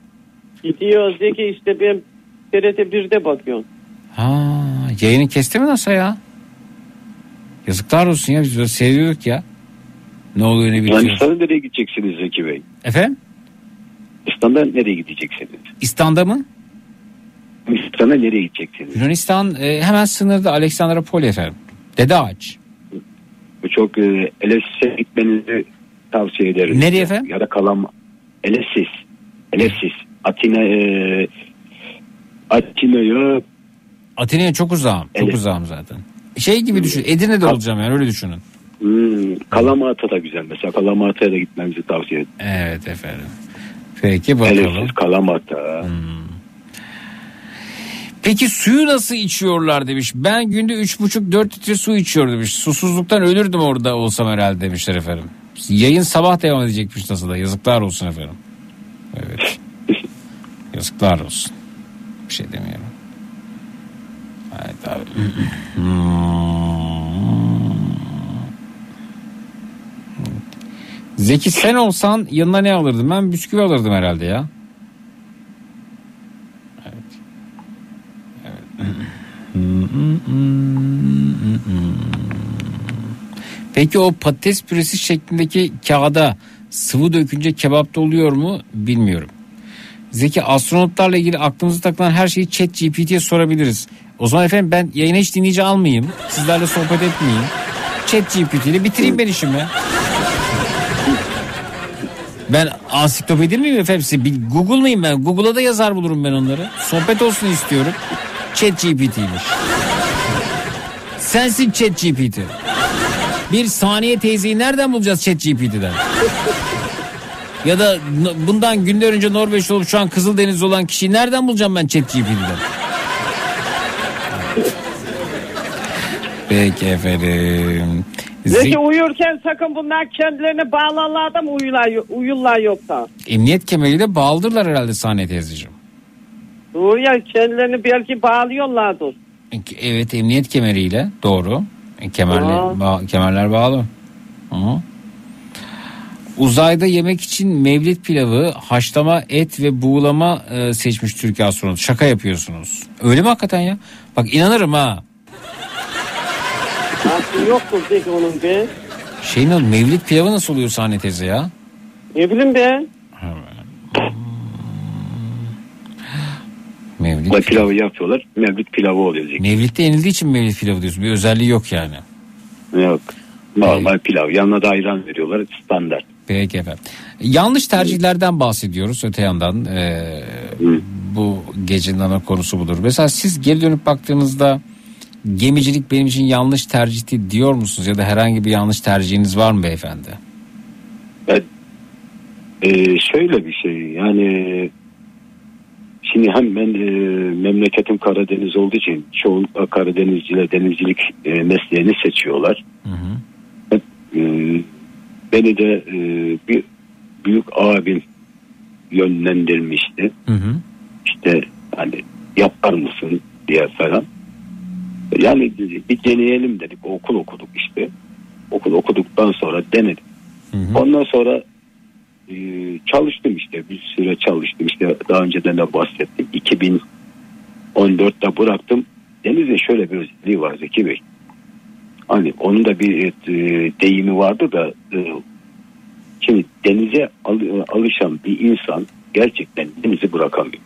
Speaker 21: gidiyor Zeki işte ben TRT 1'de bakıyorum.
Speaker 3: Ha, yayını kesti mi NASA ya? Yazıklar olsun ya biz böyle seyriyorduk ya. Ne oluyor ne bitiyor.
Speaker 26: Yunanistan'a nereye gideceksiniz Zeki Bey?
Speaker 3: Efendim?
Speaker 26: Yunanistan'da nereye gideceksiniz?
Speaker 3: İstan'da mı?
Speaker 26: Yunanistan'a nereye gideceksiniz?
Speaker 3: Yunanistan e, hemen sınırda Aleksandropol efendim. Dede Ağaç.
Speaker 26: Bu çok e, Elesis'e gitmenizi tavsiye ederim.
Speaker 3: Nereye efendim?
Speaker 26: Ya da kalam Elesis. Elesis. Atina e, Atina'ya
Speaker 3: Atina'ya çok uzağım. Çok
Speaker 26: Evet.
Speaker 3: uzağım zaten. Şey gibi düşün. Edirne'de olacağım yani öyle düşünün.
Speaker 26: hmm, Kalamata da güzel. Mesela Kalamata'ya da gitmenizi tavsiye ederim.
Speaker 3: Evet efendim. Peki bakalım.
Speaker 26: Elesis, Kalamata.
Speaker 3: Peki suyu nasıl içiyorlar demiş. Ben günde 3,5-4 litre su içiyorum demiş. Susuzluktan ölürdüm orada olsam herhalde demişler efendim. Yayın sabah devam edecekmiş nasıl da. Yazıklar olsun efendim. Evet. Yazıklar olsun. Bir şey demiyorum. Abi. Zeki sen olsan yanına ne alırdın? Ben bisküvi alırdım herhalde ya. Peki o patates püresi şeklindeki kağıda sıvı dökünce kebapta oluyor mu bilmiyorum. Zeki astronotlarla ilgili aklımıza takılan her şeyi chat GPT'ye sorabiliriz. O zaman efendim ben yayına hiç dinleyici almayayım. Sizlerle sohbet etmeyeyim. Chat GPT ile bitireyim ben işimi. Ben ansiklopedi miyim efendim? Size Bir Google mıyım ben? Google'a da yazar bulurum ben onları. Sohbet olsun istiyorum. Chat GPT'ymiş. Sensin Chat GPT. Bir saniye teyzeyi nereden bulacağız Chat GPT'den? Ya da bundan günler önce Norveç olup şu an Kızıldeniz'de olan kişiyi nereden bulacağım ben Chat GPT'den? Peki efendim.
Speaker 21: Zeki
Speaker 3: Ze-
Speaker 21: uyurken sakın bunlar kendilerini bağlarlar da mı uyurlar, uyurlar yoksa?
Speaker 3: Emniyet kemeriyle bağlıdırlar herhalde saniye teyzeciğim.
Speaker 21: Doğru ya kendilerini belki bağlıyorlardır.
Speaker 3: Evet emniyet kemeriyle doğru. E, Kemerler, ba- kemerler bağlı. Hı. Uzayda yemek için mevlit pilavı, haşlama et ve buğulama e, seçmiş Türkiye astronotu. Şaka yapıyorsunuz. Öyle mi hakikaten ya? Bak inanırım ha.
Speaker 21: Aslında yoktur Zeki onun be.
Speaker 3: Şey ne oldu? Mevlit pilavı nasıl oluyor sahne teyze ya?
Speaker 21: Ne bileyim be.
Speaker 3: Mevlit
Speaker 26: Ve pilavı yapıyorlar. Mevlüt pilavı oluyor. Zeki.
Speaker 3: Mevlit'te yenildiği için mevlit pilavı diyorsun. Bir özelliği yok yani.
Speaker 26: Yok. Normal pilav. Yanına da ayran veriyorlar. Standart.
Speaker 3: Peki efendim. Yanlış tercihlerden bahsediyoruz öte yandan. e, bu gecenin ana konusu budur. Mesela siz geri dönüp baktığınızda gemicilik benim için yanlış tercihti diyor musunuz? Ya da herhangi bir yanlış tercihiniz var mı beyefendi?
Speaker 26: Ee, şöyle bir şey yani şimdi hem ben e, memleketim Karadeniz olduğu için çoğunlukla Karadenizciler denizcilik e, mesleğini seçiyorlar. Hep, e, beni de e, bir büyük abim yönlendirmişti. İşte hani yapar mısın diye falan. Yani bir deneyelim dedik. Okul okuduk işte. Okul okuduktan sonra denedim. Ondan sonra e, çalıştım işte bir süre çalıştım işte daha önceden de bahsettim 2014'te bıraktım Deniz'in şöyle bir özelliği var Zeki Bey hani onun da bir e, deyimi vardı da e, şimdi denize al- alışan bir insan gerçekten denizi bırakamıyor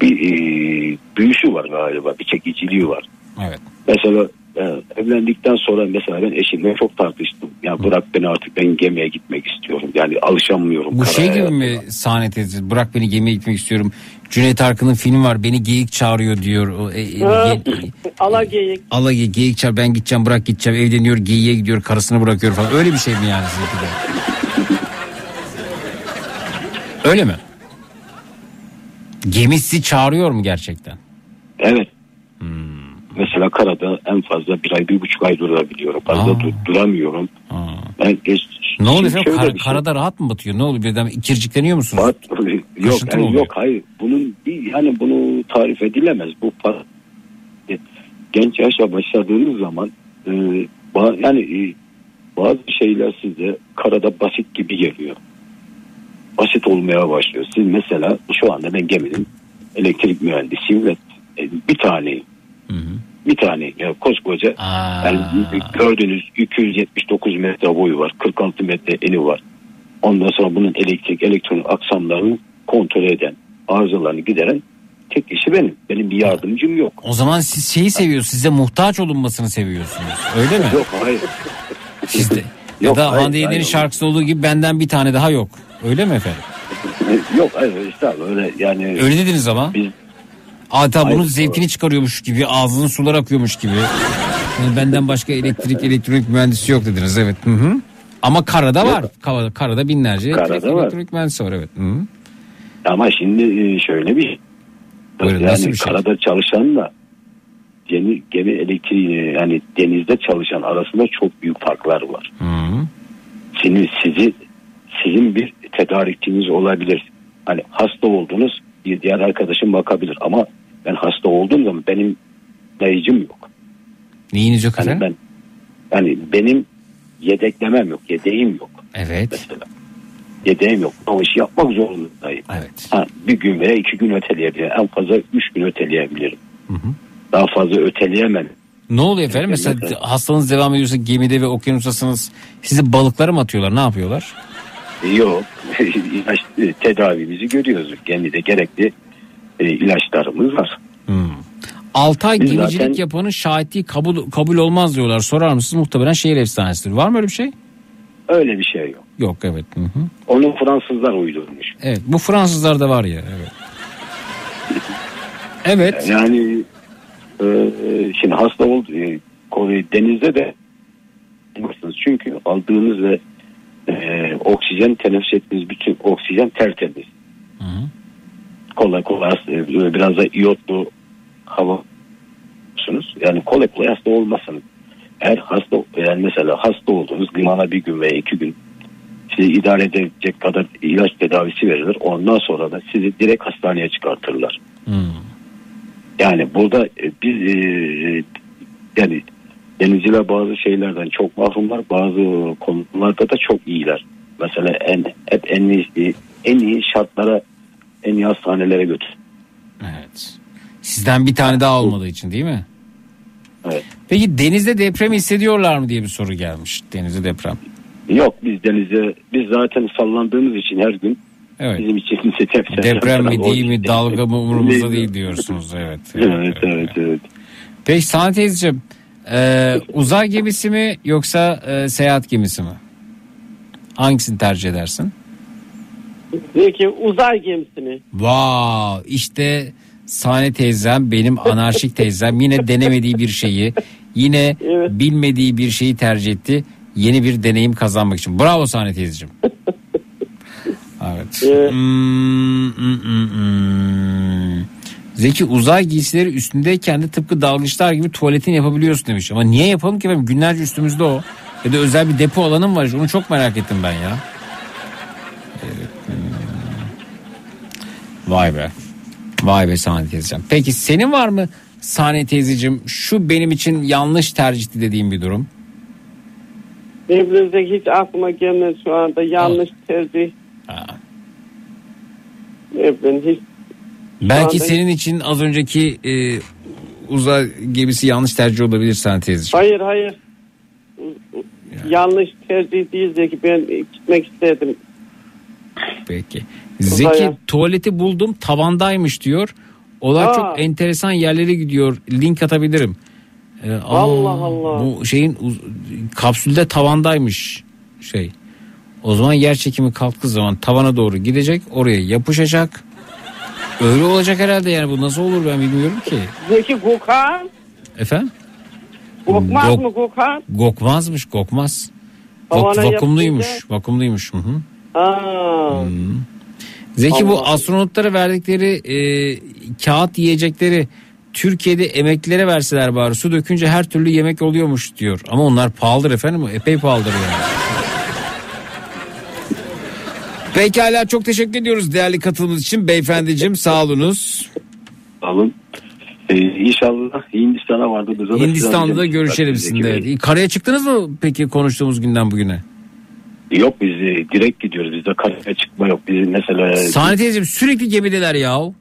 Speaker 26: bir e, büyüsü var galiba bir çekiciliği var
Speaker 3: Evet.
Speaker 26: Mesela e, evlendikten sonra mesela ben eşimle çok tartıştım. Ya bırak beni artık ben gemiye gitmek istiyorum. Yani alışamıyorum.
Speaker 3: Bu şey gibi mi sahne teyze? Bırak beni gemiye gitmek istiyorum. Cüneyt Arkın'ın filmi var. Beni geyik çağırıyor diyor. O, e, e, ge-
Speaker 21: Ala geyik.
Speaker 3: Ala ge- geyik çağır ben gideceğim bırak gideceğim evleniyor geyiğe gidiyor karısını bırakıyor falan. Öyle bir şey mi yani sizinki de? Öyle mi? Gemisi çağırıyor mu gerçekten?
Speaker 26: Evet.
Speaker 3: Hmm.
Speaker 26: Mesela karada en fazla bir ay bir buçuk ay durabiliyorum. Fazla dur- duramıyorum. Ben geç,
Speaker 3: Ne oluyor efendim? Kar-
Speaker 26: şey-
Speaker 3: karada rahat mı batıyor? Ne oluyor birden ikircikleniyor musunuz?
Speaker 26: Yok,
Speaker 3: Kaşıntı mı
Speaker 26: yani yok hayır. Bunun bir yani bunu tarif edilemez. Bu genç yaşa başladığınız zaman e, yani e, bazı şeyler size karada basit gibi geliyor. Basit olmaya başlıyor. Siz mesela şu anda ben geminin elektrik mühendisiyim ve e, bir taneyim. Bir tane yani koskoca yani gördüğünüz 279 metre boyu var 46 metre eni var ondan sonra bunun elektrik elektronik aksamlarını kontrol eden arızalarını gideren tek kişi benim benim bir yardımcım yok
Speaker 3: O zaman siz şeyi seviyorsunuz. Size muhtaç olunmasını seviyorsunuz. Öyle mi?
Speaker 26: yok hayır
Speaker 3: Sizde. Ya
Speaker 26: Yok,
Speaker 3: da
Speaker 26: hayır,
Speaker 3: Hande Yener'in şarkısı olduğu gibi benden bir tane daha yok. Öyle mi efendim?
Speaker 26: yok hayır estağfurullah öyle yani
Speaker 3: Öyle dediniz ama.
Speaker 26: Biz,
Speaker 3: Adeta bunun
Speaker 26: Hayır,
Speaker 3: zevkini çıkarıyormuş gibi, ağzının sular akıyormuş gibi. Yani benden başka elektrik, elektronik mühendisi yok dediniz evet. Hı hı. Ama karada var. Karada, karada binlerce
Speaker 26: Karada
Speaker 3: elektrik,
Speaker 26: var.
Speaker 3: elektronik mühendisi var evet. Hı hı.
Speaker 26: ama şimdi e, şöyle bir şey.
Speaker 3: Buyurun,
Speaker 26: yani
Speaker 3: nasıl bir şey?
Speaker 26: karada çalışanla gemi, gemi elektriği yani denizde çalışan arasında çok büyük farklar var. Sizin, sizi, sizin bir tedarikçiniz olabilir. Hani hasta oldunuz bir diğer arkadaşım bakabilir ama ben hasta olduğum zaman benim dayıcım yok.
Speaker 3: Neyiniz yok
Speaker 26: Yani
Speaker 3: efendim?
Speaker 26: ben yani benim yedeklemem yok, yedeğim yok.
Speaker 3: Evet.
Speaker 26: Mesela yedeğim yok. O işi yapmak zorundayım.
Speaker 3: Evet.
Speaker 26: Ha, bir gün veya iki gün öteleyebilirim. En fazla üç gün öteleyebilirim. Daha fazla öteleyemem.
Speaker 3: Ne oluyor efendim? Mesela hastanız devam ediyorsa gemide ve okyanustasınız sizi balıklara mı atıyorlar? Ne yapıyorlar?
Speaker 26: Yok. İlaç e, tedavimizi görüyoruz. Gemide gerekli e, ilaçlarımız var.
Speaker 3: 6 ay
Speaker 26: Biz
Speaker 3: gemicilik
Speaker 26: zaten-
Speaker 3: yapanın şahitliği kabul, kabul olmaz diyorlar. Sorar mısınız? Muhtemelen şehir efsanesidir. Var mı öyle bir şey?
Speaker 26: Öyle bir şey yok.
Speaker 3: Yok evet. Hı hı.
Speaker 26: Onu Fransızlar uydurmuş.
Speaker 3: Evet bu Fransızlarda var ya. Evet.
Speaker 1: Evet.
Speaker 26: Yani e, şimdi hasta oldu e, denizde de çünkü aldığınız ve e, oksijen teneffüs ettiğiniz bütün oksijen tertemiz. Kolay kolay hasta- e, biraz da iyotlu hava. Yani kolay kolay hasta olmazsınız. Eğer hasta yani mesela hasta olduğunuz limana bir gün veya iki gün sizi idare edecek kadar ilaç tedavisi verilir. Ondan sonra da sizi direkt hastaneye çıkartırlar. Yani burada e, biz e, yani denizciler bazı şeylerden çok mahrumlar bazı konularda da çok iyiler. Mesela en hep en iyi en iyi şartlara en iyi hastanelere götür.
Speaker 3: Sizden bir tane daha olmadığı için değil mi?
Speaker 26: Evet.
Speaker 3: Peki denizde deprem hissediyorlar mı diye bir soru gelmiş. Denizde deprem.
Speaker 26: Yok biz denize biz zaten sallandığımız için her gün
Speaker 3: Evet.
Speaker 26: bizim için deprem,
Speaker 3: Deprem mi değil mi dalga mı umurumuzda değil diyorsunuz. Evet.
Speaker 26: Evet evet evet.
Speaker 3: Peki Sana teyzeciğim e, uzay gemisi mi yoksa e, seyahat gemisi mi? Hangisini tercih edersin?
Speaker 21: Peki uzay gemisini.
Speaker 3: Vav işte Sahne teyzem benim anarşik teyzem yine denemediği bir şeyi yine bilmediği bir şeyi tercih etti. Yeni bir deneyim kazanmak için. Bravo Sahne teyzeciğim. Evet. Hmm, hmm, hmm, hmm. Zeki uzay giysileri üstündeyken de tıpkı dalgıçlar gibi tuvaletini yapabiliyorsun demiş. Ama niye yapalım ki efendim? Günlerce üstümüzde o. Ya da özel bir depo alanım var. Onu çok merak ettim ben ya. Evet. Vay be. Vay be Sahne teyzeciğim. Peki senin var mı Sahne teyzeciğim şu benim için yanlış tercihti dediğim bir durum?
Speaker 21: Birbirinize hiç aklıma gelmez şu anda yanlış tercih. Evren hiç
Speaker 3: Belki
Speaker 21: anda-
Speaker 3: senin için az önceki e, uzay gemisi yanlış tercih olabilir Sahne teyzeciğim.
Speaker 21: Hayır hayır. Yanlış tercih değil Zeki. Ben gitmek istedim.
Speaker 3: Peki. Zeki
Speaker 21: Uzaya.
Speaker 3: tuvaleti buldum tavandaymış diyor. Olar
Speaker 21: Aa.
Speaker 3: çok enteresan yerlere gidiyor. Link atabilirim. Ee, aa,
Speaker 21: Allah Allah.
Speaker 3: Bu şeyin kapsülde tavandaymış şey. O zaman yer çekimi kalktığı zaman tavana doğru gidecek oraya yapışacak. Öyle olacak herhalde yani bu nasıl olur ben bilmiyorum ki.
Speaker 21: Zeki Gökhan.
Speaker 3: Efendim?
Speaker 21: Kokmaz
Speaker 3: Gok-
Speaker 21: mı Gökhan?
Speaker 3: Gokmazmış gokmaz. Vak- vakumluymuş.
Speaker 21: yapınca-
Speaker 3: Vakumluymuş. Hı hı.
Speaker 21: Ha.
Speaker 3: Zeki bu
Speaker 21: Allah.
Speaker 3: astronotlara verdikleri e, kağıt yiyecekleri Türkiye'de emeklilere verseler bari su dökünce her türlü yemek oluyormuş diyor. Ama onlar pahalıdır efendim epey pahalıdır yani. Pekala çok teşekkür ediyoruz değerli katılımınız için beyefendiciğim sağ olunuz.
Speaker 26: Alın. Ee, inşallah Hindistan'a vardığımızda da
Speaker 3: Hindistan'da da görüşelim sizinle. Evet. Karaya çıktınız mı peki konuştuğumuz günden bugüne?
Speaker 26: Yok biz e, direkt gidiyoruz. Bizde karaya çıkma yok. Biz mesela
Speaker 3: Sahne teyzeciğim sürekli gemideler yahu.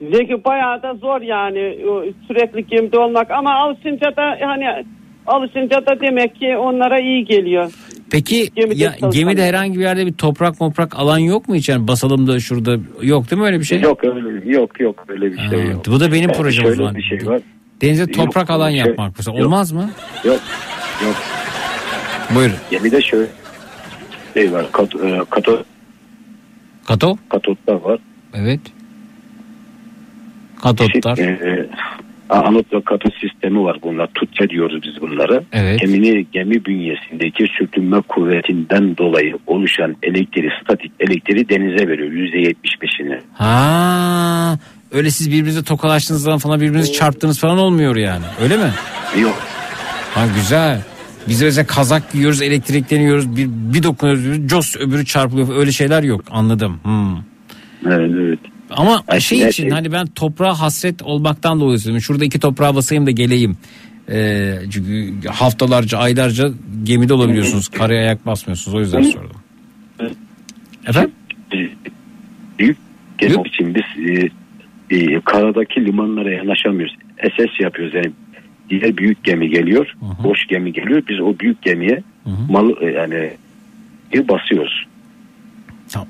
Speaker 21: Zeki bayağı da zor yani o sürekli gemide olmak ama alışınca da hani alışınca da demek ki onlara iyi geliyor.
Speaker 3: Peki
Speaker 21: Gemide
Speaker 3: ya,
Speaker 21: çalışan-
Speaker 3: gemide herhangi bir yerde bir toprak moprak alan yok mu hiç? Yani basalım da şurada yok değil mi öyle bir şey?
Speaker 26: Yok öyle yok yok öyle bir şey yok.
Speaker 3: Bu da benim
Speaker 26: Yani
Speaker 3: projem o zaman.
Speaker 26: bir şey var.
Speaker 3: Denize
Speaker 26: Yok,
Speaker 3: toprak alan
Speaker 26: şey-
Speaker 3: yapmak mesela
Speaker 26: yok.
Speaker 3: olmaz mı?
Speaker 26: Yok yok.
Speaker 3: Buyurun.
Speaker 26: Gemide şöyle şey var. E, kato,
Speaker 3: Kato?
Speaker 26: katotlar var.
Speaker 3: Evet. Katotlar.
Speaker 26: Şey, e, anot ve katot sistemi var bunlar. Tutça diyoruz biz bunları.
Speaker 3: Evet.
Speaker 26: Gemini, gemi bünyesindeki sürtünme kuvvetinden dolayı oluşan elektriği, statik elektriği denize veriyor. %75'ini.
Speaker 3: Ha, öyle siz birbirinize tokalaştığınız zaman falan birbirinizi çarptığınız falan olmuyor yani. Öyle mi?
Speaker 26: Yok.
Speaker 3: Ha güzel. Biz mesela kazak giyiyoruz, elektrikleniyoruz, bir, bir dokunuyoruz, jos öbürü çarpılıyor. Öyle şeyler yok. Anladım. Hmm.
Speaker 26: Evet, evet.
Speaker 3: Ama
Speaker 26: Ay,
Speaker 3: şey
Speaker 26: her
Speaker 3: için hani ben toprağa hasret olmaktan dolayı söylüyorum. Şurada iki toprağa basayım da geleyim. Ee, çünkü haftalarca, aylarca gemide olabiliyorsunuz. Karaya ayak basmıyorsunuz. O yüzden sordum. Efendim?
Speaker 26: Büyük gemi için biz e, e, karadaki limanlara yanaşamıyoruz. SS yapıyoruz yani diğer büyük gemi geliyor, boş gemi geliyor. Biz o büyük gemiye mal e, yani bir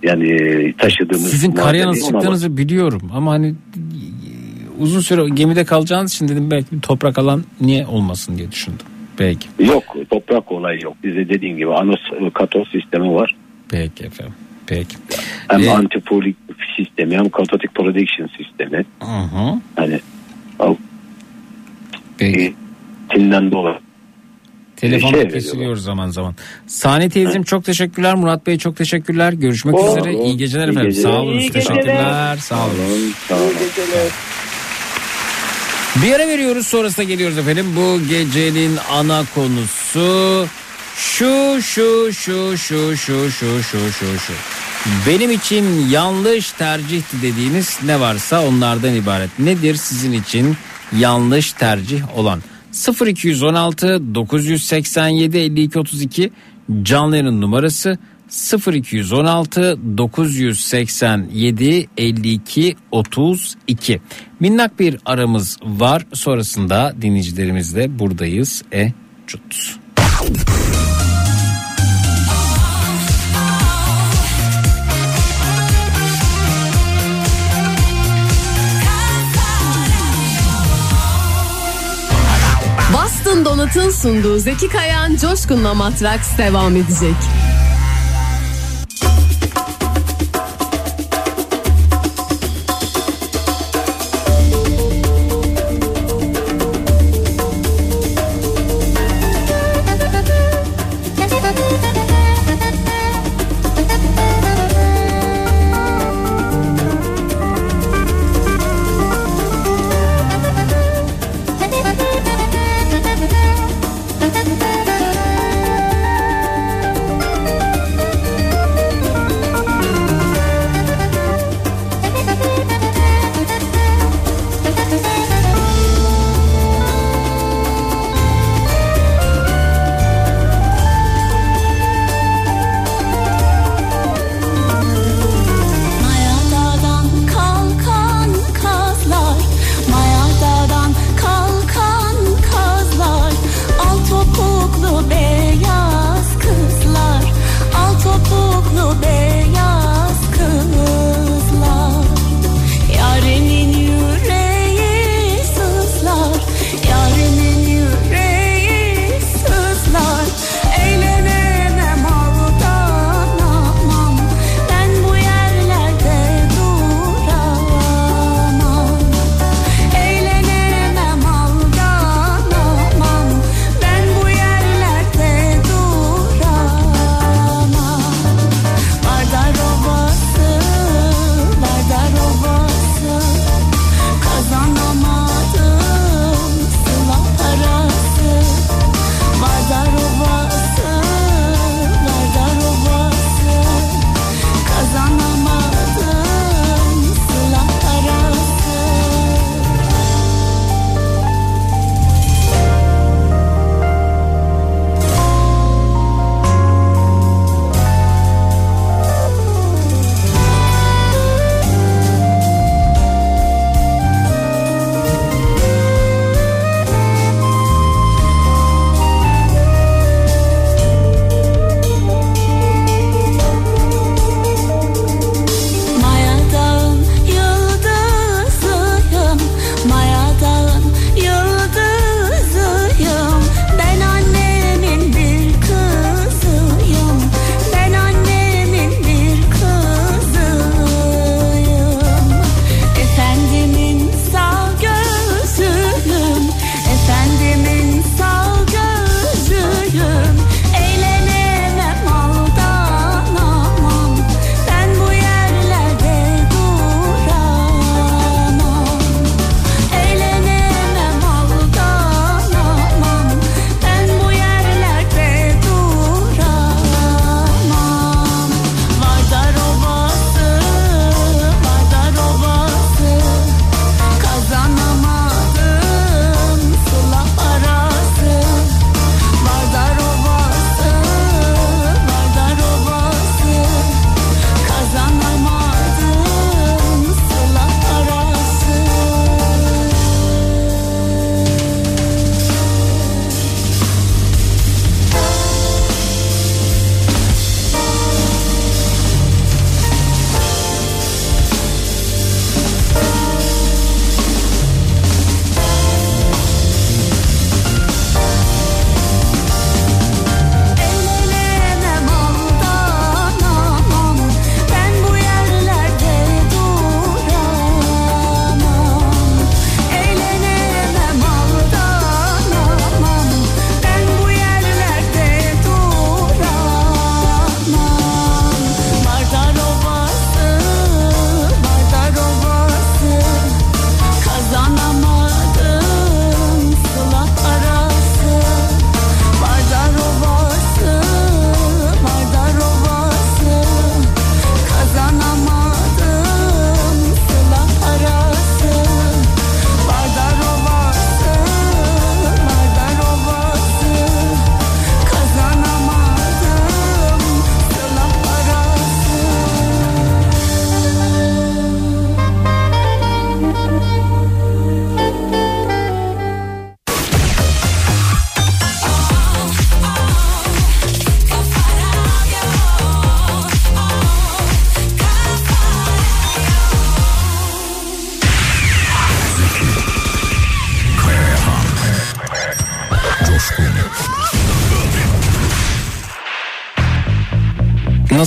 Speaker 26: Yani e, taşıdığımız
Speaker 3: Sizin karaya nasıl çıktığınızı biliyorum. Ama hani uzun süre gemide kalacağınız için dedim belki bir toprak alan niye olmasın diye düşündüm.
Speaker 26: Basıyoruz. Yok toprak olayı yok. Bizde dediğim gibi anos e, katos sistemi var.
Speaker 3: Peki efendim. Peki.
Speaker 26: Hem
Speaker 3: Ee,
Speaker 26: antifolik sistemi hem katatik protection sistemi.
Speaker 3: Hı hı.
Speaker 26: Hani
Speaker 3: Peki.
Speaker 26: Tinden dolayı.
Speaker 3: Telefonda
Speaker 26: Şey
Speaker 3: kesiliyoruz zaman zaman. Sani teyzem çok teşekkürler. Murat Bey çok teşekkürler. Görüşmek
Speaker 26: Oo,
Speaker 3: üzere. İyi geceler
Speaker 26: iyi
Speaker 3: efendim.
Speaker 26: geceler.
Speaker 3: Sağ olun. Teşekkürler.
Speaker 26: geceler.
Speaker 3: Sağ olun.
Speaker 26: Sağ olun.
Speaker 3: Bir ara veriyoruz sonrasında geliyoruz efendim. Bu gecenin ana konusu şu şu şu şu şu şu şu şu şu. Benim için yanlış tercihti dediğiniz ne varsa onlardan ibaret. Nedir sizin için yanlış tercih olan? 0216 987 52 32 canlı numarası 0216 987 52 32 minnak bir aramız var. Sonrasında dinleyicilerimizle buradayız. E cut.
Speaker 16: Boston Donat'ın sunduğu Zeki Kayan Coşkun'la Matraks devam edecek.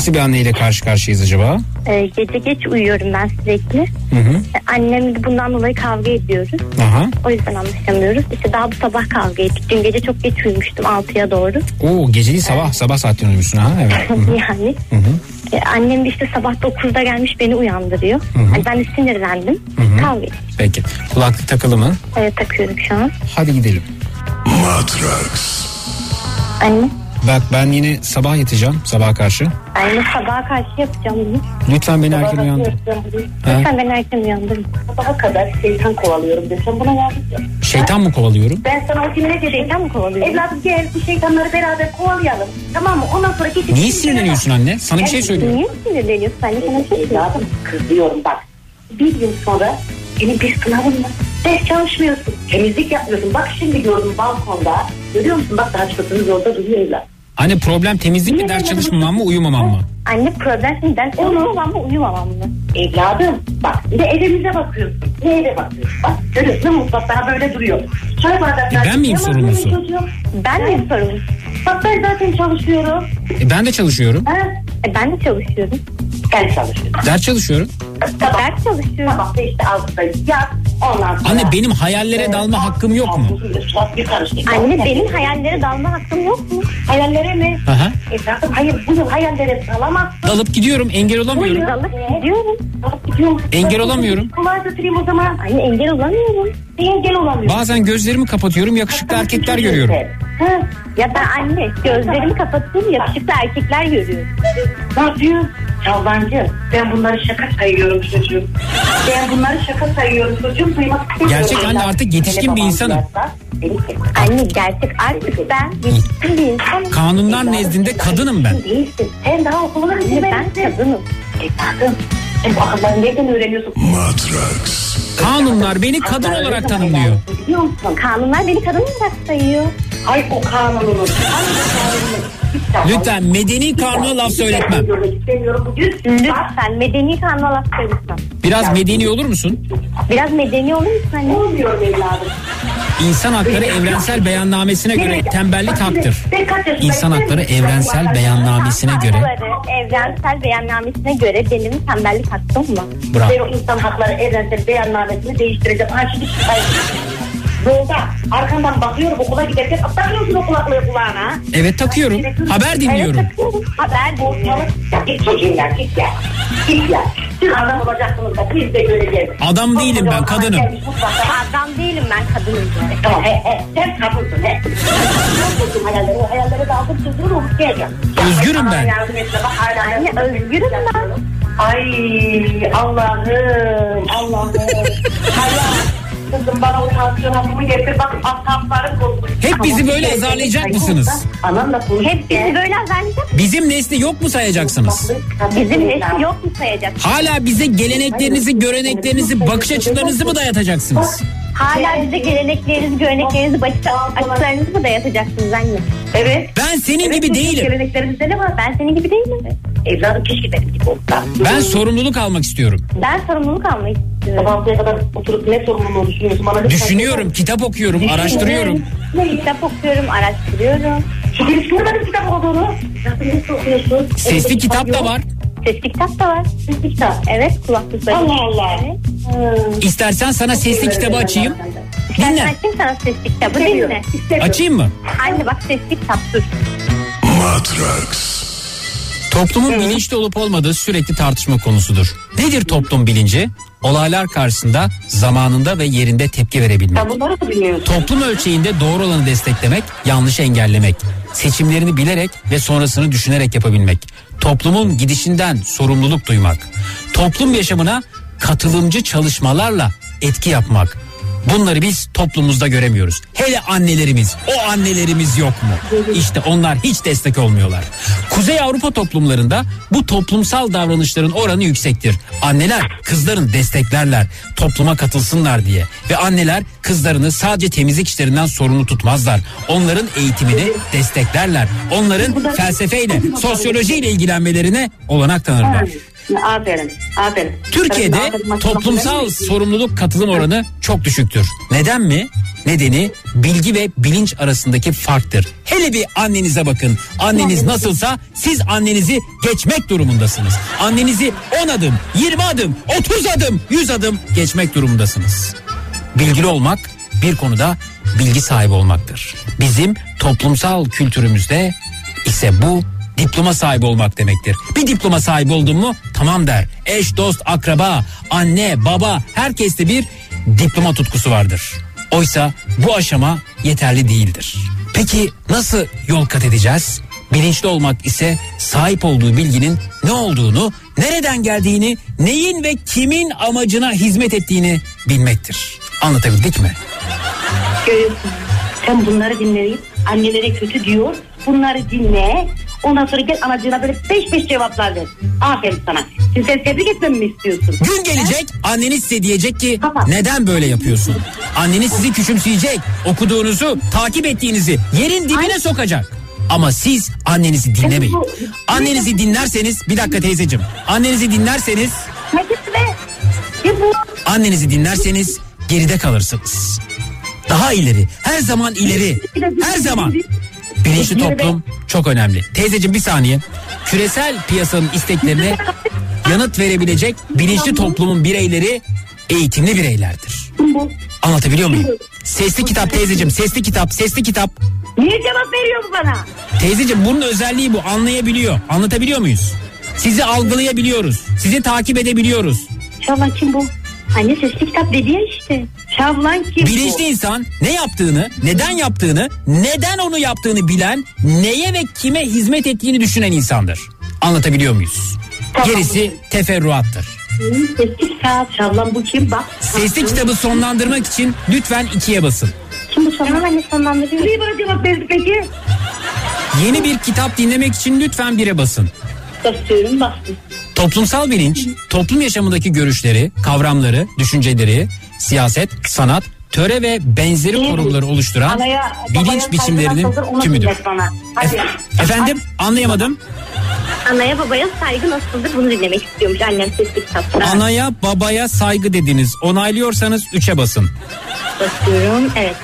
Speaker 3: Nasıl bir anneyle karşı karşıyayız acaba?
Speaker 27: Ee, gece geç uyuyorum ben sürekli.
Speaker 3: Hı hı.
Speaker 27: Ee, Annemle bundan dolayı kavga ediyoruz.
Speaker 3: Aha.
Speaker 27: O yüzden anlaşamıyoruz. İşte daha bu sabah kavga ettik. Dün gece çok geç uyumuştum 6'ya doğru.
Speaker 3: Oo gece değil sabah sabah saatlerinde uyumuşsun ha evet. Hı hı.
Speaker 27: yani.
Speaker 3: Hı hı.
Speaker 27: Ee, annem de işte sabah 9'da gelmiş beni uyandırıyor.
Speaker 3: hı.
Speaker 27: Hani ben de sinirlendim.
Speaker 3: Hı hı.
Speaker 27: Kavga ettik.
Speaker 3: Peki kulaklık takılı mı?
Speaker 27: Evet takıyorum şu an.
Speaker 3: Hadi gidelim.
Speaker 17: Matrax.
Speaker 27: Anne.
Speaker 3: Bak ben yine sabah yatacağım sabaha karşı.
Speaker 27: Anne sabaha karşı yapacağım bunu.
Speaker 3: Lütfen beni erken uyandır.
Speaker 27: Lütfen beni erken uyandırın.
Speaker 28: Sabaha kadar şeytan kovalıyorum desem buna yardım
Speaker 3: Şeytan mı kovalıyorum?
Speaker 28: Ben sana o gün ne dedim?
Speaker 27: Şeytan mı kovalıyorsun?
Speaker 28: Evladım gel bu şeytanları beraber kovalayalım. Tamam mı? Ondan sonra gidip...
Speaker 3: Niye sinirleniyorsun anne? Sana bir şey söylüyorum.
Speaker 27: Niye sinirleniyorsun anne? Sana bir şey
Speaker 28: Evladım kızıyorum bak. Bir yıl sonra senin bir sınavın var. Ders çalışmıyorsun. Temizlik yapmıyorsun. Bak şimdi gördüm balkonda. Görüyor musun? Bak taşkatınız orada duruyor evlat.
Speaker 3: Anne problem temizlik mi ders çalışmamam mı uyumamam mı?
Speaker 27: Anne problem senin ders çalışmamam mı uyumamam mı?
Speaker 28: Evladım bak bir de evimize bakıyorsun. Ne eve bakıyorsun? Bak görüyorsun mutfak daha böyle duruyor. Çay bardaklar.
Speaker 3: E, ben miyim sorumlusu?
Speaker 27: Ben miyim sorumlusu?
Speaker 28: Bak ben zaten çalışıyorum.
Speaker 3: E, ben de çalışıyorum.
Speaker 28: Ha?
Speaker 27: E, ben de çalışıyorum.
Speaker 28: Ben çalışıyorum.
Speaker 3: Ders çalışıyorum.
Speaker 27: Ders çalışıyorum.
Speaker 28: Da işte altıda yat. Ondan sonra...
Speaker 3: Anne benim hayallere dalma hakkım yok mu?
Speaker 27: Anne benim hayallere dalma hakkım yok mu?
Speaker 28: Hayallere mi?
Speaker 3: Aha.
Speaker 28: Evladım hayır bu yıl hayallere salamazsın.
Speaker 3: Dalıp gidiyorum engel olamıyorum.
Speaker 27: Dalıp gidiyorum.
Speaker 28: Dalıp gidiyorum.
Speaker 3: Engel olamıyorum.
Speaker 28: Kulağa götüreyim o zaman.
Speaker 27: Anne engel olamıyorum.
Speaker 28: Engel olamıyorum.
Speaker 3: Bazen gözlerimi kapatıyorum yakışıklı erkekler görüyorum.
Speaker 27: Ha, ya ben anne gözlerimi kapatıyorum yakışıklı erkekler görüyorum.
Speaker 28: Ne yapıyorsun? Yalancı. Ben bunları şaka sayıyorum çocuğum. Ben bunları şaka sayıyorum çocuğum. Duymak istemiyorum.
Speaker 3: Gerçek anne artık yetişkin bir insanım.
Speaker 27: Anne gerçek artık ben yetişkin bir insanım.
Speaker 3: Kanunlar nezdinde kadınım ben.
Speaker 28: Değilsin. Sen daha okuluna
Speaker 27: ben kadınım.
Speaker 28: Evladım. Sen bu akılları nereden öğreniyorsun?
Speaker 17: Matrax.
Speaker 3: Kanunlar beni kadın olarak tanımlıyor.
Speaker 28: Biliyor musun?
Speaker 27: Kanunlar beni kadın olarak sayıyor.
Speaker 28: Ay o kanununu. Hangi kanununu?
Speaker 3: Lütfen medeni kanuna laf söyletmem.
Speaker 27: Lütfen medeni kanuna laf söylesem.
Speaker 3: Biraz medeni olur musun?
Speaker 27: Biraz medeni olur musun anne?
Speaker 28: Olmuyor evladım.
Speaker 3: İnsan hakları evrensel beyannamesine göre tembellik haktır. İnsan hakları evrensel beyannamesine göre
Speaker 27: evrensel beyannamesine göre benim tembellik hakkım var.
Speaker 3: Bravo.
Speaker 28: Ben o insan hakları evrensel beyannamesini değiştireceğim. Ha şimdi Yolda arkandan bakıyorum okula giderken takıyorsun o kulaklığı kulağına.
Speaker 3: Evet takıyorum. Haber dinliyorum.
Speaker 27: Evet takıyorum. Haber dinliyorum.
Speaker 28: Ya git çocuğum ya git ya. Git ya. Siz adam olacaksınız da biz de göreceğiz.
Speaker 3: Adam değilim ben, kadınım.
Speaker 27: Adam değilim ben kadınım.
Speaker 28: Tamam he he sen kadınsın he. Ben buldum hayalleri o hayalleri de aldım çocuğunu unutmayacağım.
Speaker 3: Özgürüm ben.
Speaker 28: Yardım etme bak hala
Speaker 27: Anne özgürüm ben.
Speaker 28: Ay Allah'ım Allah'ım. Hayal. Kızım bana o tansiyon hapımı getir bak asaplarım bozuldu.
Speaker 3: Hep bizi böyle azarlayacak mısınız?
Speaker 28: Anamla konuş.
Speaker 27: Hep bizi böyle azarlayacak.
Speaker 3: Bizim nesli yok mu sayacaksınız?
Speaker 27: Bizim nesil yok mu sayacak?
Speaker 3: Hala bize geleneklerinizi, göreneklerinizi, bakış açılarınızı mı dayatacaksınız?
Speaker 27: Hala bize geleneklerinizi, göreneklerinizi, bakış açılarınızı mı dayatacaksınız anne?
Speaker 28: Evet.
Speaker 3: Ben senin
Speaker 28: Evet,
Speaker 3: gibi değilim.
Speaker 28: Geleneklerimizde ne var?
Speaker 27: Ben senin gibi değilim.
Speaker 28: Evladım keşke benim gibi olsa.
Speaker 3: Ben sorumluluk almak istiyorum.
Speaker 27: Ben sorumluluk almak istiyorum.
Speaker 28: Sabahlıya kadar oturup ne sorumluluğu düşünüyorsun? Bana lütfen
Speaker 3: Düşünüyorum, kitap okuyorum, araştırıyorum.
Speaker 27: Kitap okuyorum, araştırıyorum.
Speaker 28: Hiç görmedim kitap olduğunu. Nasıl okuyorsun?
Speaker 3: Sesli kitap da var.
Speaker 27: Sesli kitap da var.
Speaker 28: Sesli kitap.
Speaker 27: Evet, kulaklıkları.
Speaker 28: Allah Allah.
Speaker 27: Evet.
Speaker 3: İstersen sana sesli kitabı açayım.
Speaker 27: Ben
Speaker 3: Dinle.
Speaker 27: açayım sana sesli kitabı dinle.
Speaker 3: Açayım mı?
Speaker 27: Anne bak sesli kitap dur.
Speaker 17: Matrax.
Speaker 3: Toplumun bilinçli olup olmadığı sürekli tartışma konusudur. Nedir toplum bilinci? Olaylar karşısında zamanında ve yerinde tepki verebilmek. Toplum ölçeğinde doğru olanı desteklemek, yanlışı engellemek. Seçimlerini bilerek ve sonrasını düşünerek yapabilmek. Toplumun gidişinden sorumluluk duymak. Toplum yaşamına katılımcı çalışmalarla etki yapmak. Bunları biz toplumumuzda göremiyoruz. Hele annelerimiz, o annelerimiz yok mu? İşte onlar hiç destek olmuyorlar. Kuzey Avrupa toplumlarında bu toplumsal davranışların oranı yüksektir. Anneler kızların desteklerler, topluma katılsınlar diye. Ve anneler kızlarını sadece temizlik işlerinden sorumlu tutmazlar. Onların eğitimini desteklerler. Onların felsefeyle, sosyolojiyle ilgilenmelerine olanak tanırlar.
Speaker 28: Aferin, aferin.
Speaker 3: Türkiye'de
Speaker 28: Aferin,
Speaker 3: toplumsal sorumluluk katılım oranı çok düşüktür. Neden mi? Nedeni bilgi ve bilinç arasındaki farktır. Hele bir annenize bakın. Anneniz nasılsa siz annenizi geçmek durumundasınız. Annenizi 10 adım, 20 adım, 30 adım, 100 adım geçmek durumundasınız. Bilgili olmak bir konuda bilgi sahibi olmaktır. Bizim toplumsal kültürümüzde ise bu diploma sahibi olmak demektir. Bir diploma sahibi oldun mu tamam der. Eş, dost, akraba, anne, baba herkeste bir diploma tutkusu vardır. Oysa bu aşama yeterli değildir. Peki nasıl yol kat edeceğiz? Bilinçli olmak ise sahip olduğu bilginin ne olduğunu, nereden geldiğini, neyin ve kimin amacına hizmet ettiğini bilmektir. Anlatabildik mi?
Speaker 28: Görüyorsun. Sen bunları dinleyip annelere kötü diyor. Bunları dinle. Ondan sonra gel anacığına böyle beş beş cevaplar ver. Aferin sana. Şimdi sen tebrik etmemi mi istiyorsun?
Speaker 3: Gün gelecek anneniz size diyecek ki neden böyle yapıyorsun? Anneniz sizi küçümseyecek, okuduğunuzu, takip ettiğinizi yerin dibine sokacak. Ama siz annenizi dinlemeyin. Annenizi dinlerseniz bir dakika teyzeciğim. Annenizi dinlerseniz
Speaker 28: Ne gitti be? Ne bu?
Speaker 3: annenizi dinlerseniz geride kalırsınız. Daha ileri, her zaman ileri, her zaman. Bilinçli toplum çok önemli. Teyzeciğim bir saniye. Küresel piyasanın isteklerine yanıt verebilecek bilinçli toplumun bireyleri eğitimli bireylerdir. Anlatabiliyor muyum? Sesli kitap teyzeciğim, sesli kitap, sesli kitap.
Speaker 28: Niye cevap veriyor bu bana?
Speaker 3: Teyzeciğim bunun özelliği bu. Anlayabiliyor. Anlatabiliyor muyuz? Sizi algılayabiliyoruz. Sizi takip edebiliyoruz.
Speaker 28: Şavlan kim bu? Anne sesli kitap dedi ya işte. Şavlan kim
Speaker 3: Bilinçli
Speaker 28: bu?
Speaker 3: insan ne yaptığını, neden yaptığını, neden onu yaptığını bilen, neye ve kime hizmet ettiğini düşünen insandır. Anlatabiliyor muyuz? Gerisi teferruattır.
Speaker 28: Sesli kitap. Şavlan bu kim? Bak.
Speaker 3: Sesli kitabı sonlandırmak için lütfen ikiye basın.
Speaker 28: Kim bu Şavlan? anne sonlandırıyor. Niye bana cevap verdi peki?
Speaker 3: Yeni bir kitap dinlemek için lütfen bire basın.
Speaker 28: Basıyorum bastım.
Speaker 3: Toplumsal bilinç, toplum yaşamındaki görüşleri, kavramları, düşünceleri, siyaset, sanat, töre ve benzeri kurumları oluşturan
Speaker 28: Anaya,
Speaker 3: bilinç biçimlerinin tümüdür.
Speaker 28: Hadi.
Speaker 3: Efendim anlayamadım.
Speaker 27: Anaya babaya saygı nasıldır bunu dinlemek istiyormuş annem sesli kitapta.
Speaker 3: Anaya babaya saygı dediniz. Onaylıyorsanız üçe basın.
Speaker 27: Basıyorum evet.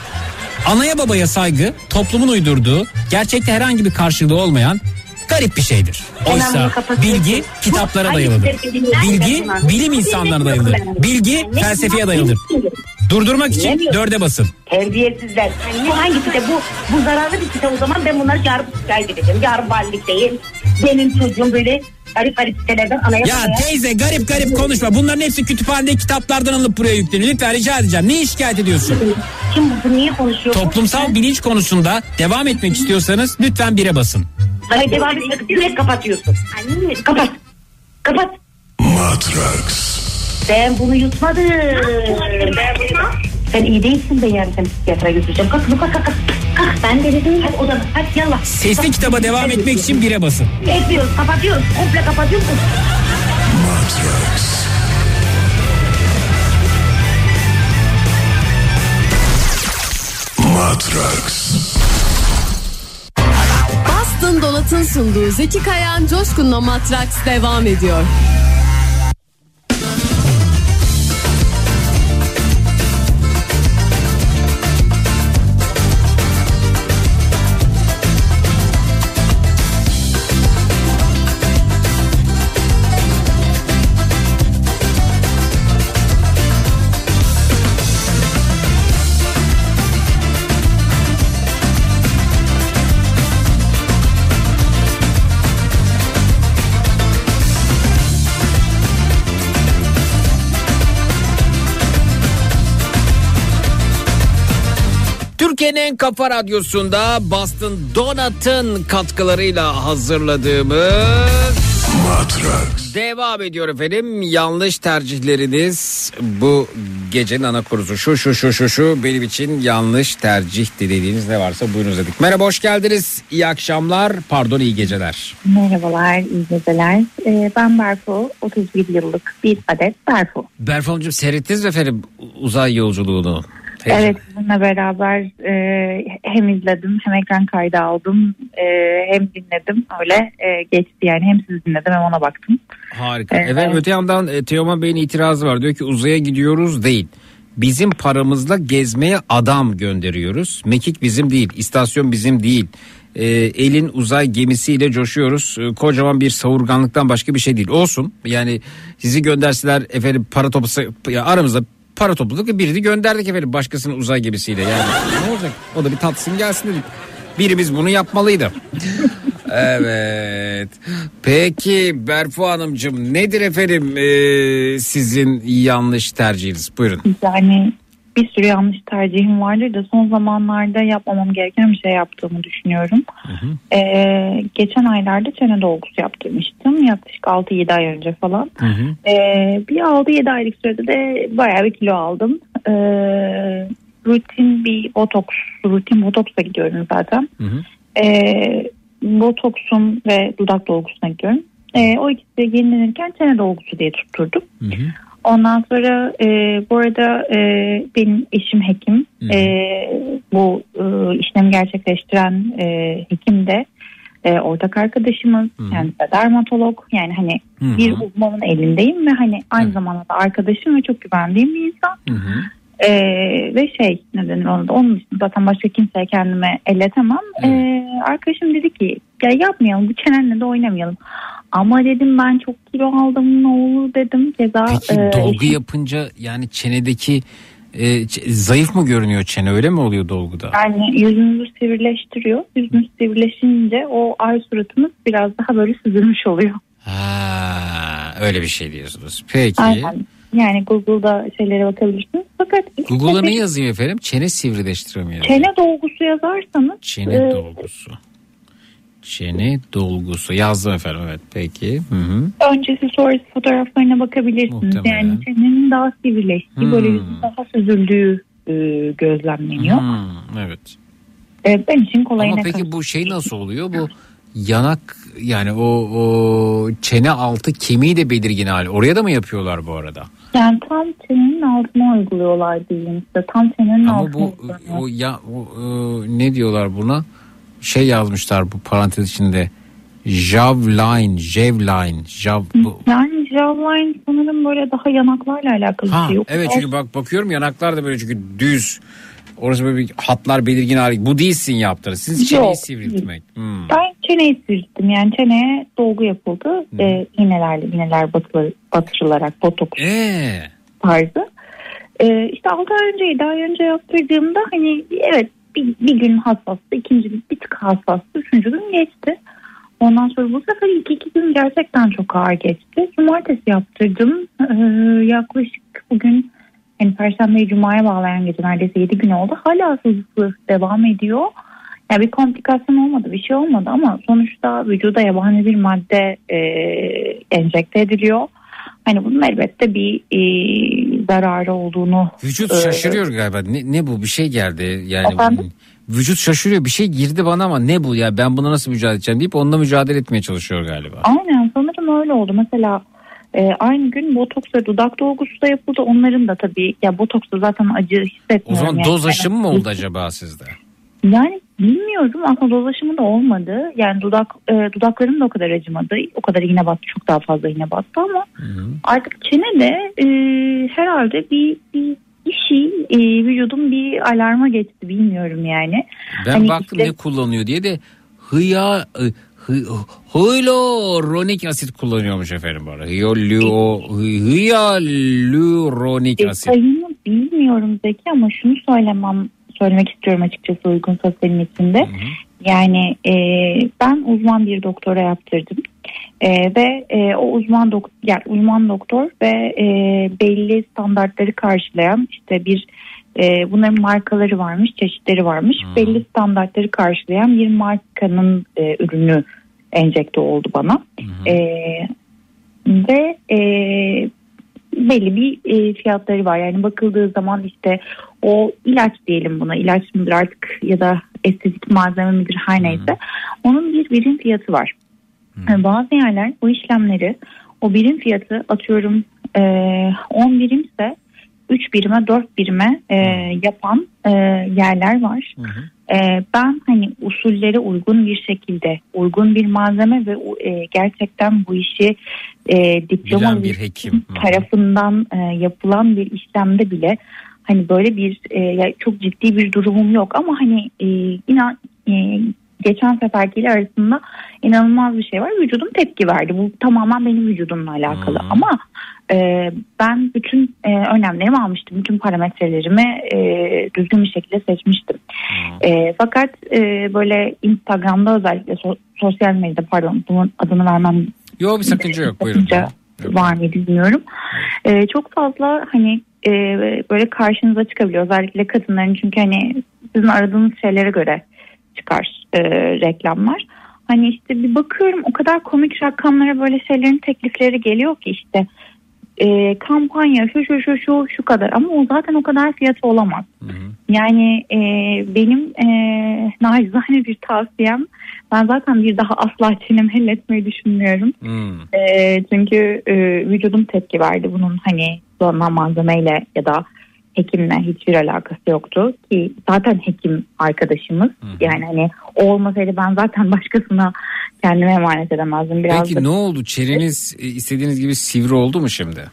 Speaker 3: Anaya babaya saygı toplumun uydurduğu, gerçekte herhangi bir karşılığı olmayan garip bir şeydir. Oysa bilgi kitaplara
Speaker 28: Bu
Speaker 3: dayalıdır. Bilgi bilim insanlarına dayalıdır. Bilgi felsefeye dayalıdır. Durdurmak için dörde basın.
Speaker 28: Terbiyesizler. Bu hangi? Bu, bu zararlı bir site o zaman ben bunları yarın şikayet edeceğim. Yarın valilikteyim. Benim çocuğum böyle garip garip sitelerden anaya
Speaker 3: Ya teyze garip garip konuşma. Bunların hepsi kütüphanede kitaplardan alınıp buraya yükleniyor. Lütfen rica edeceğim. Neyi şikayet ediyorsun?
Speaker 28: Kim bu? Niye konuşuyor?
Speaker 3: Toplumsal bilinç konusunda devam etmek istiyorsanız lütfen bire basın.
Speaker 28: Hayır devam et. Direkt kapatıyorsun.
Speaker 27: Anne
Speaker 28: Kapat. Kapat.
Speaker 17: Matrax.
Speaker 28: Ben bunu yutmadım. Ben bunu... Sen iyi değilsin be yani sen psikiyatra götüreceğim. Kalk kalk kalk kalk. Ben de dedim. Hadi odana hadi yallah.
Speaker 3: Sesli kitaba devam etmek için bire basın.
Speaker 28: Etmiyoruz kapatıyoruz. Komple kapatıyoruz.
Speaker 17: Matrax. Matrax.
Speaker 16: Boston Dolat'ın sunduğu Zeki Kayan Coşkun'la Matraks devam ediyor.
Speaker 3: Kafa radyosunda Boston Donut'ın katkılarıyla hazırladığımız
Speaker 17: Matrax.
Speaker 3: devam ediyor efendim. Yanlış tercihleriniz bu gecenin ana kurusu. Şu şu şu şu şu benim için yanlış tercih dediğiniz ne varsa buyurunuz dedik. Merhaba hoş geldiniz. İyi akşamlar pardon iyi geceler.
Speaker 29: Merhabalar, iyi geceler. Ee, ben Berfu, 31 yıllık bir adet Berfu.
Speaker 3: Berfu Hanımcığım seyrettiniz mi efendim uzay yolculuğunu?
Speaker 29: Evet, sizinle beraber e, hem izledim hem ekran kaydı aldım e, hem dinledim. Öyle e, geçti yani hem sizi dinledim hem ona baktım.
Speaker 3: Harika.
Speaker 29: Evet.
Speaker 3: Evet, öte yandan e, Teoman Bey'in itirazı var. Diyor ki uzaya gidiyoruz değil. bizim paramızla gezmeye adam gönderiyoruz. Mekik bizim değil, istasyon bizim değil. Ee, elin uzay gemisiyle coşuyoruz. Ee, kocaman bir savurganlıktan başka bir şey değil. Olsun. Yani sizi gönderseler efendim para toplasa ya aramızda para topladık ve birini gönderdik efendim başkasının uzay gemisiyle. Yani ne olacak? O da bir tatsın gelsin dedik. Birimiz bunu yapmalıydı. Evet. Peki Berfu Hanımcığım nedir efendim ee, sizin yanlış tercihiniz? Buyurun.
Speaker 29: Yani bir sürü yanlış tercihim vardır da son zamanlarda yapmamam gereken bir şey yaptığımı düşünüyorum. Ee, geçen aylarda çene dolgusu yaptırmıştım. Yaklaşık 6-7 ay önce falan. Ee, bir 6-7 aylık sürede de bayağı bir kilo aldım. Ee, rutin bir botoks, rutin botoksa gidiyorum zaten. Ee, botoksun ve dudak dolgusuna gidiyorum. Ee, o ikisi yenilenirken çene dolgusu diye tutturdum. Ondan sonra e, bu arada e, benim eşim hekim. E, bu e, işlemi gerçekleştiren e, hekim de e, ortak arkadaşımız. Kendisi de dermatolog. Yani hani
Speaker 30: Hı.
Speaker 29: bir uzmanın elindeyim ve hani aynı zamanda da arkadaşım ve çok güvendiğim bir insan. E, ve şey ne denir onu da onun için zaten başka kimseye kendime elletemem. E, arkadaşım dedi ki ya yapmayalım bu çenenle de oynamayalım. Ama dedim ben çok kilo aldım ne olur dedim. Ceza
Speaker 3: Peki
Speaker 29: e,
Speaker 3: dolgu
Speaker 29: eşim-
Speaker 3: yapınca yani çenedeki e, zayıf mı görünüyor çene öyle mi oluyor dolguda?
Speaker 29: Yani yüzünüzü sivrileştiriyor. Yüzünüz sivrileşince o ay suratınız biraz daha böyle süzülmüş oluyor.
Speaker 3: Ha, öyle bir şey diyorsunuz. Peki.
Speaker 29: Aynen. Yani Google'da şeylere bakabilirsiniz. Fakat
Speaker 3: Google'a ne yazayım efendim? Çene sivrileştirme yazayım?
Speaker 29: çene dolgusu yazarsanız
Speaker 3: Çene
Speaker 29: e,
Speaker 3: dolgusu. Çene dolgusu yazdım efendim evet peki. Hı hı.
Speaker 29: öncesi sonrası fotoğraflarına bakabilirsiniz.
Speaker 3: Muhtemelen.
Speaker 29: Yani çenenin daha sivrileştiği
Speaker 3: Hmm.
Speaker 29: böyle daha süzüldüğü e, gözlemleniyor.
Speaker 3: Hmm, evet.
Speaker 29: E, ben için kolayına
Speaker 3: Ama peki bu şey nasıl oluyor? Bu yanak yani o, o çene altı kemiği de belirgin hali. Oraya da mı yapıyorlar bu arada?
Speaker 29: Yani tam çenenin altına uyguluyorlar diyeyim size. Tam çenenin
Speaker 3: Ama
Speaker 29: altına
Speaker 3: bu
Speaker 29: uyguluyorlar.
Speaker 3: o ya o, e, ne diyorlar buna? Şey yazmışlar bu parantez içinde. Javline, Javline, Jav.
Speaker 29: Yani jawline sanırım böyle daha yanaklarla alakalı
Speaker 3: Ha,
Speaker 29: bir şey. yok.
Speaker 3: evet çünkü bak bakıyorum yanaklar da böyle çünkü düz. Orası böyle bir hatlar belirgin hali. Bu değilsin yaptınız. Siz çeneyi
Speaker 29: Yok,
Speaker 3: sivriltmek. Hmm.
Speaker 29: Ben çeneyi sivrilttim. Yani çeneye dolgu yapıldı. Ee, iğnelerle iğneler batı, batırılarak botoks
Speaker 3: Ee,
Speaker 29: tarzı. Ee, işte 6 ay önce 7 ay önce yaptırdığımda hani evet bir, bir gün hassastı. ikinci gün bir tık hassastı. Üçüncü gün geçti. Ondan sonra bu sefer ilk iki gün gerçekten çok ağır geçti. Cumartesi yaptırdım. Ee, yaklaşık bugün hani Perşembe Cuma'ya bağlayan gece neredeyse 7 gün oldu. Hala sızısı devam ediyor. Yani bir komplikasyon olmadı, bir şey olmadı ama sonuçta vücuda yabani bir madde e, enjekte ediliyor. Hani bunun elbette bir e, zararı olduğunu.
Speaker 3: vücut
Speaker 29: e,
Speaker 3: şaşırıyor galiba. Ne, ne bu? Bir şey geldi. Yani
Speaker 29: Efendim?
Speaker 3: vücut şaşırıyor. Bir şey girdi bana ama ne bu ya? Ben buna nasıl mücadele edeceğim deyip onunla mücadele etmeye çalışıyor galiba.
Speaker 29: Aynen sanırım öyle oldu. Mesela e, aynı gün botoks ve dudak dolgusu da yapıldı. Onların da tabii ya botoksta zaten acı hissetmiyorum.
Speaker 3: O zaman
Speaker 29: yani.
Speaker 3: doz aşımı mı oldu acaba sizde?
Speaker 29: Yani bilmiyorum aslında doz aşımı da olmadı. Yani dudak e, dudaklarım da o kadar acımadı. O kadar iğne battı. Çok daha fazla iğne battı ama artık çene de e, herhalde bir, bir bir şey e, vücudum bir alarma geçti bilmiyorum yani.
Speaker 3: Ben
Speaker 29: Hani
Speaker 3: baktım
Speaker 29: işte-
Speaker 3: ne kullanıyor diye de hıya hı, hyaluronik asit kullanıyormuş efendim arada. Hyaluro, hyaluronik
Speaker 29: E,
Speaker 3: asit.
Speaker 29: sayını bilmiyorum Zeki ama şunu söylemem söylemek istiyorum açıkçası uygunsa senin içinde. Yani e, ben uzman bir doktora yaptırdım. E, ve e, o uzman doktor yani uzman doktor ve e, belli standartları karşılayan işte bir e, bunların markaları varmış, çeşitleri varmış. Belli standartları karşılayan bir markanın e, ürünü enjekte oldu bana. E, ve e, belli bir e, fiyatları var. Yani bakıldığı zaman işte o ilaç diyelim buna ilaç mıdır artık ya da estetik malzeme midir her neyse onun bir birim fiyatı var. Yani bazı yerler bu işlemleri o birim fiyatı atıyorum e, 10 birimse 3 birime 4 birime e, yapan e, yerler var. E, ben hani usullere uygun bir şekilde uygun bir malzeme ve e, gerçekten bu işi e, diploma
Speaker 3: bir hekim. Hı.
Speaker 29: tarafından e, yapılan bir işlemde bile hani böyle bir e, çok ciddi bir durumum yok ama hani e, inan e, geçen seferkiyle arasında inanılmaz bir şey var. Vücudum tepki verdi. Bu tamamen benim vücudumla alakalı. Ama e, ben bütün e, önlemlerimi almıştım. Bütün parametrelerimi e, düzgün bir şekilde seçmiştim. E, fakat e, böyle Instagram'da özellikle so- sosyal medyada pardon bunun adını vermem
Speaker 3: Yok bir sakınca yok buyurun.
Speaker 29: var mı bilmiyorum. E, çok fazla hani e, böyle karşınıza çıkabiliyor. Özellikle kadınların çünkü hani sizin aradığınız şeylere göre çıkar e, reklamlar. Hani işte bir bakıyorum o kadar komik rakamlara böyle şeylerin teklifleri geliyor ki işte e, kampanya şu şu şu şu şu kadar ama o zaten o kadar fiyatı olamaz. Yani e, benim e, nacizane bir tavsiyem ben zaten bir daha asla çenemi elletmeyi düşünmüyorum. E, çünkü e, vücudum tepki verdi bunun hani zorlanan malzemeyle ya da hekimle hiçbir alakası yoktu ki zaten hekim arkadaşımız yani hani o olmasaydı ben zaten başkasına kendime emanet edemezdim biraz
Speaker 3: Peki
Speaker 29: da-
Speaker 3: ne oldu? Çeneniz e, istediğiniz gibi sivri oldu mu şimdi?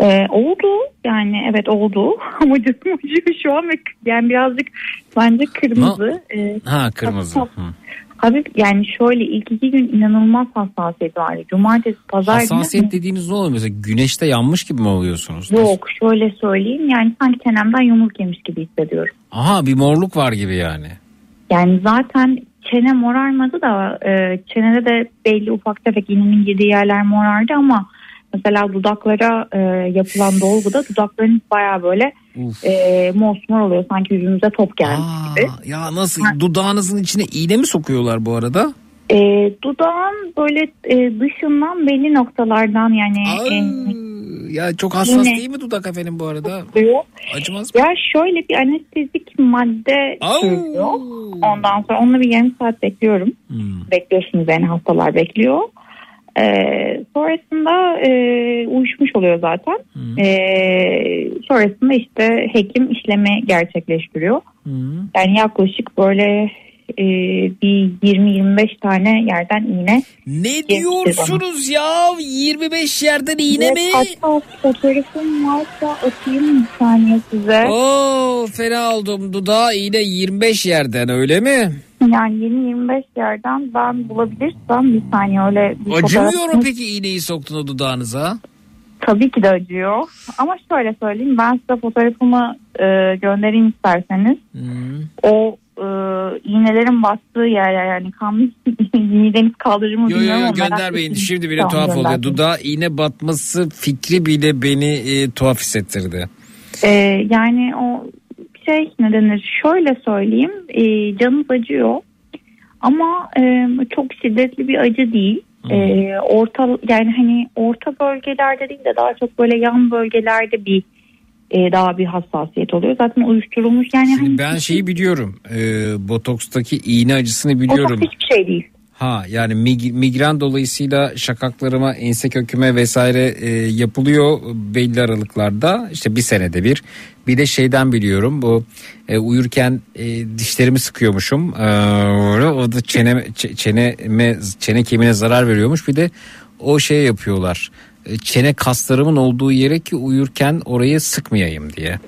Speaker 29: Ee, oldu yani evet oldu ama canım acıyor şu an ve yani birazcık bence kırmızı. Ee,
Speaker 3: Ha kırmızı.
Speaker 29: hafif- hafif yani şöyle ilk iki gün inanılmaz hassasiyet vardı. Cumartesi pazar günü-
Speaker 3: Hassasiyet dediğiniz ne oluyor? Mesela güneşte yanmış gibi mi oluyorsunuz?
Speaker 29: Yok şöyle söyleyeyim yani sanki çenemden yumruk yemiş gibi hissediyorum.
Speaker 3: Aha bir morluk var gibi yani.
Speaker 29: Yani zaten çene morarmadı da e, çenede de belli ufak tefek iğnenin girdiği yerler morardı ama mesela dudaklara e, yapılan dolguda dudaklarınız baya böyle e, mosmor oluyor sanki yüzünüze top gelmiş gibi.
Speaker 3: Ya nasıl dudağınızın içine iğne mi sokuyorlar bu arada?
Speaker 29: E, dudağın böyle e, dışından belli noktalardan yani e,
Speaker 3: Ya çok hassas
Speaker 29: Yine.
Speaker 3: değil mi dudak efendim bu arada?
Speaker 29: Yok.
Speaker 3: Acımaz mı?
Speaker 29: Ya şöyle bir anestezik madde sürüyor. Ondan sonra onunla bir yarım saat bekliyorum.
Speaker 3: Hmm.
Speaker 29: Bekliyorsunuz yani hastalar bekliyor. Ee, sonrasında e, uyuşmuş oluyor zaten. Ee, sonrasında işte hekim işlemi gerçekleştiriyor. Yani yaklaşık böyle e, bir 20-25 tane yerden iğne.
Speaker 3: Ne diyorsunuz ya? 25 yerden iğne
Speaker 29: Evet,
Speaker 3: mi?
Speaker 29: Hatta fotoğrafım varsa atayım bir saniye size.
Speaker 3: Oo fena oldum. Dudağa iğne 25 yerden öyle mi?
Speaker 29: Yani 20-25 yerden ben bulabilirsem bir saniye öyle bir
Speaker 3: Acımıyor mu peki iğneyi soktun o dudağınıza?
Speaker 29: Tabii ki de acıyor. Ama şöyle söyleyeyim ben size fotoğrafımı e, göndereyim isterseniz. O e, iğnelerin bastığı yer yani kanlı iğneniz kaldırır mı
Speaker 3: Yo yo
Speaker 29: bilmiyorum
Speaker 3: yo
Speaker 29: ama merak
Speaker 3: göndermeyin.
Speaker 29: ettiğiniz
Speaker 3: Şimdi bile
Speaker 29: için
Speaker 3: tuhaf oluyor.
Speaker 29: gönderdim.
Speaker 3: Dudağa iğne batması fikri bile beni e, tuhaf hissettirdi.
Speaker 29: E, yani o şey ne denir şöyle söyleyeyim e, canınız acıyor ama e, çok şiddetli bir acı değil. E, orta yani hani orta bölgelerde değil de daha çok böyle yan bölgelerde bir e, daha bir hassasiyet oluyor. Zaten uyuşturulmuş yani hani
Speaker 3: Ben şeyi biliyorum. E, botokstaki iğne acısını biliyorum.
Speaker 29: o hiçbir şey değil.
Speaker 3: Ha yani mig- migren dolayısıyla şakaklarıma, ense köküme vesaire e, yapılıyor belli aralıklarda. işte bir senede bir. Bir de şeyden biliyorum bu e, uyurken e, dişlerimi sıkıyormuşum. E, o da çene çeneme çene kemiğine zarar veriyormuş. Bir de o şey yapıyorlar. E, Çene kaslarımın olduğu yere ki uyurken orayı sıkmayayım diye.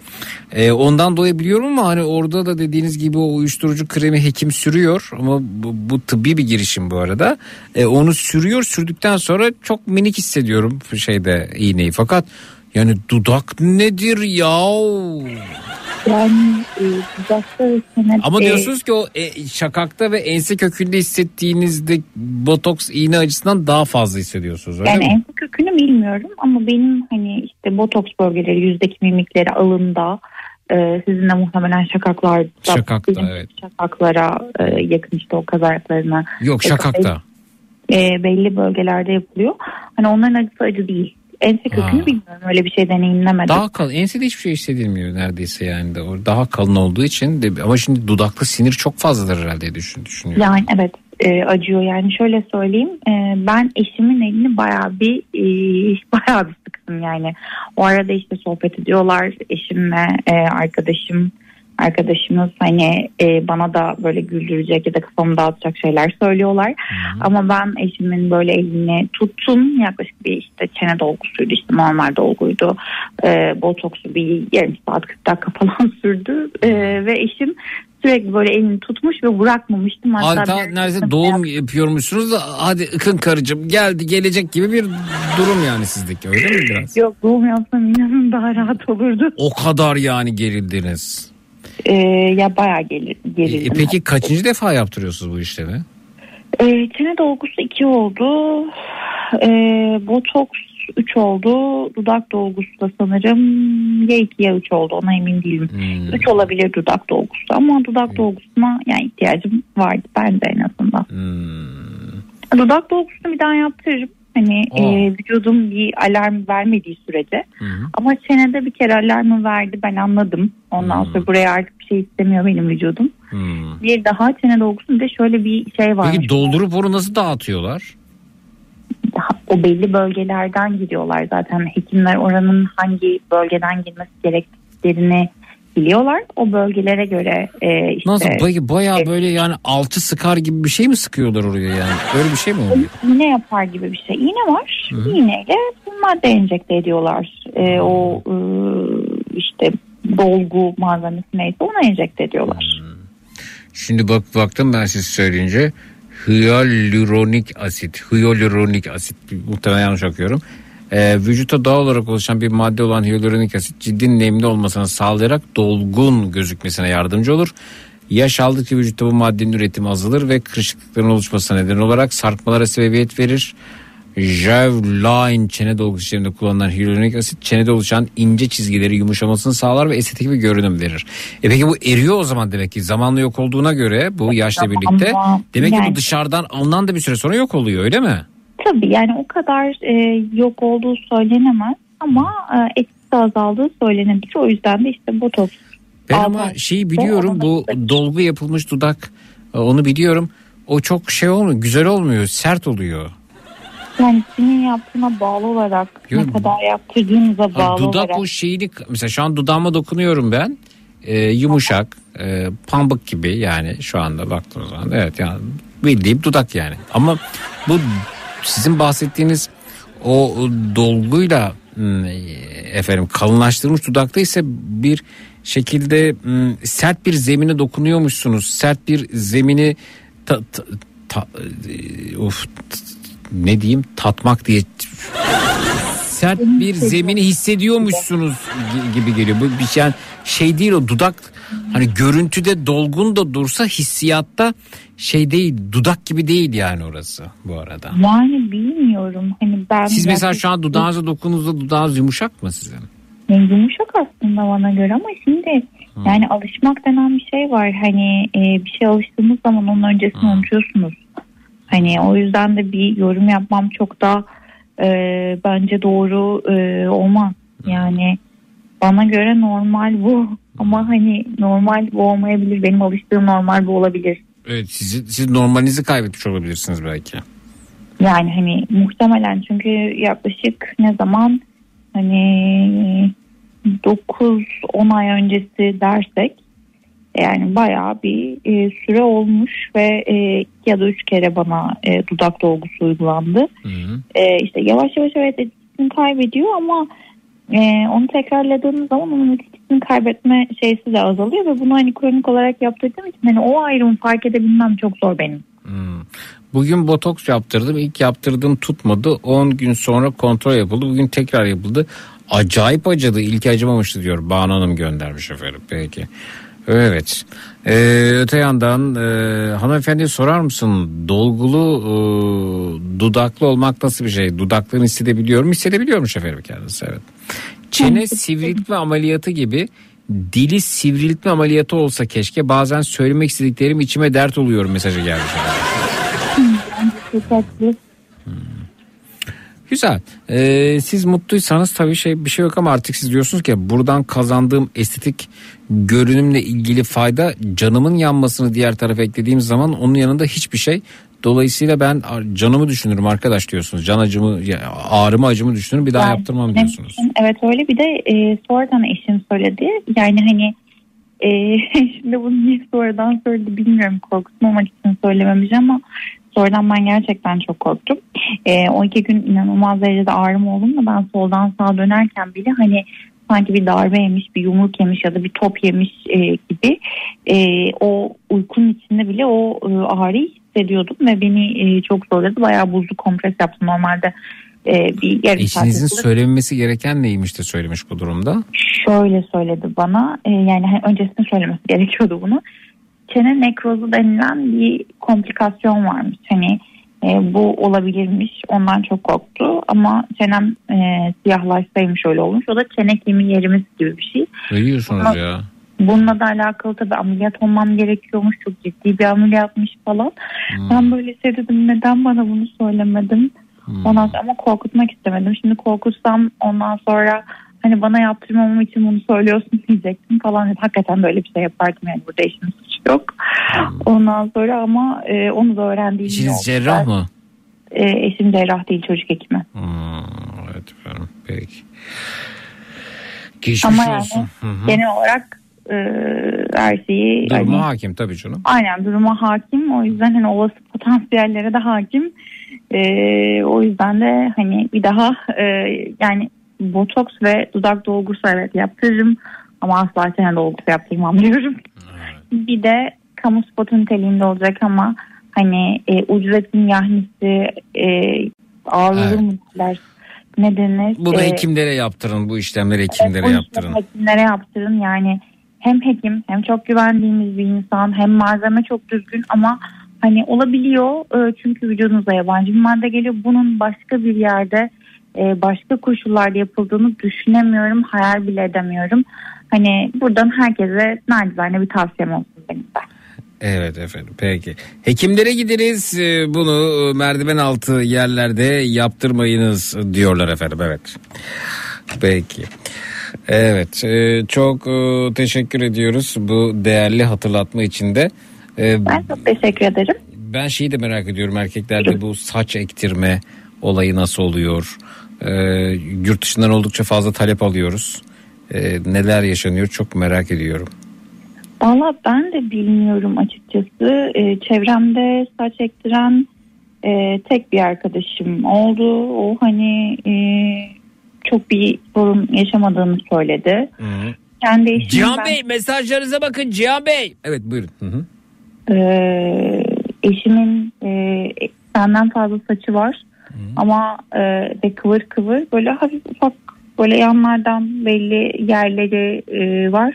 Speaker 3: E, ondan dolayı biliyorum ama hani orada da dediğiniz gibi o uyuşturucu kremi hekim sürüyor ama bu, bu tıbbi bir girişim bu arada. E, onu sürüyor sürdükten sonra çok minik hissediyorum şeyde iğneyi fakat yani dudak nedir ya?
Speaker 29: Yani e, dudakta ve çene-
Speaker 3: Ama diyorsunuz ki o e, şakakta ve ense kökünde hissettiğinizde botoks iğne acısından daha fazla hissediyorsunuz öyle
Speaker 29: yani
Speaker 3: mi?
Speaker 29: ense kökünü bilmiyorum ama benim hani işte botoks bölgeleri yüzdeki mimikleri alında e, sizin de muhtemelen şakaklarda
Speaker 3: Şakakta, evet.
Speaker 29: şakaklara e, yakın işte o kazarlıklarına
Speaker 3: Yok şakakta.
Speaker 29: e, belli bölgelerde yapılıyor. Hani onların acısı acı değil. Ense kökünü
Speaker 3: Ha.
Speaker 29: bilmiyorum öyle bir şey deneyimlemedim.
Speaker 3: Daha kalın. Ensede hiçbir şey hissedilmiyor neredeyse yani de. Daha kalın olduğu için de ama şimdi dudakta sinir çok fazladır herhalde düşün, düşünüyorum.
Speaker 29: Yani evet e, acıyor yani şöyle söyleyeyim e, ben eşimin elini bayağı bir e, bayağı bir sıktım yani o arada işte sohbet ediyorlar eşimle e, arkadaşım arkadaşımız hani e, bana da böyle güldürecek ya da kafamı dağıtacak şeyler söylüyorlar. Ama ben eşimin böyle elini tuttum yaklaşık bir işte çene dolgusuydu işte normal dolguydu. E, botoksu bir yarım saat 40 dakika falan sürdü E, ve eşim sürekli böyle elini tutmuş ve bırakmamıştım.
Speaker 3: Hatta
Speaker 29: bir-
Speaker 3: neredeyse doğum yapıyormuşsunuz da hadi ıkın karıcığım geldi gelecek gibi bir durum yani sizdeki öyle mi biraz?
Speaker 29: Yok doğum yapsam inanın daha rahat olurdu.
Speaker 3: O kadar yani gerildiniz.
Speaker 29: E, ya bayağı gelir,
Speaker 3: E,
Speaker 29: gerildim.
Speaker 3: peki kaçıncı defa yaptırıyorsunuz bu işlemi?
Speaker 29: E, çene dolgusu 2 oldu. E, botoks 3 oldu. Dudak dolgusu da sanırım ya 2 ya 3 oldu ona emin değilim. 3 olabilir dudak dolgusu ama dudak dolgusuna yani ihtiyacım vardı bence en azından. Dudak dolgusunu bir daha yaptırırım. Hani
Speaker 3: Aa.
Speaker 29: e, vücudum bir alarm vermediği sürece. Ama çenede bir kere alarmı verdi ben anladım. Ondan sonra buraya artık bir şey istemiyor benim vücudum. Bir daha çene dolgusunda şöyle bir şey var.
Speaker 3: Peki doldurup onu nasıl dağıtıyorlar?
Speaker 29: o belli bölgelerden giriyorlar zaten hekimler oranın hangi bölgeden girmesi gerektiklerini biliyorlar. O bölgelere göre e, işte
Speaker 3: Nasıl Bay- bayağı böyle yani altı sıkar gibi bir şey mi sıkıyorlar oraya yani? Öyle bir şey mi oluyor?
Speaker 29: iğne yapar gibi bir şey. İğne var. İğneyle madde enjekte ediyorlar. E, o e, işte dolgu malzemesi neyse ona enjekte ediyorlar.
Speaker 3: Şimdi bak baktım ben siz söyleyince hyaluronik asit, hyaluronik asit muhtemelen yanlış okuyorum. Ee, vücutta doğal olarak oluşan bir madde olan hyaluronik asit ciddi nemli olmasını sağlayarak dolgun gözükmesine yardımcı olur. Yaş aldıkça vücutta bu maddenin üretimi azalır ve kırışıklıkların oluşmasına neden olarak sarkmalara sebebiyet verir. Jawline çene dolgusu işleminde kullanılan hyaluronik asit çenede oluşan ince çizgileri yumuşamasını sağlar ve estetik bir görünüm verir. E peki bu eriyor o zaman demek ki zamanla yok olduğuna göre bu yaşla birlikte demek ki bu dışarıdan alınan da bir süre sonra yok oluyor öyle mi?
Speaker 29: Tabii yani o kadar e, yok olduğu söylenemez ama e, etkisi azaldığı söylenebilir. O yüzden de işte botoks
Speaker 3: Ben ama şeyi biliyorum bu dolgu yapılmış dudak e, onu biliyorum. O çok şey olmuyor güzel olmuyor sert oluyor.
Speaker 29: Yani kimin yaptığına bağlı olarak
Speaker 3: Yok.
Speaker 29: ne kadar yaptırdığınıza bağlı
Speaker 3: dudak
Speaker 29: olarak.
Speaker 3: o şeyini mesela şu an dudağıma dokunuyorum ben. Ee, yumuşak, e, pambık gibi yani şu anda baktığım zaman evet yani bildiğim dudak yani. Ama bu sizin bahsettiğiniz o dolguyla hmm, efendim kalınlaştırılmış dudakta ise bir şekilde hmm, sert bir zemine dokunuyormuşsunuz. Sert bir zemini ta, ta- ta- e, of, ne diyeyim tatmak diye sert bir zemini hissediyormuşsunuz gi- gibi geliyor. Bu bir şey, yani şey değil o dudak hani görüntüde dolgun da dursa hissiyatta şey değil dudak gibi değil yani orası bu arada.
Speaker 29: Yani bilmiyorum. Hani ben
Speaker 3: Siz mesela şu an dudağınıza dokunduğunuzda dudağınız yumuşak mı sizin?
Speaker 29: Yani yumuşak aslında bana göre ama şimdi yani alışmak denen bir şey var. Hani e, bir şey alıştığınız zaman onun öncesini unutuyorsunuz. Hani o yüzden de bir yorum yapmam çok da e, bence doğru e, olmaz. Yani bana göre normal bu ama hani normal bu olmayabilir. Benim alıştığım normal bu olabilir.
Speaker 3: Evet siz, siz normalinizi kaybetmiş olabilirsiniz belki.
Speaker 29: Yani hani muhtemelen çünkü yaklaşık ne zaman hani 9-10 ay öncesi dersek yani bayağı bir e, süre olmuş ve e, iki ya da üç kere bana e, dudak dolgusu uygulandı. E, işte yavaş yavaş evet etkisini kaybediyor ama e, onu tekrarladığınız zaman onun etkisini kaybetme şeysi de azalıyor ve bunu hani kronik olarak yaptırdığım için hani o ayrımı fark edebilmem çok zor benim.
Speaker 3: Bugün botoks yaptırdım. İlk yaptırdığım tutmadı. 10 gün sonra kontrol yapıldı. Bugün tekrar yapıldı. Acayip acıdı. İlk acımamıştı diyor. Banu Hanım göndermiş efendim. Peki. Evet. Ee, öte yandan e, hanımefendiye sorar mısın? Dolgulu e, dudaklı olmak nasıl bir şey? Dudaklarını hissedebiliyor mu? Hissedebiliyormuş efendim kendisi. Evet. Çene sivriltme ameliyatı gibi dili sivriltme ameliyatı olsa keşke. Bazen söylemek istediklerim içime dert oluyor mesajı gelmiş.
Speaker 29: Tatlı.
Speaker 3: Güzel. Ee, siz mutluysanız tabii şey bir şey yok ama artık siz diyorsunuz ki buradan kazandığım estetik görünümle ilgili fayda canımın yanmasını diğer tarafa eklediğim zaman onun yanında hiçbir şey. Dolayısıyla ben canımı düşünürüm arkadaş diyorsunuz. Can acımı, ağrımı acımı düşünürüm bir daha
Speaker 29: Yani
Speaker 3: yaptırmam diyorsunuz.
Speaker 29: Evet öyle bir de e, sonradan eşim söyledi. Yani hani e, şimdi bunu niye sonradan söyledi bilmiyorum korkutmamak için söylememiş ama sonradan ben gerçekten çok korktum. E, o iki gün inanılmaz derecede ağrım oldu da ben soldan sağa dönerken bile hani sanki bir darbe yemiş, bir yumruk yemiş ya da bir top yemiş e, gibi e, o uykunun içinde bile o e, ağrıyı hissediyordum ve beni e, çok zorladı. Bayağı buzlu kompres yaptım normalde. E, bir yarım
Speaker 3: Eşinizin söylememesi gereken neymiş de söylemiş bu durumda?
Speaker 29: şöyle söyledi bana e, yani hani öncesinde söylemesi gerekiyordu bunu. Çene nekrozu denilen bir komplikasyon varmış. Hani e, bu olabilirmiş. Ondan çok korktu ama çenem e, siyahlaşsaymış öyle olmuş. O da çene kemiği yerimiz gibi bir şey.
Speaker 3: Ne diyorsunuz
Speaker 29: Ama-
Speaker 3: ya?
Speaker 29: Bununla da alakalı tabii ameliyat olmam gerekiyormuş. Çok ciddi bir ameliyatmış falan. Ben böyle şey dedim neden bana bunu söylemedin? Ondan sonra ama korkutmak istemedim. Şimdi korkutsam ondan sonra hani bana yaptırmamam için bunu söylüyorsun diyecektim falan. Hakikaten böyle bir şey yapardım yani burada eşimin suçu yok. Ondan sonra ama e, onu da öğrendiğim oldu.
Speaker 3: cerrah mı?
Speaker 29: E, eşim cerrah değil çocuk hekimi.
Speaker 3: Evet efendim peki. Geçmiş
Speaker 29: ama
Speaker 3: olsun. Hı hı.
Speaker 29: genel olarak e, her şeyi
Speaker 3: Duruma
Speaker 29: hani-
Speaker 3: hakim tabii canım.
Speaker 29: Aynen duruma hakim. O yüzden hani olası potansiyellere de hakim. Ee, o yüzden de hani bir daha e, yani botoks ve dudak dolgusu evet yaptırırım. Ama asla çene dolgusu yaptırmam diyorum. Bir de kamu spotu niteliğinde olacak ama hani e, ücretin yahnisi e, ağırlığı
Speaker 3: Evet.
Speaker 29: mı derler ne denir?
Speaker 3: Bunu
Speaker 29: E,
Speaker 3: hekimlere yaptırın bu işlemleri hekimlere
Speaker 29: işlemi
Speaker 3: yaptırın.
Speaker 29: Hekimlere yaptırın yani hem hekim hem çok güvendiğimiz bir insan hem malzeme çok düzgün ama hani olabiliyor e, çünkü vücudunuza yabancı bir madde geliyor. Bunun başka bir yerde e, başka koşullarda yapıldığını düşünemiyorum, hayal bile edemiyorum. Hani buradan herkese nacizane bir tavsiyem olsun benim de.
Speaker 3: Evet efendim peki. Hekimlere gideriz e, bunu e, merdiven altı yerlerde yaptırmayınız diyorlar efendim evet. Peki. Evet e, çok teşekkür ediyoruz bu değerli hatırlatma için de.
Speaker 29: Ben çok teşekkür ederim.
Speaker 3: Ben şeyi de merak ediyorum erkeklerde bu saç ektirme olayı nasıl oluyor? E, yurt dışından oldukça fazla talep alıyoruz. E, neler yaşanıyor çok merak ediyorum.
Speaker 29: Valla ben de bilmiyorum açıkçası. Ee, çevremde saç ektiren e, tek bir arkadaşım oldu. O hani e, çok bir sorun yaşamadığını söyledi. Kendi eşim
Speaker 3: Cihan
Speaker 29: ben-
Speaker 3: Bey mesajlarınıza bakın Cihan Bey. Evet buyurun. Hı hı.
Speaker 29: Ee, eşimin e, benden fazla saçı var ama e, ve kıvır kıvır böyle hafif ufak böyle yanlardan belli yerleri e, var.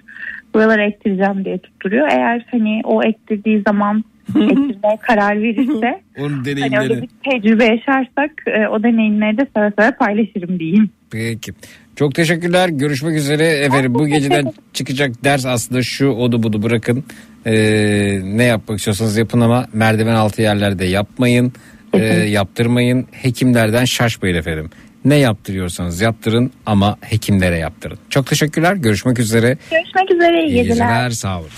Speaker 29: Buraları ektireceğim diye tutturuyor. Eğer hani o ektirdiği zaman ektirmeye karar verirse
Speaker 3: Onun
Speaker 29: hani öyle bir tecrübe yaşarsak e, o deneyimleri de seve seve paylaşırım diyeyim.
Speaker 3: Peki. Çok teşekkürler. Görüşmek üzere. Efendim bu geceden çıkacak ders aslında şu odu budu bırakın. Ee, ne yapmak istiyorsanız yapın ama merdiven altı yerlerde yapmayın. Ee, yaptırmayın. Hekimlerden şaşmayın efendim. Ne yaptırıyorsanız yaptırın ama hekimlere yaptırın. Çok teşekkürler. Görüşmek üzere.
Speaker 29: Görüşmek üzere. iyi
Speaker 3: İyi
Speaker 29: geceler.
Speaker 3: geceler. Sağ olun.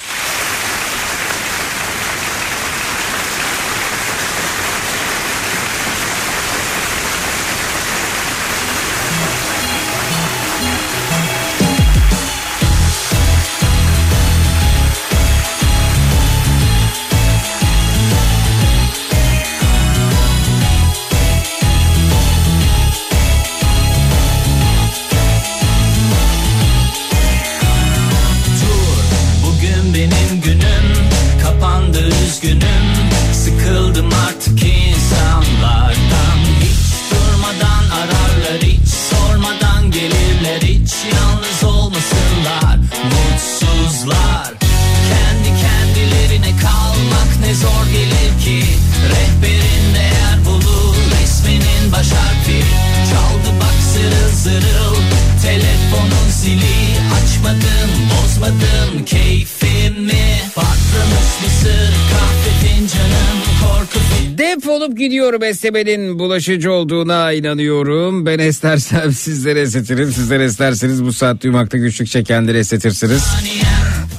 Speaker 12: Sıkıldım artık
Speaker 3: Defolup gidiyorum esnemenin bulaşıcı olduğuna inanıyorum. Ben estersem sizlere esnetirim. Sizler esterseniz bu saat duymakta güçlük çekenleri esnetirsiniz.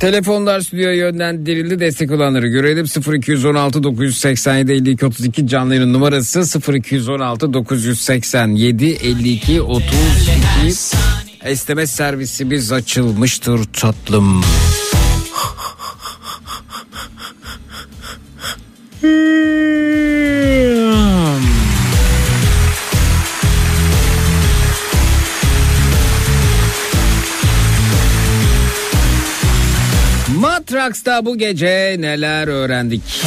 Speaker 3: Telefonlar stüdyoya yönlendirildi. Destek olanları görelim. 0216 987 52 32 canlı yayın numarası 0216 987 52 32 SMS servisimiz açılmıştır tatlım. Matraks'ta bu gece neler öğrendik?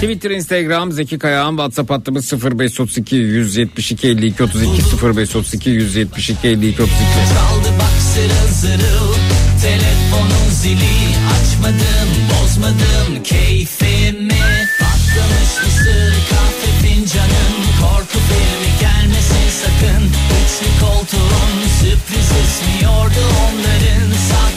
Speaker 3: Twitter, Instagram, Zeki Kayağan, WhatsApp hattımız 0532 172 52 32 0532 172 52 32.
Speaker 12: Kaldı bak zırıl zırıl Telefonun zili. Açmadım bozmadım keyfimi. Patlamış mısır kahve fincanın Korku filmi gelmesin sakın. Üçlü koltuğun sürpriz esmiyordu onların. Sahte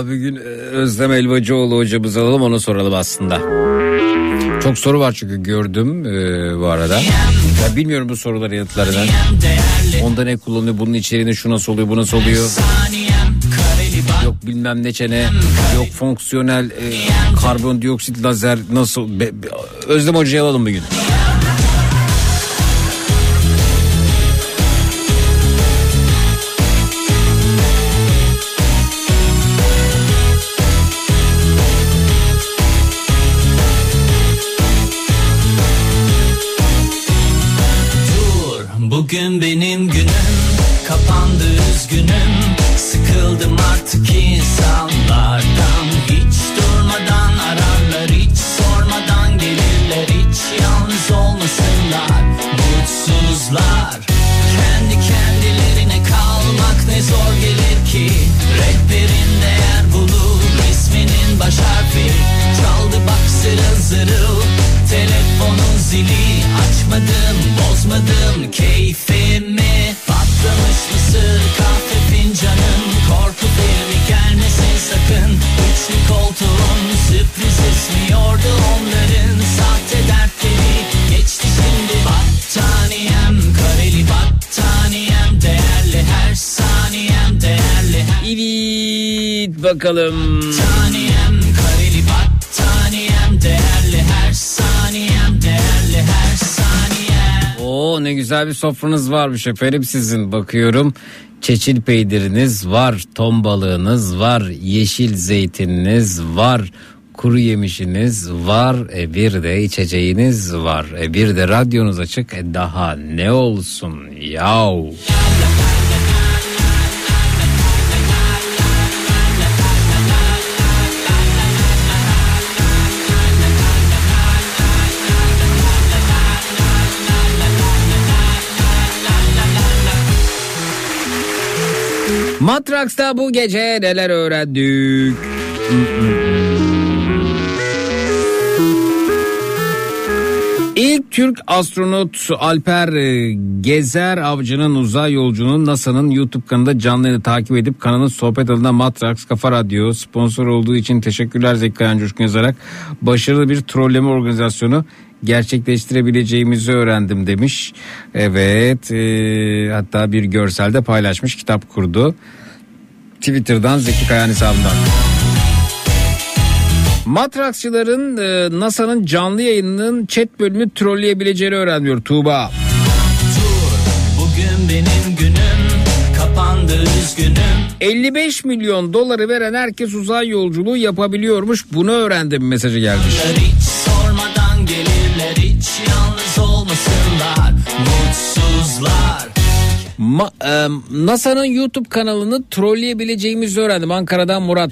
Speaker 3: Abi gün e, Özlem Elbacıoğlu hocamızı alalım ona soralım aslında. Çok soru var çünkü gördüm e, bu arada. Ya bilmiyorum bu soruları yanıtlarını. Onda ne kullanıyor, bunun içeriğinde şu nasıl oluyor, bu nasıl oluyor. Yok bilmem ne çene, yok fonksiyonel e, karbondioksit lazer nasıl. Be- be- Özlem Hoca'yı alalım bir gün.
Speaker 12: Bugün benim günüm Kapandı üzgünüm. Sıkıldım artık insanlardan. Hiç durmadan ararlar Hiç sormadan gelirler. Hiç yalnız olmasınlar Mutsuzlar. Kendi kendilerine kalmak ne zor gelir ki. Rehberin değer bulur isminin baş harfi. Çaldı bak zırıl zırıl Telefonun zili. Açmadım bozmadım keyfimi sürpriz esmiyordu onların Sahte dertleri geçti şimdi Battaniyem kareli battaniyem Değerli her saniyem değerli her
Speaker 3: Evet bakalım.
Speaker 12: Battaniyem kareli battaniyem Değerli her saniyem değerli her saniyem
Speaker 3: Oo ne güzel bir sofranız varmış efendim sizin bakıyorum. Çeçil peyniriniz var, ton balığınız var, yeşil zeytininiz var, kuru yemişiniz var, e bir de içeceğiniz var, e bir de radyonuz açık. E daha ne olsun yahu. Matraks'ta bu gece neler öğrendik? Türk astronot Alper e, Gezer Avcı'nın uzay yolcunun NASA'nın YouTube kanalında canlı takip edip kanalın sohbet alanında Matrax Kafa Radyo sponsor olduğu için teşekkürler Zeki Kayan Coşkun yazarak başarılı bir trolleme organizasyonu gerçekleştirebileceğimizi öğrendim demiş. Evet e, hatta bir görselde paylaşmış kitap kurdu. Twitter'dan Zeki Kayan hesabından. Matraksçıların e, NASA'nın canlı yayınının chat bölümünü trolleyebileceğini öğreniyor Tuğba.
Speaker 12: Bugün benim günüm kapandı üzgünüm
Speaker 3: 55 milyon doları veren herkes uzay yolculuğu yapabiliyormuş. Bunu öğrendim mesajı gelmiş.
Speaker 12: Hiç sormadan gelirler hiç yalnız olmasınlar Mutsuzlar
Speaker 3: Ma- e, NASA'nın YouTube kanalını trolleyebileceğimizi öğrendim. Ankara'dan Murat.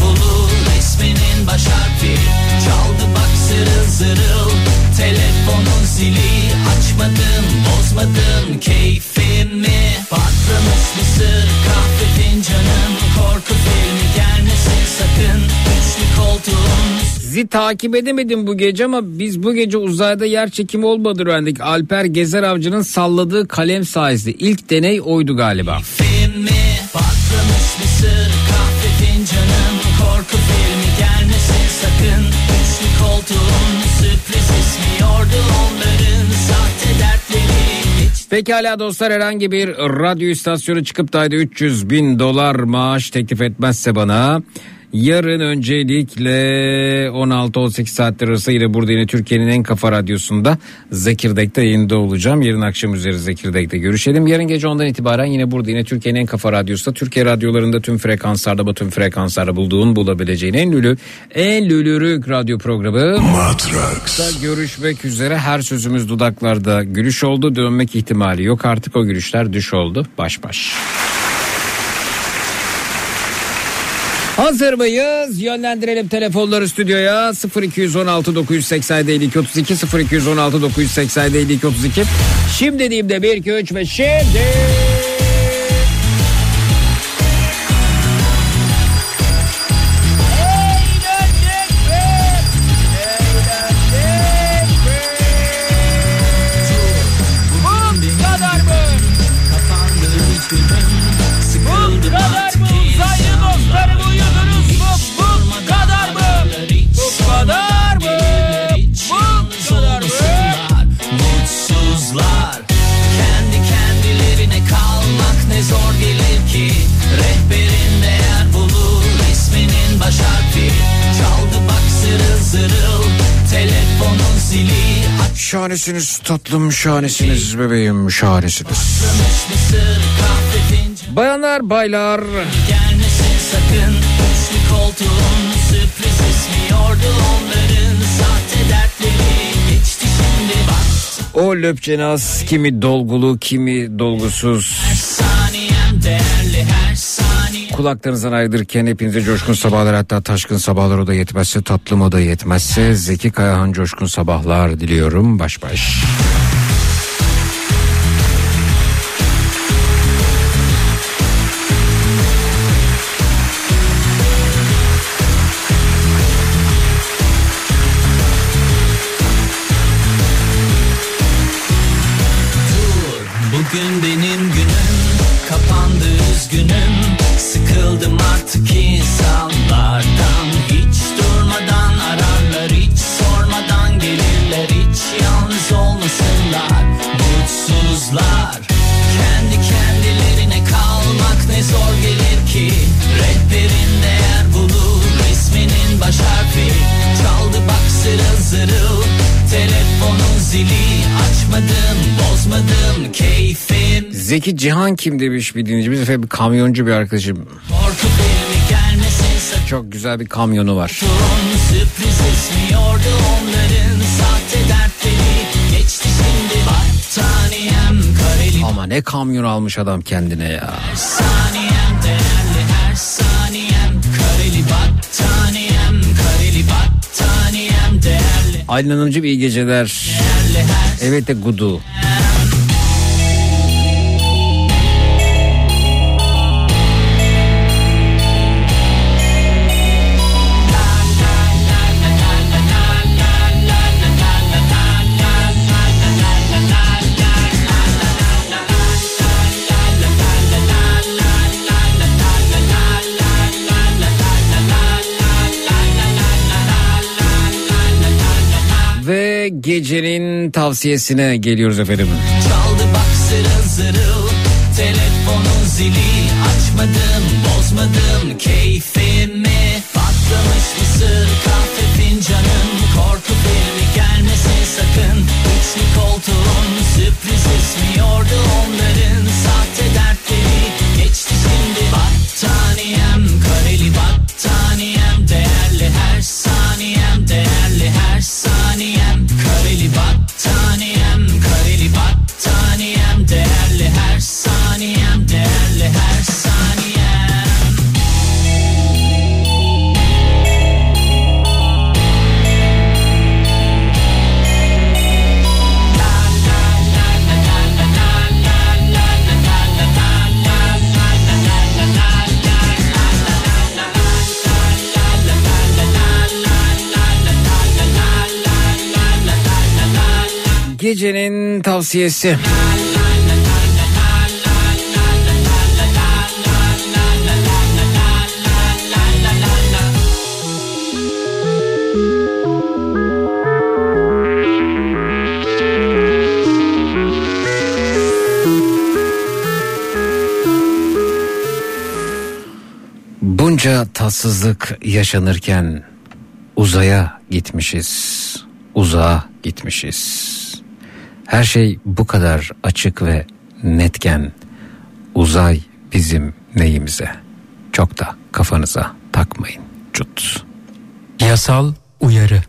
Speaker 12: bulur isminin baş harfi Çaldı bak zırıl zırıl. Telefonun zili. Açmadım bozmadım. Keyfimi Patlamış mısır kahve fincanın Korku filmi gelmesin sakın. Üçlü koltuğun
Speaker 3: Sizi takip edemedim bu gece ama biz bu gece uzayda yer çekimi olmadı öğrendik. Alper Gezer Avcı'nın salladığı kalem sayesinde. ilk deney oydu galiba.
Speaker 12: filmi Patlamış mısır kahve sakın Üçlü koltuğun sürpriz ismi yordu onların Sahte dertleri.
Speaker 3: Pekala dostlar herhangi bir radyo istasyonu çıkıp da ayda 300 bin dolar maaş teklif etmezse bana yarın öncelikle 16-18 saatler arası yine burada yine Türkiye'nin en kafa radyosunda Zekirdek'te yayında olacağım. Yarın akşam üzeri Zekirdek'te görüşelim. Yarın gece ondan itibaren yine burada yine Türkiye'nin en kafa radyosunda Türkiye radyolarında tüm frekanslarda bu tüm frekanslarda bulduğun bulabileceğin en lülü en lülürük radyo programı
Speaker 17: Matrax.
Speaker 3: görüşmek üzere. Her sözümüz dudaklarda gülüş oldu. Dönmek ihtimali yok artık o gülüşler düş oldu. Baş baş. Hazır mıyız? Yönlendirelim telefonları stüdyoya 0216 987 52 32 0216 987 52 32 Şimdi dediğimde 1 2 3 ve şimdi
Speaker 12: zırıl Telefonun zili.
Speaker 3: Şahanesiniz tatlım şahanesiniz bebeğim şahanesiniz. Bayanlar baylar.
Speaker 12: Gelmesin sakın. Üçlü koltuğun sürpriz ismi yordu onların Sahte dertleri. Geçti şimdi bak.
Speaker 3: O löpçenaz kimi dolgulu kimi dolgusuz.
Speaker 12: Her saniyem değerli her saniye
Speaker 3: Kulaklarınızdan ayrılırken hepinize coşkun sabahlar hatta taşkın sabahlar o da yetmezse tatlım o da yetmezse Zeki Kayahan coşkun sabahlar diliyorum baş baş. Zeki Cihan kim demiş bir dinleyicimiz efendim bir kamyoncu bir arkadaşım. Çok güzel bir kamyonu var. Ama ne kamyon almış adam kendine ya.
Speaker 12: Her her
Speaker 3: Aylin Hanımcığım iyi geceler.
Speaker 12: Her
Speaker 3: Evet de gudu. Ve gecenin tavsiyesine geliyoruz efendim.
Speaker 12: Çaldı bak zırıl zırıl Telefonun zili. Açmadım bozmadım keyfimi. Patlamış mısır kahve fincanın Korku filmi gelmesin sakın. Üçlü koltuğun sürpriz ismi yordu onların
Speaker 3: gecenin tavsiyesi. Bunca tatsızlık yaşanırken uzaya gitmişiz, uzağa gitmişiz. Her şey bu kadar açık ve netken uzay bizim neyimize? Çok da kafanıza takmayın. Cut.
Speaker 30: Yasal uyarı.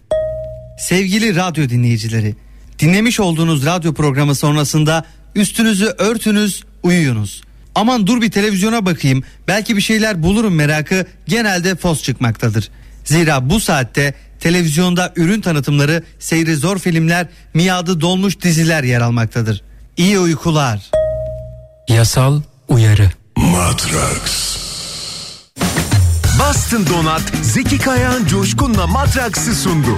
Speaker 30: Sevgili radyo dinleyicileri, dinlemiş olduğunuz radyo programı sonrasında üstünüzü örtünüz, uyuyunuz. Aman dur bir televizyona bakayım, belki bir şeyler bulurum merakı genelde fos çıkmaktadır. Zira bu saatte televizyonda ürün tanıtımları, seyri zor filmler, miadı dolmuş diziler yer almaktadır. İyi uykular.
Speaker 4: Yasal uyarı.
Speaker 17: Matrax.
Speaker 31: Bastın Donat Zeki Kayağan Coşkun'la Matraks'ı sundu.